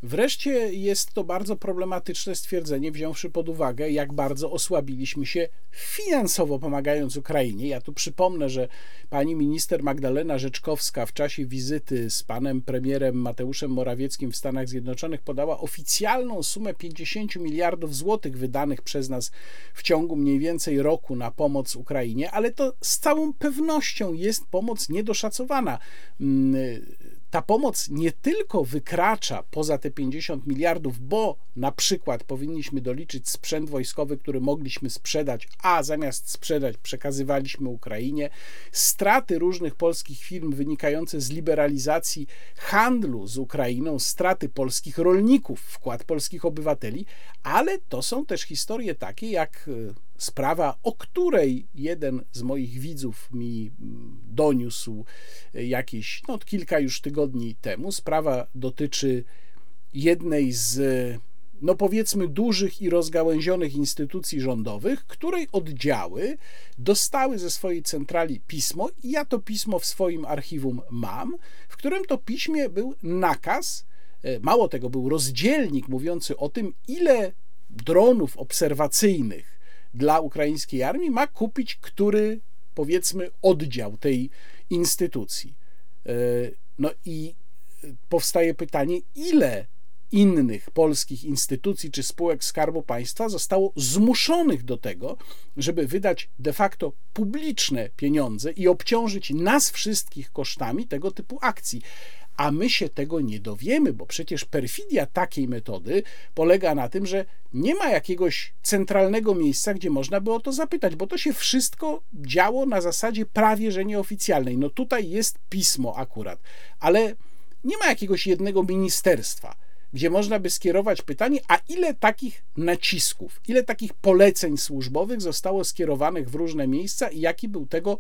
Wreszcie jest to bardzo problematyczne stwierdzenie, wziąwszy pod uwagę, jak bardzo osłabiliśmy się finansowo pomagając Ukrainie. Ja tu przypomnę, że pani minister Magdalena Rzeczkowska w czasie wizyty z panem premierem Mateuszem Morawieckim w Stanach Zjednoczonych podała oficjalną sumę 50 miliardów złotych wydanych przez nas w ciągu mniej więcej roku na pomoc Ukrainie, ale to z całą pewnością jest pomoc niedoszacowana mm, ta pomoc nie tylko wykracza poza te 50 miliardów, bo na przykład powinniśmy doliczyć sprzęt wojskowy, który mogliśmy sprzedać, a zamiast sprzedać przekazywaliśmy Ukrainie, straty różnych polskich firm wynikające z liberalizacji handlu z Ukrainą, straty polskich rolników, wkład polskich obywateli, ale to są też historie takie jak e, sprawa, o której jeden z moich widzów mi mm, doniósł jakieś no, kilka już tygodni temu. Sprawa dotyczy jednej z no powiedzmy dużych i rozgałęzionych instytucji rządowych, której oddziały dostały ze swojej centrali pismo i ja to pismo w swoim archiwum mam, w którym to piśmie był nakaz, e, mało tego był rozdzielnik mówiący o tym, ile dronów obserwacyjnych dla ukraińskiej armii ma kupić który, powiedzmy, oddział tej instytucji. E, no i powstaje pytanie, ile innych polskich instytucji czy spółek Skarbu Państwa zostało zmuszonych do tego, żeby wydać de facto publiczne pieniądze i obciążyć nas wszystkich kosztami tego typu akcji a my się tego nie dowiemy, bo przecież perfidia takiej metody polega na tym, że nie ma jakiegoś centralnego miejsca, gdzie można by o to zapytać, bo to się wszystko działo na zasadzie prawie że nieoficjalnej. No tutaj jest pismo akurat, ale nie ma jakiegoś jednego ministerstwa gdzie można by skierować pytanie, a ile takich nacisków, ile takich poleceń służbowych zostało skierowanych w różne miejsca i jaki był tego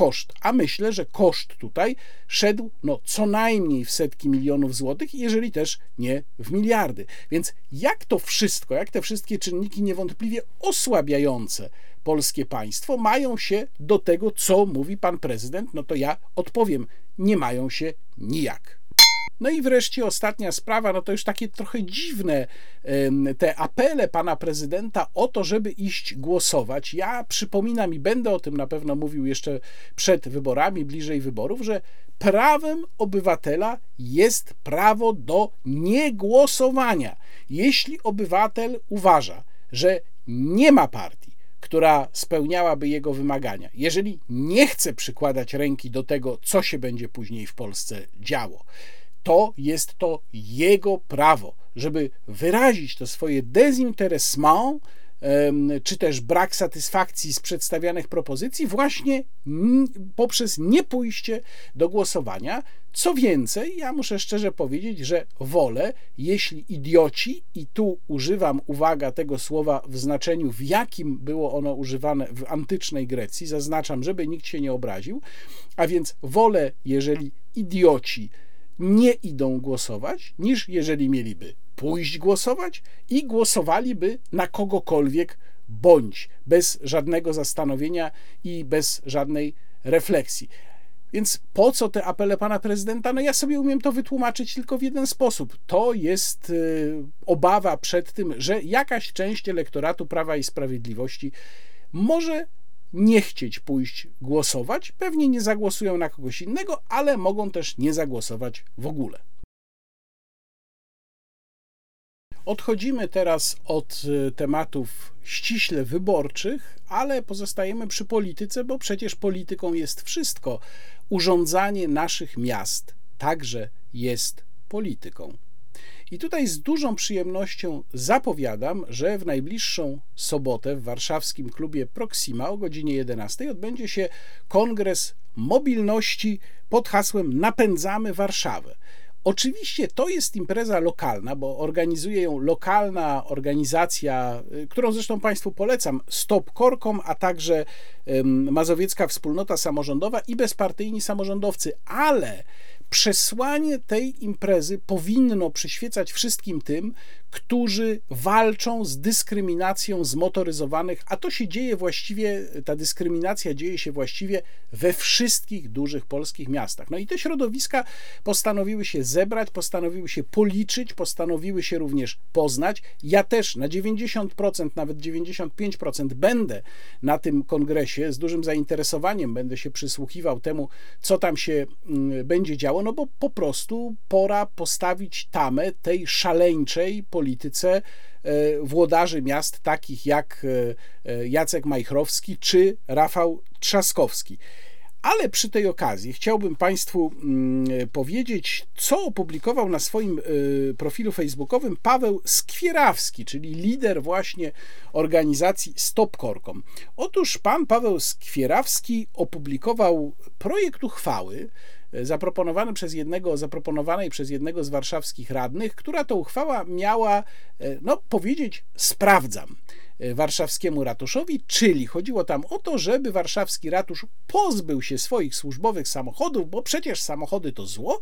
koszt. A myślę, że koszt tutaj szedł no, co najmniej w setki milionów złotych, jeżeli też nie w miliardy. Więc jak to wszystko, jak te wszystkie czynniki niewątpliwie osłabiające polskie państwo mają się do tego, co mówi pan prezydent, no to ja odpowiem, nie mają się nijak. No i wreszcie ostatnia sprawa, no to już takie trochę dziwne te apele pana prezydenta o to, żeby iść głosować. Ja przypominam i będę o tym na pewno mówił jeszcze przed wyborami, bliżej wyborów, że prawem obywatela jest prawo do niegłosowania. Jeśli obywatel uważa, że nie ma partii, która spełniałaby jego wymagania, jeżeli nie chce przykładać ręki do tego, co się będzie później w Polsce działo, to jest to jego prawo, żeby wyrazić to swoje dezinteresement, czy też brak satysfakcji z przedstawianych propozycji właśnie poprzez niepójście do głosowania. Co więcej, ja muszę szczerze powiedzieć, że wolę, jeśli idioci, i tu używam, uwaga, tego słowa w znaczeniu, w jakim było ono używane w antycznej Grecji, zaznaczam, żeby nikt się nie obraził, a więc wolę, jeżeli idioci nie idą głosować, niż jeżeli mieliby pójść głosować i głosowaliby na kogokolwiek bądź bez żadnego zastanowienia i bez żadnej refleksji. Więc po co te apele pana prezydenta? No ja sobie umiem to wytłumaczyć tylko w jeden sposób. To jest y, obawa przed tym, że jakaś część elektoratu Prawa i Sprawiedliwości może nie chcieć pójść głosować. Pewnie nie zagłosują na kogoś innego, ale mogą też nie zagłosować w ogóle. Odchodzimy teraz od y, tematów ściśle wyborczych, ale pozostajemy przy polityce, bo przecież polityką jest wszystko. Urządzanie naszych miast także jest polityką. I tutaj z dużą przyjemnością zapowiadam, że w najbliższą sobotę w warszawskim klubie Proxima o godzinie 11 odbędzie się kongres mobilności pod hasłem Napędzamy Warszawę. Oczywiście to jest impreza lokalna, bo organizuje ją lokalna organizacja, y, którą zresztą Państwu polecam, Stop Korkom, a także Mazowiecka Wspólnota Samorządowa i bezpartyjni samorządowcy, ale przesłanie tej imprezy powinno przyświecać wszystkim tym, którzy walczą z dyskryminacją zmotoryzowanych, a to się dzieje właściwie, ta dyskryminacja dzieje się właściwie we wszystkich dużych polskich miastach. No i te środowiska postanowiły się zebrać, postanowiły się policzyć, postanowiły się również poznać. Ja też na 90%, nawet 95% będę na tym kongresie z dużym zainteresowaniem będę się przysłuchiwał temu, co tam się mm, będzie działo, no bo po prostu pora postawić tamę tej szaleńczej polityce e, włodarzy miast takich jak e, e, Jacek Majchrowski czy Rafał Trzaskowski. Ale przy tej okazji chciałbym Państwu mm, powiedzieć, co opublikował na swoim profilu facebookowym Paweł Skwierawski, czyli lider właśnie organizacji Stop Korkom. Otóż pan Paweł Skwierawski opublikował projekt uchwały, zaproponowany przez jednego, zaproponowanej przez jednego z warszawskich radnych, która to uchwała miała, e, no powiedzieć, sprawdzam e, warszawskiemu ratuszowi, czyli chodziło tam o to, żeby warszawski ratusz pozbył się swoich służbowych samochodów, bo przecież samochody to zło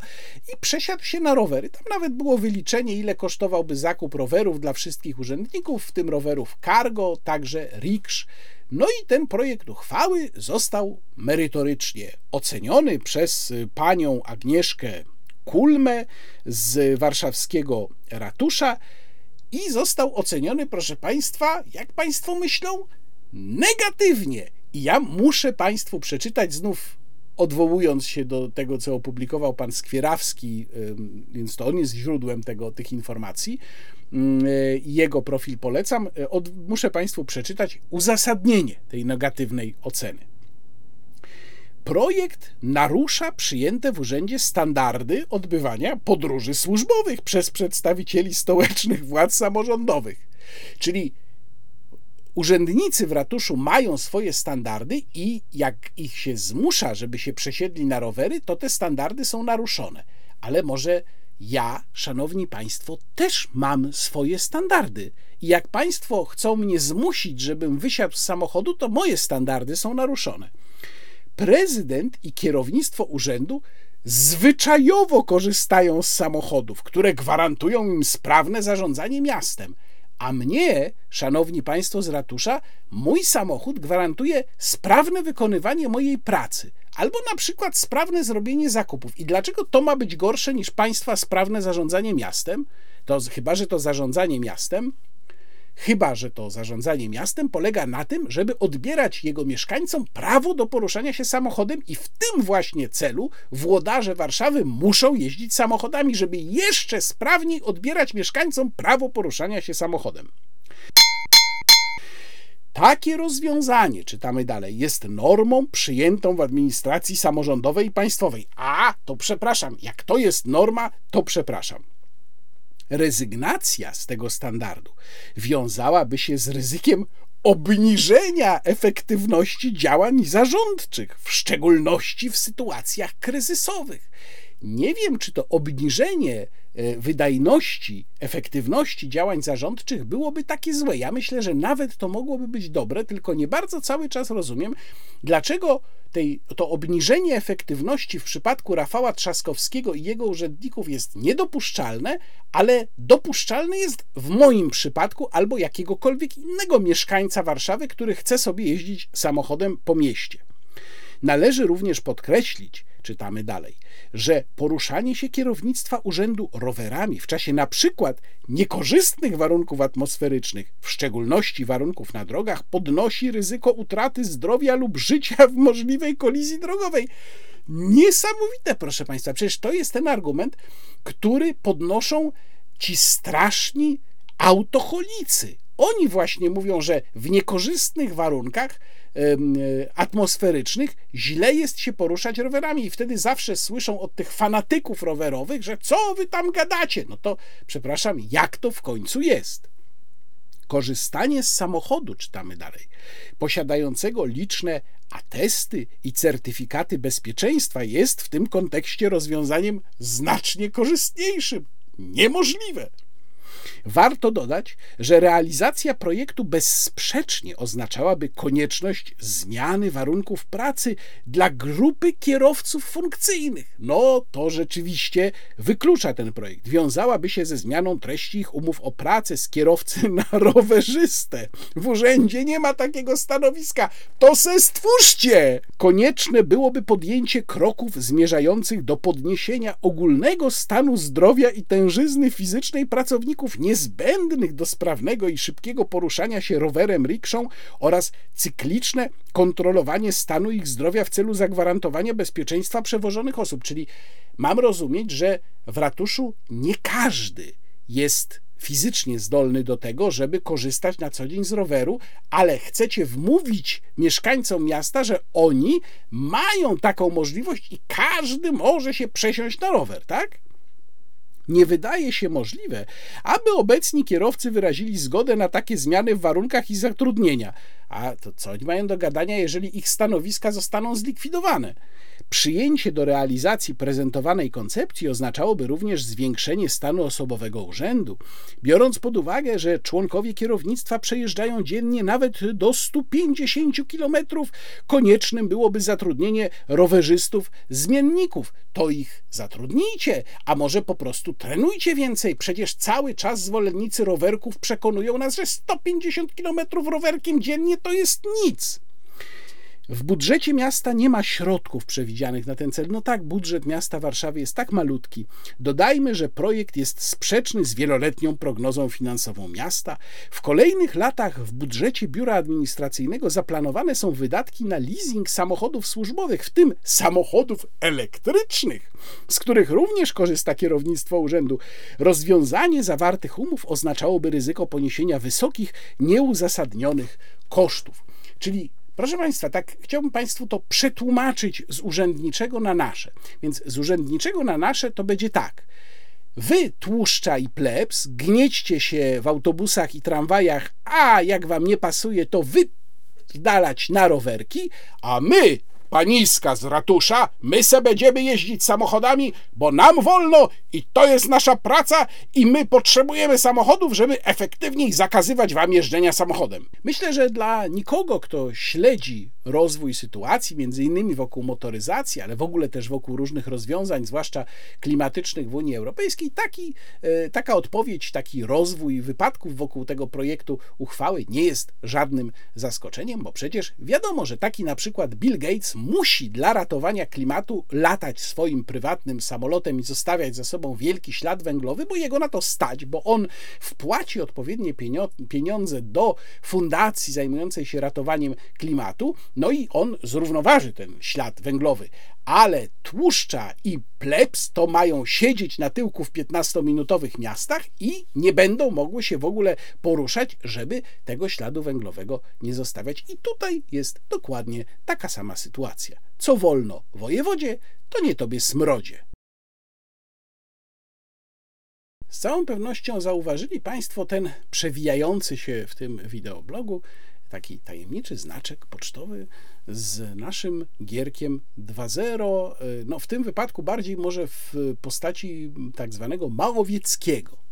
i przesiadł się na rowery. Tam nawet było wyliczenie, ile kosztowałby zakup rowerów dla wszystkich urzędników, w tym rowerów cargo, także riksz, no i ten projekt uchwały został merytorycznie oceniony przez panią Agnieszkę Kulmę z warszawskiego ratusza i został oceniony, proszę Państwa, jak Państwo myślą, negatywnie. I ja muszę Państwu przeczytać znów odwołując się do tego, co opublikował pan Skwierawski, więc to on jest źródłem tego, tych informacji, jego profil polecam, e, od, muszę Państwu przeczytać uzasadnienie tej negatywnej oceny. Projekt narusza przyjęte w urzędzie standardy odbywania podróży służbowych przez przedstawicieli stołecznych władz samorządowych. Czyli Urzędnicy w ratuszu mają swoje standardy i jak ich się zmusza, żeby się przesiedli na rowery, to te standardy są naruszone. Ale może ja, szanowni państwo, też mam swoje standardy. I jak państwo chcą mnie zmusić, żebym wysiadł z samochodu, to moje standardy są naruszone. Prezydent i kierownictwo urzędu zwyczajowo korzystają z samochodów, które gwarantują im sprawne zarządzanie miastem. A mnie, szanowni państwo z ratusza, mój samochód gwarantuje sprawne wykonywanie mojej pracy, albo na przykład sprawne zrobienie zakupów. I dlaczego to ma być gorsze niż państwa sprawne zarządzanie miastem? To chyba, że to zarządzanie miastem Chyba, że to zarządzanie miastem polega na tym, żeby odbierać jego mieszkańcom prawo do poruszania się samochodem, i w tym właśnie celu włodarze Warszawy muszą jeździć samochodami, żeby jeszcze sprawniej odbierać mieszkańcom prawo poruszania się samochodem. Takie rozwiązanie, czytamy dalej, jest normą przyjętą w administracji samorządowej i państwowej. A, to przepraszam, jak to jest norma, to przepraszam rezygnacja z tego standardu wiązałaby się z ryzykiem obniżenia efektywności działań zarządczych, w szczególności w sytuacjach kryzysowych. Nie wiem, czy to obniżenie e, wydajności, efektywności działań zarządczych byłoby takie złe. Ja myślę, że nawet to mogłoby być dobre, tylko nie bardzo cały czas rozumiem, dlaczego tej, to obniżenie efektywności w przypadku Rafała Trzaskowskiego i jego urzędników jest niedopuszczalne, ale dopuszczalne jest w moim przypadku albo jakiegokolwiek innego mieszkańca Warszawy, który chce sobie jeździć samochodem po mieście. Należy również podkreślić, czytamy dalej, że poruszanie się kierownictwa urzędu rowerami w czasie na przykład niekorzystnych warunków atmosferycznych, w szczególności warunków na drogach, podnosi ryzyko utraty zdrowia lub życia w możliwej kolizji drogowej. Niesamowite, proszę Państwa. Przecież to jest ten argument, który podnoszą ci straszni autocholicy. Oni właśnie mówią, że w niekorzystnych warunkach atmosferycznych źle jest się poruszać rowerami i wtedy zawsze słyszą od tych fanatyków rowerowych, że co wy tam gadacie? No to przepraszam, jak to w końcu jest? Korzystanie z samochodu, czytamy dalej, posiadającego liczne atesty i certyfikaty bezpieczeństwa jest w tym kontekście rozwiązaniem znacznie korzystniejszym. Niemożliwe. Warto dodać, że realizacja projektu bezsprzecznie oznaczałaby konieczność zmiany warunków pracy dla grupy kierowców funkcyjnych. No, to rzeczywiście wyklucza ten projekt. Wiązałaby się ze zmianą treści ich umów o pracę z kierowcy na rowerzystę. W urzędzie nie ma takiego stanowiska. To se stwórzcie! Konieczne byłoby podjęcie kroków zmierzających do podniesienia ogólnego stanu zdrowia i tężyzny fizycznej pracowników niezbędnych do sprawnego i szybkiego poruszania się rowerem rikszą oraz cykliczne kontrolowanie stanu ich zdrowia w celu zagwarantowania bezpieczeństwa przewożonych osób. Czyli mam rozumieć, że w ratuszu nie każdy jest fizycznie zdolny do tego, żeby korzystać na co dzień z roweru, ale chcecie wmówić mieszkańcom miasta, że oni mają taką możliwość i każdy może się przesiąść na rower, tak? Nie wydaje się możliwe, aby obecni kierowcy wyrazili zgodę na takie zmiany w warunkach ich zatrudnienia. A to co oni mają do gadania, jeżeli ich stanowiska zostaną zlikwidowane? Przyjęcie do realizacji prezentowanej koncepcji oznaczałoby również zwiększenie stanu osobowego urzędu, biorąc pod uwagę, że członkowie kierownictwa przejeżdżają dziennie nawet do 150 km, koniecznym byłoby zatrudnienie rowerzystów, zmienników. To ich zatrudnijcie, a może po prostu trenujcie więcej. Przecież cały czas zwolennicy rowerków przekonują nas, że 150 km rowerkiem dziennie to jest nic. W budżecie miasta nie ma środków przewidzianych na ten cel. No tak, budżet miasta Warszawy jest tak malutki. Dodajmy, że projekt jest sprzeczny z wieloletnią prognozą finansową miasta. W kolejnych latach w budżecie biura administracyjnego zaplanowane są wydatki na leasing samochodów służbowych, w tym samochodów elektrycznych, z których również korzysta kierownictwo urzędu. Rozwiązanie zawartych umów oznaczałoby ryzyko poniesienia wysokich, nieuzasadnionych kosztów. Czyli Proszę Państwa, tak chciałbym Państwu to przetłumaczyć z urzędniczego na nasze. Więc z urzędniczego na nasze to będzie tak. Wy, tłuszcza i plebs, gniećcie się w autobusach i tramwajach, a jak wam nie pasuje, to wy dalać na rowerki, a my, paniska z ratusza, my se będziemy jeździć samochodami, bo nam wolno i to jest nasza praca i my potrzebujemy samochodów, żeby efektywniej zakazywać wam jeżdżenia samochodem. Myślę, że dla nikogo, kto śledzi rozwój sytuacji, między innymi wokół motoryzacji, ale w ogóle też wokół różnych rozwiązań, zwłaszcza klimatycznych w Unii Europejskiej, taki, e, taka odpowiedź, taki rozwój wypadków wokół tego projektu uchwały nie jest żadnym zaskoczeniem, bo przecież wiadomo, że taki na przykład Bill Gates musi dla ratowania klimatu latać swoim prywatnym samolotem i zostawiać za sobą wielki ślad węglowy, bo jego na to stać, bo on wpłaci odpowiednie pieniądze do fundacji zajmującej się ratowaniem klimatu, no i on zrównoważy ten ślad węglowy. Ale tłuszcza i plebs to mają siedzieć na tyłku w 15-minutowych miastach i nie będą mogły się w ogóle poruszać, żeby tego śladu węglowego nie zostawiać. I tutaj jest dokładnie taka sama sytuacja. Co wolno wojewodzie, to nie tobie smrodzie. Z całą pewnością zauważyli Państwo ten przewijający się w tym wideoblogu taki tajemniczy znaczek pocztowy z naszym gierkiem 2.0, no w tym wypadku bardziej może w postaci tak zwanego małowieckiego.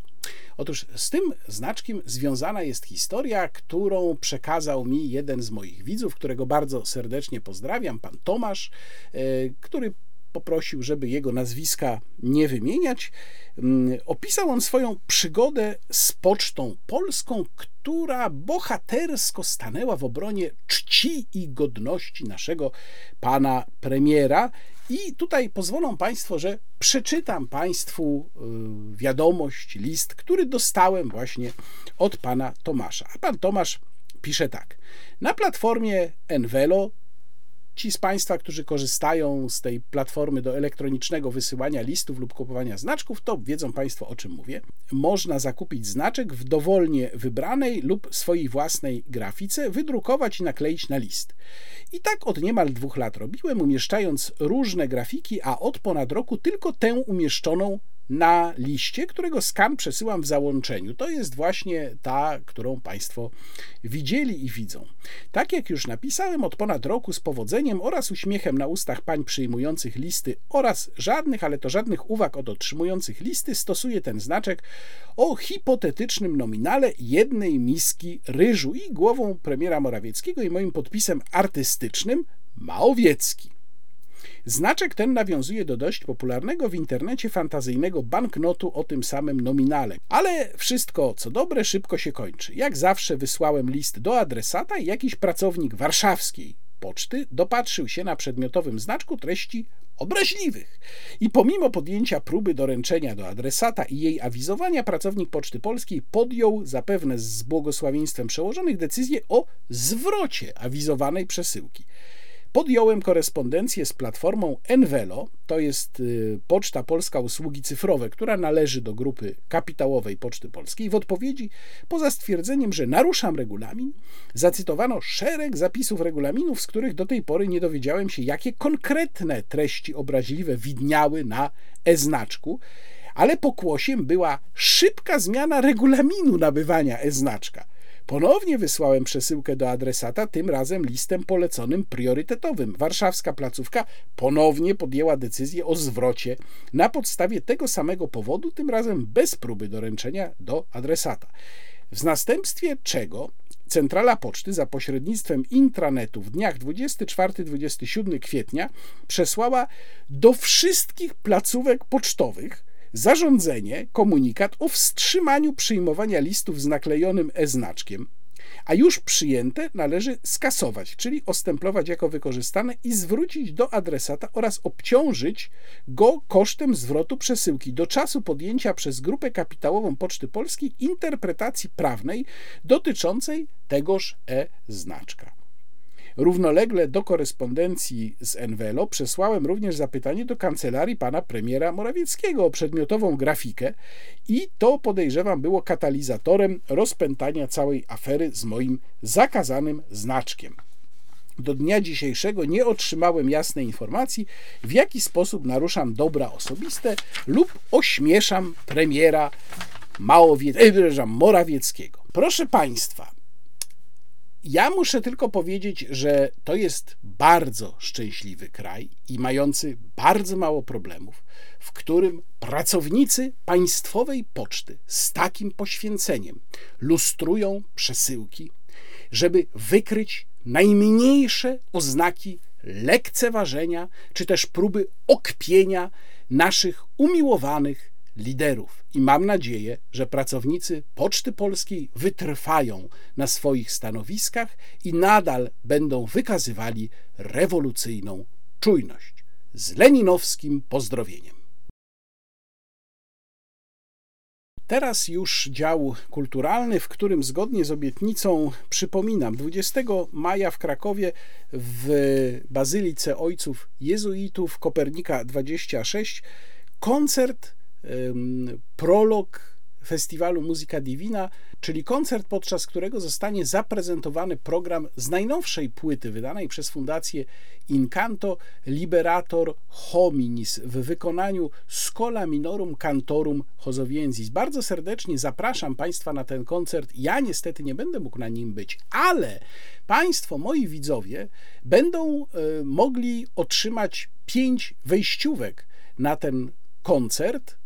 Otóż z tym znaczkiem związana jest historia, którą przekazał mi jeden z moich widzów, którego bardzo serdecznie pozdrawiam, pan Tomasz, e, który poprosił, żeby jego nazwiska nie wymieniać. Mm, opisał on swoją przygodę z Pocztą Polską, która bohatersko stanęła w obronie czci i godności naszego pana premiera. I tutaj pozwolą Państwo, że przeczytam Państwu y, wiadomość, list, który dostałem właśnie od pana Tomasza. A pan Tomasz pisze tak. Na platformie Envelo Ci z Państwa, którzy korzystają z tej platformy do elektronicznego wysyłania listów lub kupowania znaczków, to wiedzą Państwo o czym mówię. Można zakupić znaczek w dowolnie wybranej lub swojej własnej grafice, wydrukować i nakleić na list. I tak od niemal dwóch lat robiłem, umieszczając różne grafiki, a od ponad roku tylko tę umieszczoną na liście, którego skan przesyłam w załączeniu. To jest właśnie ta, którą Państwo widzieli i widzą. Tak jak już napisałem, od ponad roku z powodzeniem oraz uśmiechem na ustach pań przyjmujących listy oraz żadnych, ale to żadnych uwag od otrzymujących listy stosuję ten znaczek o hipotetycznym nominale jednej miski ryżu i głową premiera Morawieckiego i moim podpisem artystycznym Maowiecki. Znaczek ten nawiązuje do dość popularnego w internecie fantazyjnego banknotu o tym samym nominale. Ale wszystko, co dobre, szybko się kończy. Jak zawsze wysłałem list do adresata i jakiś pracownik warszawskiej poczty dopatrzył się na przedmiotowym znaczku treści obraźliwych. I pomimo podjęcia próby doręczenia do adresata i jej awizowania, pracownik Poczty Polskiej podjął, zapewne z błogosławieństwem przełożonych, decyzję o zwrocie awizowanej przesyłki podjąłem korespondencję z platformą Envelo, to jest y, Poczta Polska Usługi Cyfrowe, która należy do grupy kapitałowej Poczty Polskiej. W odpowiedzi, poza stwierdzeniem, że naruszam regulamin, zacytowano szereg zapisów regulaminów, z których do tej pory nie dowiedziałem się, jakie konkretne treści obraźliwe widniały na e-znaczku, ale pokłosiem była szybka zmiana regulaminu nabywania e-znaczka. Ponownie wysłałem przesyłkę do adresata, tym razem listem poleconym priorytetowym. Warszawska placówka ponownie podjęła decyzję o zwrocie na podstawie tego samego powodu, tym razem bez próby doręczenia do adresata. W następstwie czego Centrala Poczty za pośrednictwem intranetu w dniach 24-27 kwietnia przesłała do wszystkich placówek pocztowych zarządzenie, komunikat o wstrzymaniu przyjmowania listów z naklejonym e-znaczkiem, a już przyjęte należy skasować, czyli ostemplować jako wykorzystane i zwrócić do adresata oraz obciążyć go kosztem zwrotu przesyłki do czasu podjęcia przez grupę kapitałową Poczty Polskiej interpretacji prawnej dotyczącej tegoż e-znaczka. Równolegle do korespondencji z Envelo przesłałem również zapytanie do kancelarii pana premiera Morawieckiego o przedmiotową grafikę i to podejrzewam było katalizatorem rozpętania całej afery z moim zakazanym znaczkiem. Do dnia dzisiejszego nie otrzymałem jasnej informacji, w jaki sposób naruszam dobra osobiste lub ośmieszam premiera Małowie... E, Morawieckiego. Proszę Państwa, ja muszę tylko powiedzieć, że to jest bardzo szczęśliwy kraj i mający bardzo mało problemów, w którym pracownicy państwowej poczty z takim poświęceniem lustrują przesyłki, żeby wykryć najmniejsze oznaki lekceważenia czy też próby okpienia naszych umiłowanych liderów. I mam nadzieję, że pracownicy Poczty Polskiej wytrwają na swoich stanowiskach i nadal będą wykazywali rewolucyjną czujność. Z leninowskim pozdrowieniem. Teraz już dział kulturalny, w którym zgodnie z obietnicą przypominam, 20 maja w Krakowie w Bazylice Ojców Jezuitów Kopernika 26 koncert prolog festiwalu Muzyka Divina, czyli koncert, podczas którego zostanie zaprezentowany program z najnowszej płyty wydanej przez Fundację Incanto Liberator Hominis w wykonaniu Scola Minorum Cantorum Hozowienzis. Bardzo serdecznie zapraszam Państwa na ten koncert. Ja niestety nie będę mógł na nim być, ale Państwo, moi widzowie, będą e, mogli otrzymać pięć wejściówek na ten koncert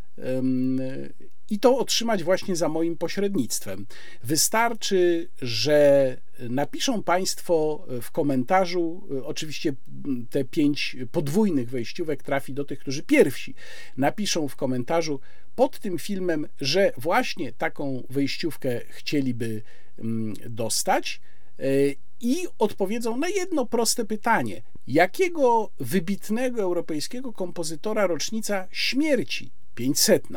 i to otrzymać właśnie za moim pośrednictwem. Wystarczy, że napiszą Państwo w komentarzu, oczywiście te pięć podwójnych wejściówek trafi do tych, którzy pierwsi napiszą w komentarzu pod tym filmem, że właśnie taką wejściówkę chcieliby dostać e, i odpowiedzą na jedno proste pytanie: jakiego wybitnego europejskiego kompozytora rocznica śmierci 500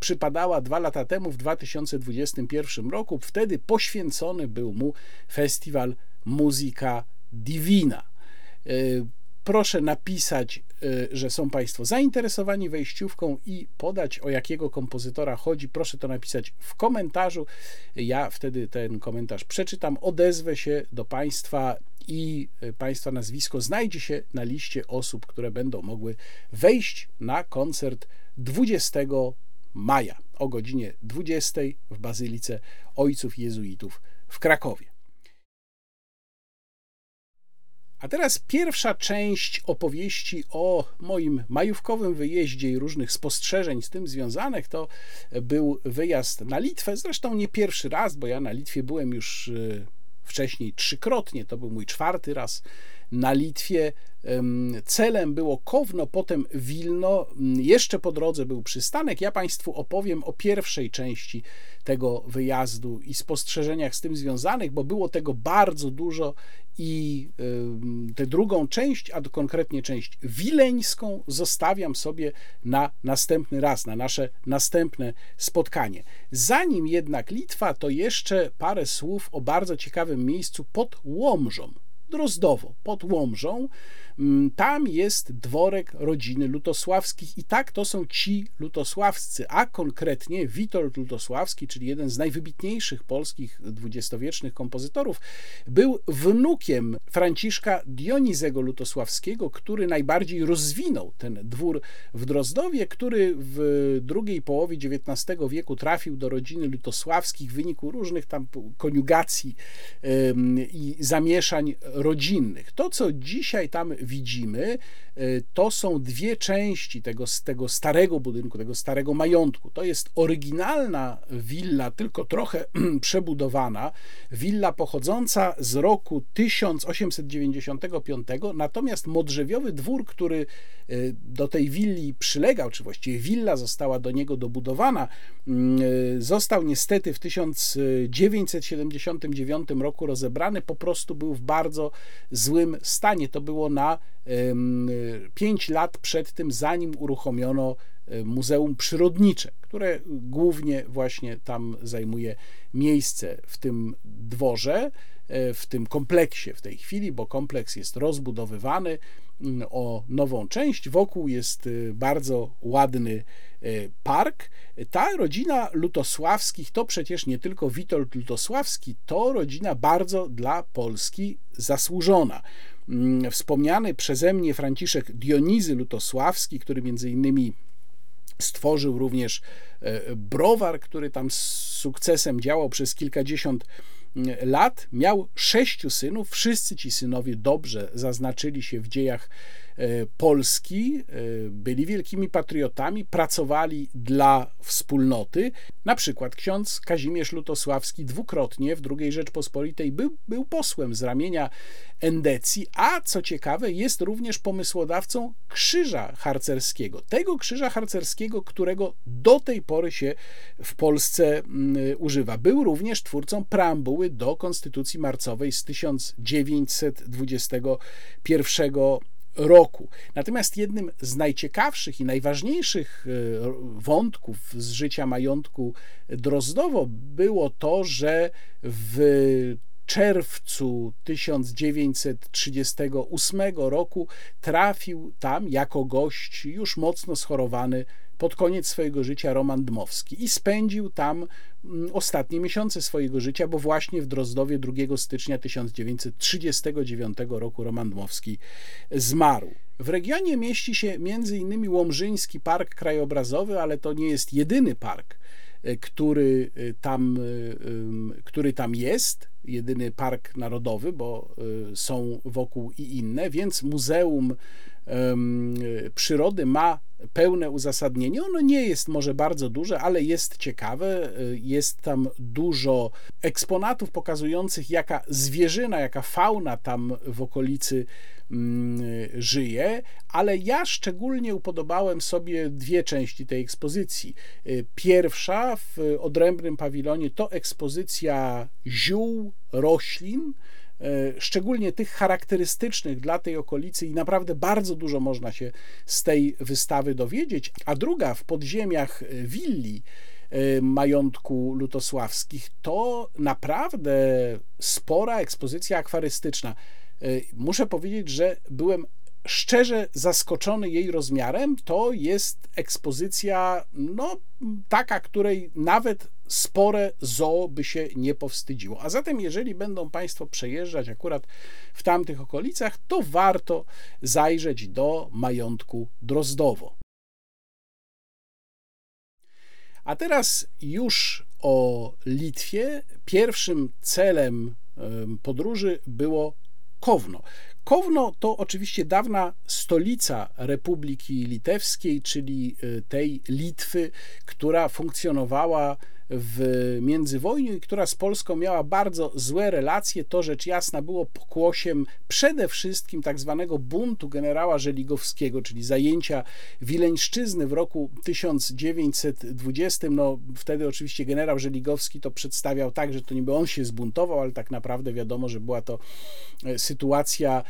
przypadała dwa lata temu, w 2021 roku. Wtedy poświęcony był mu festiwal Muzyka Divina. E, proszę napisać, y, że są Państwo zainteresowani wejściówką i podać o jakiego kompozytora chodzi. Proszę to napisać w komentarzu. Ja wtedy ten komentarz przeczytam, odezwę się do Państwa i y, Państwa nazwisko znajdzie się na liście osób, które będą mogły wejść na koncert 20 maja o godzinie 20 w Bazylice Ojców Jezuitów w Krakowie. A teraz pierwsza część opowieści o moim majówkowym wyjeździe i różnych spostrzeżeń z tym związanych to był wyjazd na Litwę. Zresztą nie pierwszy raz, bo ja na Litwie byłem już y, wcześniej trzykrotnie. To był mój czwarty raz na Litwie. Celem było Kowno, potem Wilno. Jeszcze po drodze był przystanek. Ja Państwu opowiem o pierwszej części tego wyjazdu i spostrzeżeniach z tym związanych, bo było tego bardzo dużo i tę drugą część, a konkretnie część wileńską, zostawiam sobie na następny raz, na nasze następne spotkanie. Zanim jednak Litwa, to jeszcze parę słów o bardzo ciekawym miejscu pod Łomżą. Drozdowo, pod Łomżą. Mm, tam jest dworek rodziny Lutosławskich i tak to są ci lutosławscy, a konkretnie Witold Lutosławski, czyli jeden z najwybitniejszych polskich dwudziestowiecznych kompozytorów, był wnukiem Franciszka Dionizego Lutosławskiego, który najbardziej rozwinął ten dwór w Drozdowie, który w drugiej połowie XIX wieku trafił do rodziny Lutosławskich w wyniku różnych tam koniugacji i zamieszań rodzinnych. To, co dzisiaj tam widzimy, e, to są dwie części tego, tego starego budynku, tego starego majątku. To jest oryginalna willa, tylko trochę przebudowana, willa pochodząca z roku 1895, natomiast modrzewiowy dwór, który e, do tej willi przylegał, czy właściwie willa została do niego dobudowana, mm, e, został niestety w 1979 roku rozebrany, po prostu był w bardzo złym stanie. To było na 5 lat przed tym, zanim uruchomiono Muzeum Przyrodnicze, które głównie właśnie tam zajmuje miejsce w tym dworze, e, w tym kompleksie w tej chwili, bo kompleks jest rozbudowywany o nową część. Wokół jest e, bardzo ładny e, park. Ta rodzina Lutosławskich to przecież nie tylko Witold Lutosławski, to rodzina bardzo dla Polski zasłużona. Mm, wspomniany przeze mnie Franciszek Dionizy Lutosławski, który między innymi stworzył również e, browar, który tam z sukcesem działał przez kilkadziesiąt mm, lat. Miał sześciu synów. Wszyscy ci synowie dobrze zaznaczyli się w dziejach Polski, e, byli wielkimi patriotami, pracowali dla wspólnoty. Na przykład ksiądz Kazimierz Lutosławski dwukrotnie w II Rzeczpospolitej był, był posłem z ramienia Endecji, a co ciekawe, jest również pomysłodawcą krzyża harcerskiego. Tego krzyża harcerskiego, którego do tej pory się w Polsce mm, używa. Był również twórcą preambuły do Konstytucji Marcowej z 1921 roku. Natomiast jednym z najciekawszych i najważniejszych e, wątków z życia majątku Drozdowo było to, że w czerwcu 1938 roku trafił tam jako gość już mocno schorowany pod koniec swojego życia Roman Dmowski i spędził tam mm, ostatnie miesiące swojego życia, bo właśnie w Drozdowie 2 stycznia 1939 roku Roman Dmowski zmarł. W regionie mieści się m.in. Łomżyński Park Krajobrazowy, ale to nie jest jedyny park, e, który e, tam, e, który tam jest, jedyny park narodowy, bo są wokół i inne, więc Muzeum Przyrody ma pełne uzasadnienie. Ono nie jest może bardzo duże, ale jest ciekawe. Jest tam dużo eksponatów pokazujących, jaka zwierzyna, jaka fauna tam w okolicy mm, żyje, ale ja szczególnie upodobałem sobie dwie części tej ekspozycji. Pierwsza w odrębnym pawilonie to ekspozycja ziół, roślin, szczególnie tych charakterystycznych dla tej okolicy i naprawdę bardzo dużo można się z tej wystawy dowiedzieć. A druga w podziemiach willi e, majątku lutosławskich to naprawdę spora ekspozycja akwarystyczna. E, muszę powiedzieć, że byłem szczerze zaskoczony jej rozmiarem, to jest ekspozycja, no, taka, której nawet spore zoo by się nie powstydziło. A zatem, jeżeli będą Państwo przejeżdżać akurat w tamtych okolicach, to warto zajrzeć do majątku Drozdowo. A teraz już o Litwie. Pierwszym celem podróży było Kowno. Kowno to oczywiście dawna stolica Republiki Litewskiej, czyli y, tej Litwy, która funkcjonowała w międzywojniu i która z Polską miała bardzo złe relacje, to rzecz jasna było pokłosiem przede wszystkim tak zwanego buntu generała Żeligowskiego, czyli zajęcia Wileńszczyzny w roku 1920. No, wtedy oczywiście generał Żeligowski to przedstawiał tak, że to niby on się zbuntował, ale tak naprawdę wiadomo, że była to e, sytuacja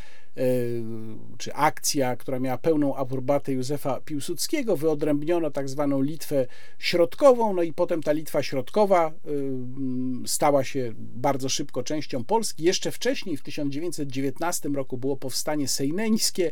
czy akcja, która miała pełną aprobatę Józefa Piłsudskiego, wyodrębniono tak zwaną Litwę Środkową, no i potem ta Litwa Środkowa e, stała się bardzo szybko częścią Polski. Jeszcze wcześniej, w 1919 roku, było powstanie sejneńskie,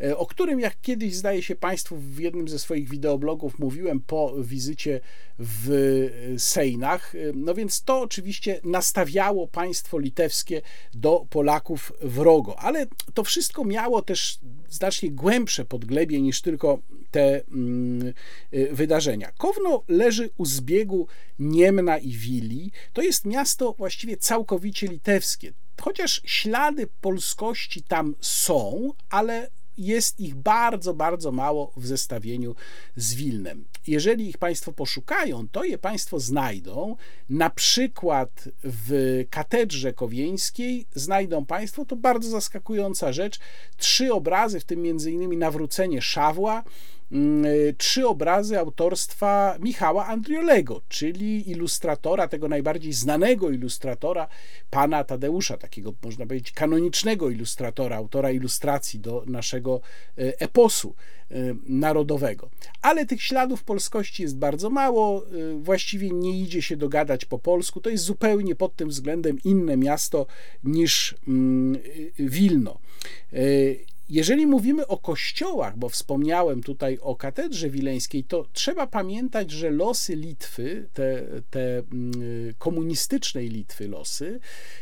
e, o którym jak kiedyś, zdaje się Państwu, w jednym ze swoich wideoblogów mówiłem po wizycie w Sejnach. No więc to oczywiście nastawiało państwo litewskie do Polaków wrogo, ale to wszystko miało też znacznie głębsze podglebie niż tylko te mm, y, wydarzenia. Kowno leży u zbiegu Niemna i Wili. To jest miasto właściwie całkowicie litewskie. Chociaż ślady polskości tam są, ale jest ich bardzo, bardzo mało w zestawieniu z Wilnem. Jeżeli ich Państwo poszukają, to je Państwo znajdą. Na przykład w katedrze kowieńskiej znajdą Państwo, to bardzo zaskakująca rzecz, trzy obrazy, w tym między innymi nawrócenie Szawła, trzy obrazy autorstwa Michała Andriolego, czyli ilustratora, tego najbardziej znanego ilustratora, pana Tadeusza, takiego można powiedzieć kanonicznego ilustratora, autora ilustracji do naszego y, eposu y, narodowego. Ale tych śladów polskości jest bardzo mało, właściwie nie idzie się dogadać po polsku. To jest zupełnie pod tym względem inne miasto niż mm, Wilno. Jeżeli mówimy o kościołach, bo wspomniałem tutaj o katedrze wileńskiej, to trzeba pamiętać, że losy Litwy, te, te mm, komunistycznej Litwy losy,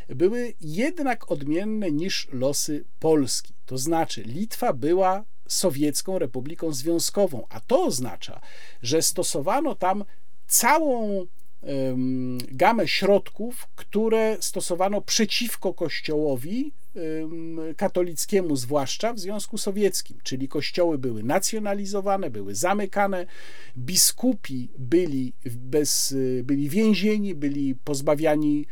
były jednak odmienne niż losy Polski. To znaczy, Litwa była sowiecką republiką związkową, a to oznacza, że stosowano tam całą gamę środków, które stosowano przeciwko Kościołowi katolickiemu, zwłaszcza w Związku Sowieckim, czyli kościoły były nacjonalizowane, były zamykane, biskupi byli, bez, byli więzieni, byli pozbawiani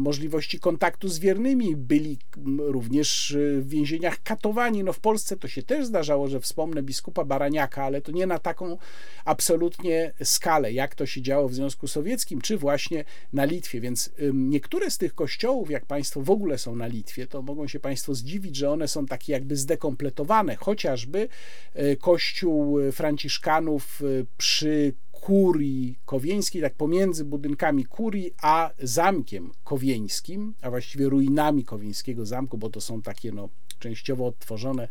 możliwości kontaktu z wiernymi, byli również e, w więzieniach katowani. No w Polsce to się też zdarzało, że wspomnę biskupa Baraniaka, ale to nie na taką absolutnie skalę, jak to się działo w Związku Sowieckim, czy właśnie na Litwie. Więc niektóre z tych kościołów, jak Państwo w ogóle są na Litwie, to mogą się Państwo zdziwić, że one są takie jakby zdekompletowane, chociażby e, kościół Franciszkanów e, przy kurii kowieńskiej, tak pomiędzy budynkami kurii a zamkiem kowieńskim, a właściwie ruinami kowieńskiego zamku, bo to są takie no, częściowo odtworzone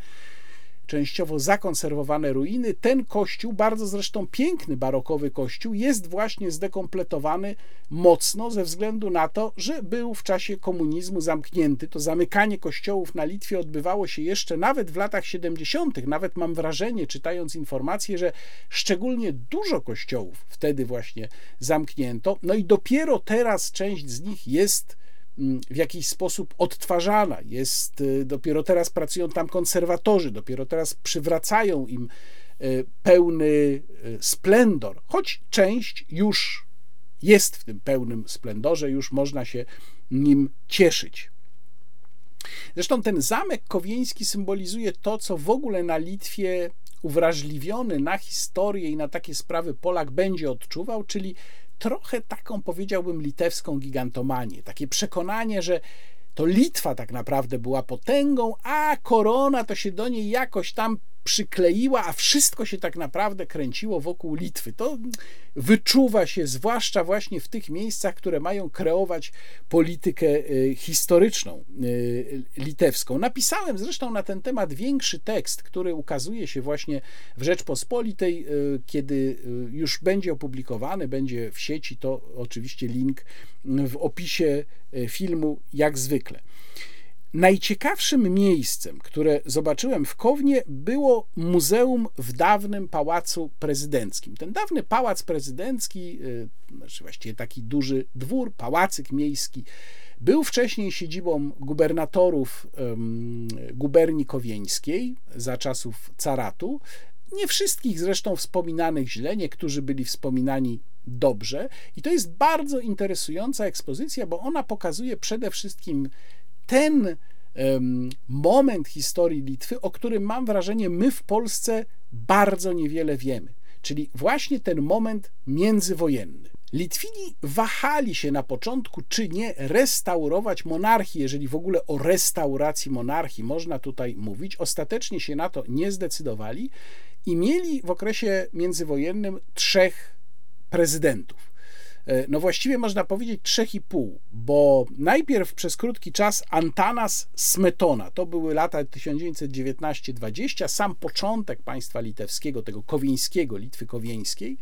częściowo zakonserwowane ruiny. Ten kościół, bardzo zresztą piękny barokowy kościół, jest właśnie zdekompletowany mocno ze względu na to, że był w czasie komunizmu zamknięty. To zamykanie kościołów na Litwie odbywało się jeszcze nawet w latach 70. Nawet mam wrażenie, czytając informacje, że szczególnie dużo kościołów wtedy właśnie zamknięto. No i dopiero teraz część z nich jest w jakiś sposób odtwarzana. Jest, y, dopiero teraz pracują tam konserwatorzy, dopiero teraz przywracają im y, pełny y, splendor, choć część już jest w tym pełnym splendorze, już można się nim cieszyć. Zresztą ten zamek kowieński symbolizuje to, co w ogóle na Litwie uwrażliwiony na historię i na takie sprawy Polak będzie odczuwał, czyli trochę taką, powiedziałbym, litewską gigantomanię. Takie przekonanie, że to Litwa tak naprawdę była potęgą, a korona to się do niej jakoś tam przykleiła, a wszystko się tak naprawdę kręciło wokół Litwy. To wyczuwa się zwłaszcza właśnie w tych miejscach, które mają kreować politykę y, historyczną y, litewską. Napisałem zresztą na ten temat większy tekst, który ukazuje się właśnie w Rzeczpospolitej, y, kiedy już będzie opublikowany, będzie w sieci, to oczywiście link w opisie filmu, jak zwykle. Najciekawszym miejscem, które zobaczyłem w Kownie, było muzeum w dawnym pałacu prezydenckim. Ten dawny pałac prezydencki, y, znaczy właściwie taki duży dwór, pałacyk miejski, był wcześniej siedzibą gubernatorów guberni kowieńskiej za czasów caratu. Nie wszystkich zresztą wspominanych źle, niektórzy byli wspominani dobrze. I to jest bardzo interesująca ekspozycja, bo ona pokazuje przede wszystkim ten moment historii Litwy, o którym mam wrażenie, my w Polsce bardzo niewiele wiemy. Czyli właśnie ten moment międzywojenny. Litwini wahali się na początku, czy nie restaurować monarchii, jeżeli w ogóle o restauracji monarchii można tutaj mówić. Ostatecznie się na to nie zdecydowali i mieli w okresie międzywojennym trzech prezydentów. E, no właściwie można powiedzieć 3,5, bo najpierw przez krótki czas Antanas Smetona, to były lata 1919-20, sam początek państwa litewskiego, tego kowieńskiego, Litwy kowieńskiej.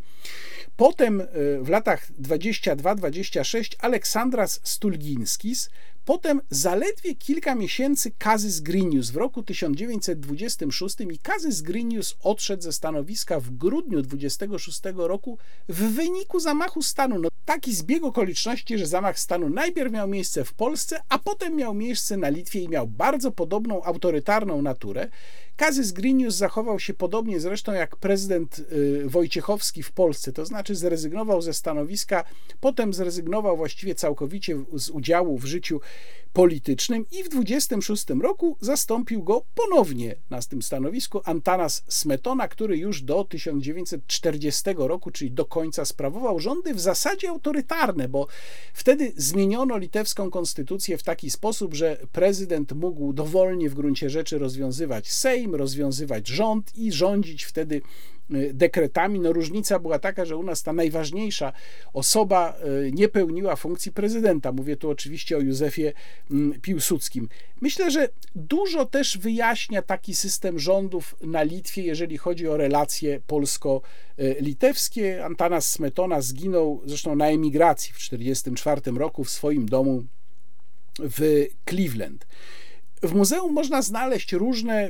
Potem e, w latach 22-26 Aleksandras Stulginskis, Potem zaledwie kilka miesięcy Kazys Grinius w roku 1926 i Kazys Grinius odszedł ze stanowiska w grudniu 26 roku w wyniku zamachu stanu. No, taki zbieg okoliczności, że zamach stanu najpierw miał miejsce w Polsce, a potem miał miejsce na Litwie i miał bardzo podobną autorytarną naturę. Kazys Grinius zachował się podobnie zresztą jak prezydent y, Wojciechowski w Polsce, to znaczy zrezygnował ze stanowiska, potem zrezygnował właściwie całkowicie z udziału w życiu politycznym i w 26 roku zastąpił go ponownie na tym stanowisku Antanas Smetona, który już do 1940 roku, czyli do końca sprawował rządy w zasadzie autorytarne, bo wtedy zmieniono litewską konstytucję w taki sposób, że prezydent mógł dowolnie w gruncie rzeczy rozwiązywać Sejm, rozwiązywać rząd i rządzić wtedy dekretami. No różnica była taka, że u nas ta najważniejsza osoba y, nie pełniła funkcji prezydenta. Mówię tu oczywiście o Józefie mm, Piłsudskim. Myślę, że dużo też wyjaśnia taki system rządów na Litwie, jeżeli chodzi o relacje polsko-litewskie. Antanas Smetona zginął zresztą na emigracji w 1944 roku w swoim domu w Cleveland. W muzeum można znaleźć różne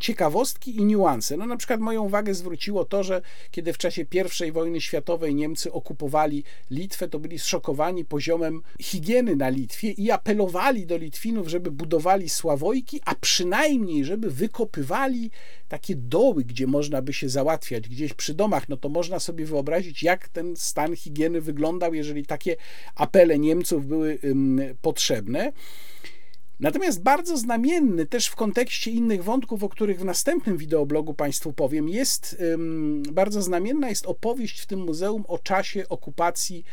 ciekawostki i niuanse. No na przykład moją uwagę zwróciło to, że kiedy w czasie I wojny światowej Niemcy okupowali Litwę, to byli zszokowani poziomem higieny na Litwie i apelowali do Litwinów, żeby budowali sławojki, a przynajmniej, żeby wykopywali takie doły, gdzie można by się załatwiać, gdzieś przy domach. No to można sobie wyobrazić, jak ten stan higieny wyglądał, jeżeli takie apele Niemców były um, potrzebne. Natomiast bardzo znamienny też w kontekście innych wątków, o których w następnym wideoblogu Państwu powiem, jest bardzo znamienna jest opowieść w tym muzeum o czasie okupacji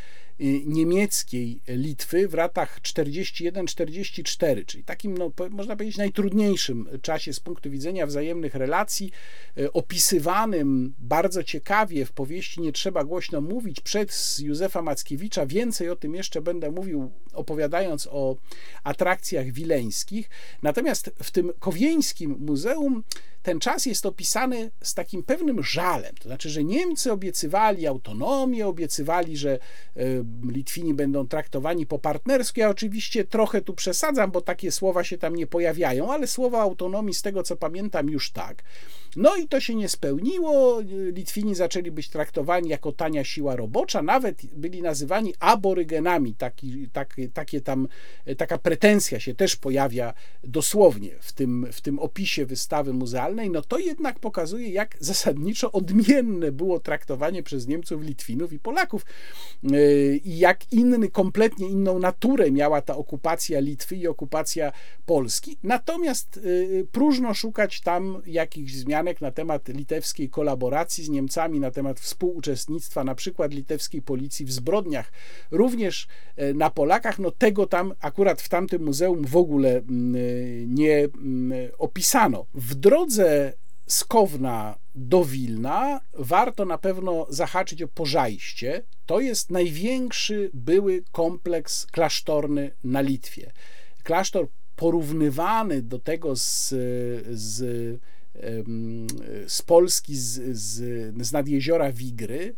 niemieckiej Litwy w latach 41-44, czyli takim, no, można powiedzieć, najtrudniejszym czasie z punktu widzenia wzajemnych relacji, y, opisywanym bardzo ciekawie w powieści Nie trzeba głośno mówić przez Józefa Mackiewicza. Więcej o tym jeszcze będę mówił, opowiadając o atrakcjach wileńskich. Natomiast w tym kowieńskim muzeum ten czas jest opisany z takim pewnym żalem. To znaczy, że Niemcy obiecywali autonomię, obiecywali, że e, Litwini będą traktowani po partnersku. Ja oczywiście trochę tu przesadzam, bo takie słowa się tam nie pojawiają, ale słowa autonomii, z tego co pamiętam, już tak. No i to się nie spełniło. Litwini zaczęli być traktowani jako tania siła robocza, nawet byli nazywani aborygenami. Taki, tak, takie tam, taka pretensja się też pojawia dosłownie w tym, w tym opisie wystawy muzealnej. No to jednak pokazuje, jak zasadniczo odmienne było traktowanie przez Niemców, Litwinów i Polaków yy, i jak inny, kompletnie inną naturę miała ta okupacja Litwy i okupacja Polski. Natomiast yy, próżno szukać tam jakichś zmian na temat litewskiej kolaboracji z Niemcami, na temat współuczestnictwa na przykład litewskiej policji w zbrodniach, również e, na Polakach, no tego tam akurat w tamtym muzeum w ogóle mm, e, nie mm, opisano. W drodze z Kowna do Wilna warto na pewno zahaczyć o Pożajście. To jest największy były kompleks klasztorny na Litwie. Klasztor porównywany do tego z, z, z Polski, z, z, z nadjeziora Wigry,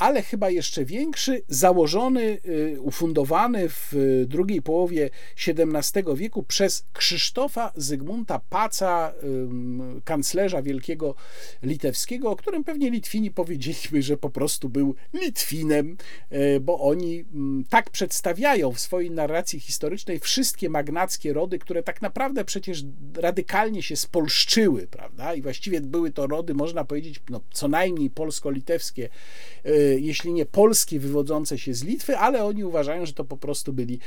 ale chyba jeszcze większy, założony, y, ufundowany w drugiej połowie XVII wieku przez Krzysztofa Zygmunta Paca, kanclerza wielkiego litewskiego, o którym pewnie Litwini powiedzieliby, że po prostu był Litwinem, y, bo oni tak przedstawiają w swojej narracji historycznej wszystkie magnackie rody, które tak naprawdę przecież radykalnie się spolszczyły, prawda? I właściwie były to rody, można powiedzieć, no, co najmniej polsko-litewskie y, jeśli nie polskie, wywodzące się z Litwy, ale oni uważają, że to po prostu byli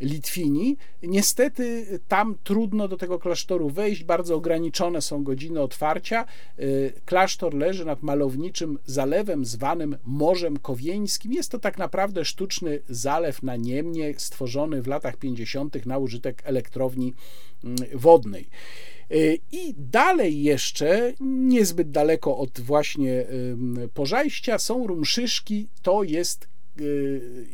Litwini. Niestety tam trudno do tego klasztoru wejść, bardzo ograniczone są godziny otwarcia. Y, klasztor leży nad malowniczym zalewem zwanym Morzem Kowieńskim. Jest to tak naprawdę sztuczny zalew na Niemnie, stworzony w latach 50. na użytek elektrowni mm, wodnej. Y, I dalej jeszcze, niezbyt daleko od właśnie Pożajścia, są Rumszyszki. To jest y,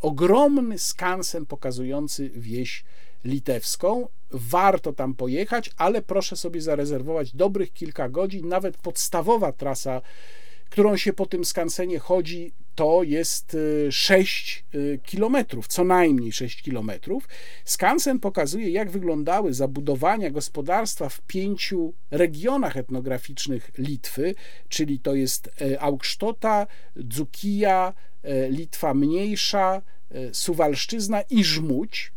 ogromny skansen pokazujący wieś litewską. Warto tam pojechać, ale proszę sobie zarezerwować dobrych kilka godzin. Nawet podstawowa trasa, którą się po tym skansenie chodzi, to jest 6 y, y, kilometrów, co najmniej 6 kilometrów. Skansen pokazuje, jak wyglądały zabudowania gospodarstwa w pięciu regionach etnograficznych Litwy, czyli to jest e, Augsztota, Dzukija, e, Litwa Mniejsza, e, Suwalszczyzna i Żmudź.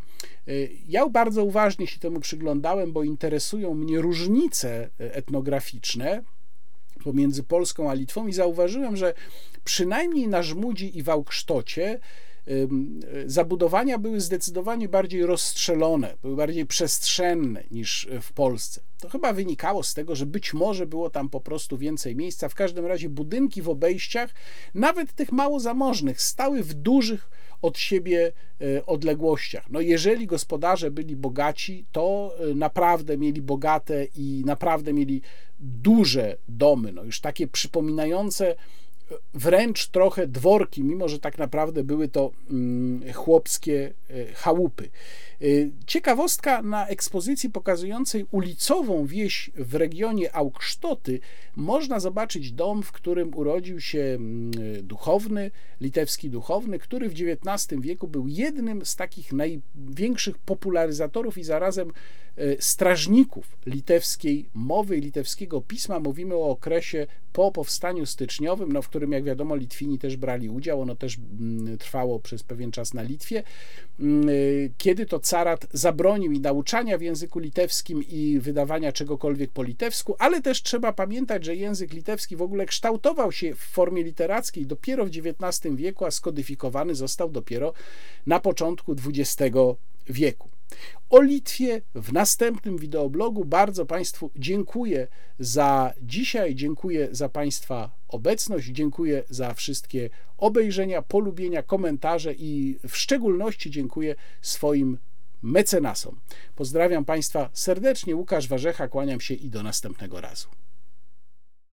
Ja bardzo uważnie się temu przyglądałem, bo interesują mnie różnice etnograficzne pomiędzy Polską a Litwą i zauważyłem, że przynajmniej na Żmudzi i Wałksztocie zabudowania były zdecydowanie bardziej rozstrzelone, były bardziej przestrzenne niż w Polsce. To chyba wynikało z tego, że być może było tam po prostu więcej miejsca. W każdym razie budynki w obejściach, nawet tych mało zamożnych, stały w dużych od siebie e, odległościach. No jeżeli gospodarze byli bogaci, to e, naprawdę mieli bogate i naprawdę mieli duże domy, no już takie przypominające wręcz trochę dworki, mimo że tak naprawdę były to mm, chłopskie e, chałupy. E, ciekawostka na ekspozycji pokazującej ulicową wieś w regionie Augsztoty można zobaczyć dom, w którym urodził się mm, duchowny, litewski duchowny, który w XIX wieku był jednym z takich największych popularyzatorów i zarazem e, strażników litewskiej mowy i litewskiego pisma. Mówimy o okresie po powstaniu styczniowym, no, w którym, jak wiadomo, Litwini też brali udział. Ono też mm, trwało przez pewien czas na Litwie. Mm, kiedy to carat zabronił i nauczania w języku litewskim i wydawania czegokolwiek po litewsku, ale też trzeba pamiętać, że język litewski w ogóle kształtował się w formie literackiej dopiero w XIX wieku, a skodyfikowany został dopiero na początku XX wieku. O Litwie w następnym wideoblogu. Bardzo Państwu dziękuję za dzisiaj, dziękuję za Państwa obecność, dziękuję za wszystkie obejrzenia, polubienia, komentarze i w szczególności dziękuję swoim mecenasom. Pozdrawiam Państwa serdecznie, Łukasz Warzecha, kłaniam się i do następnego razu.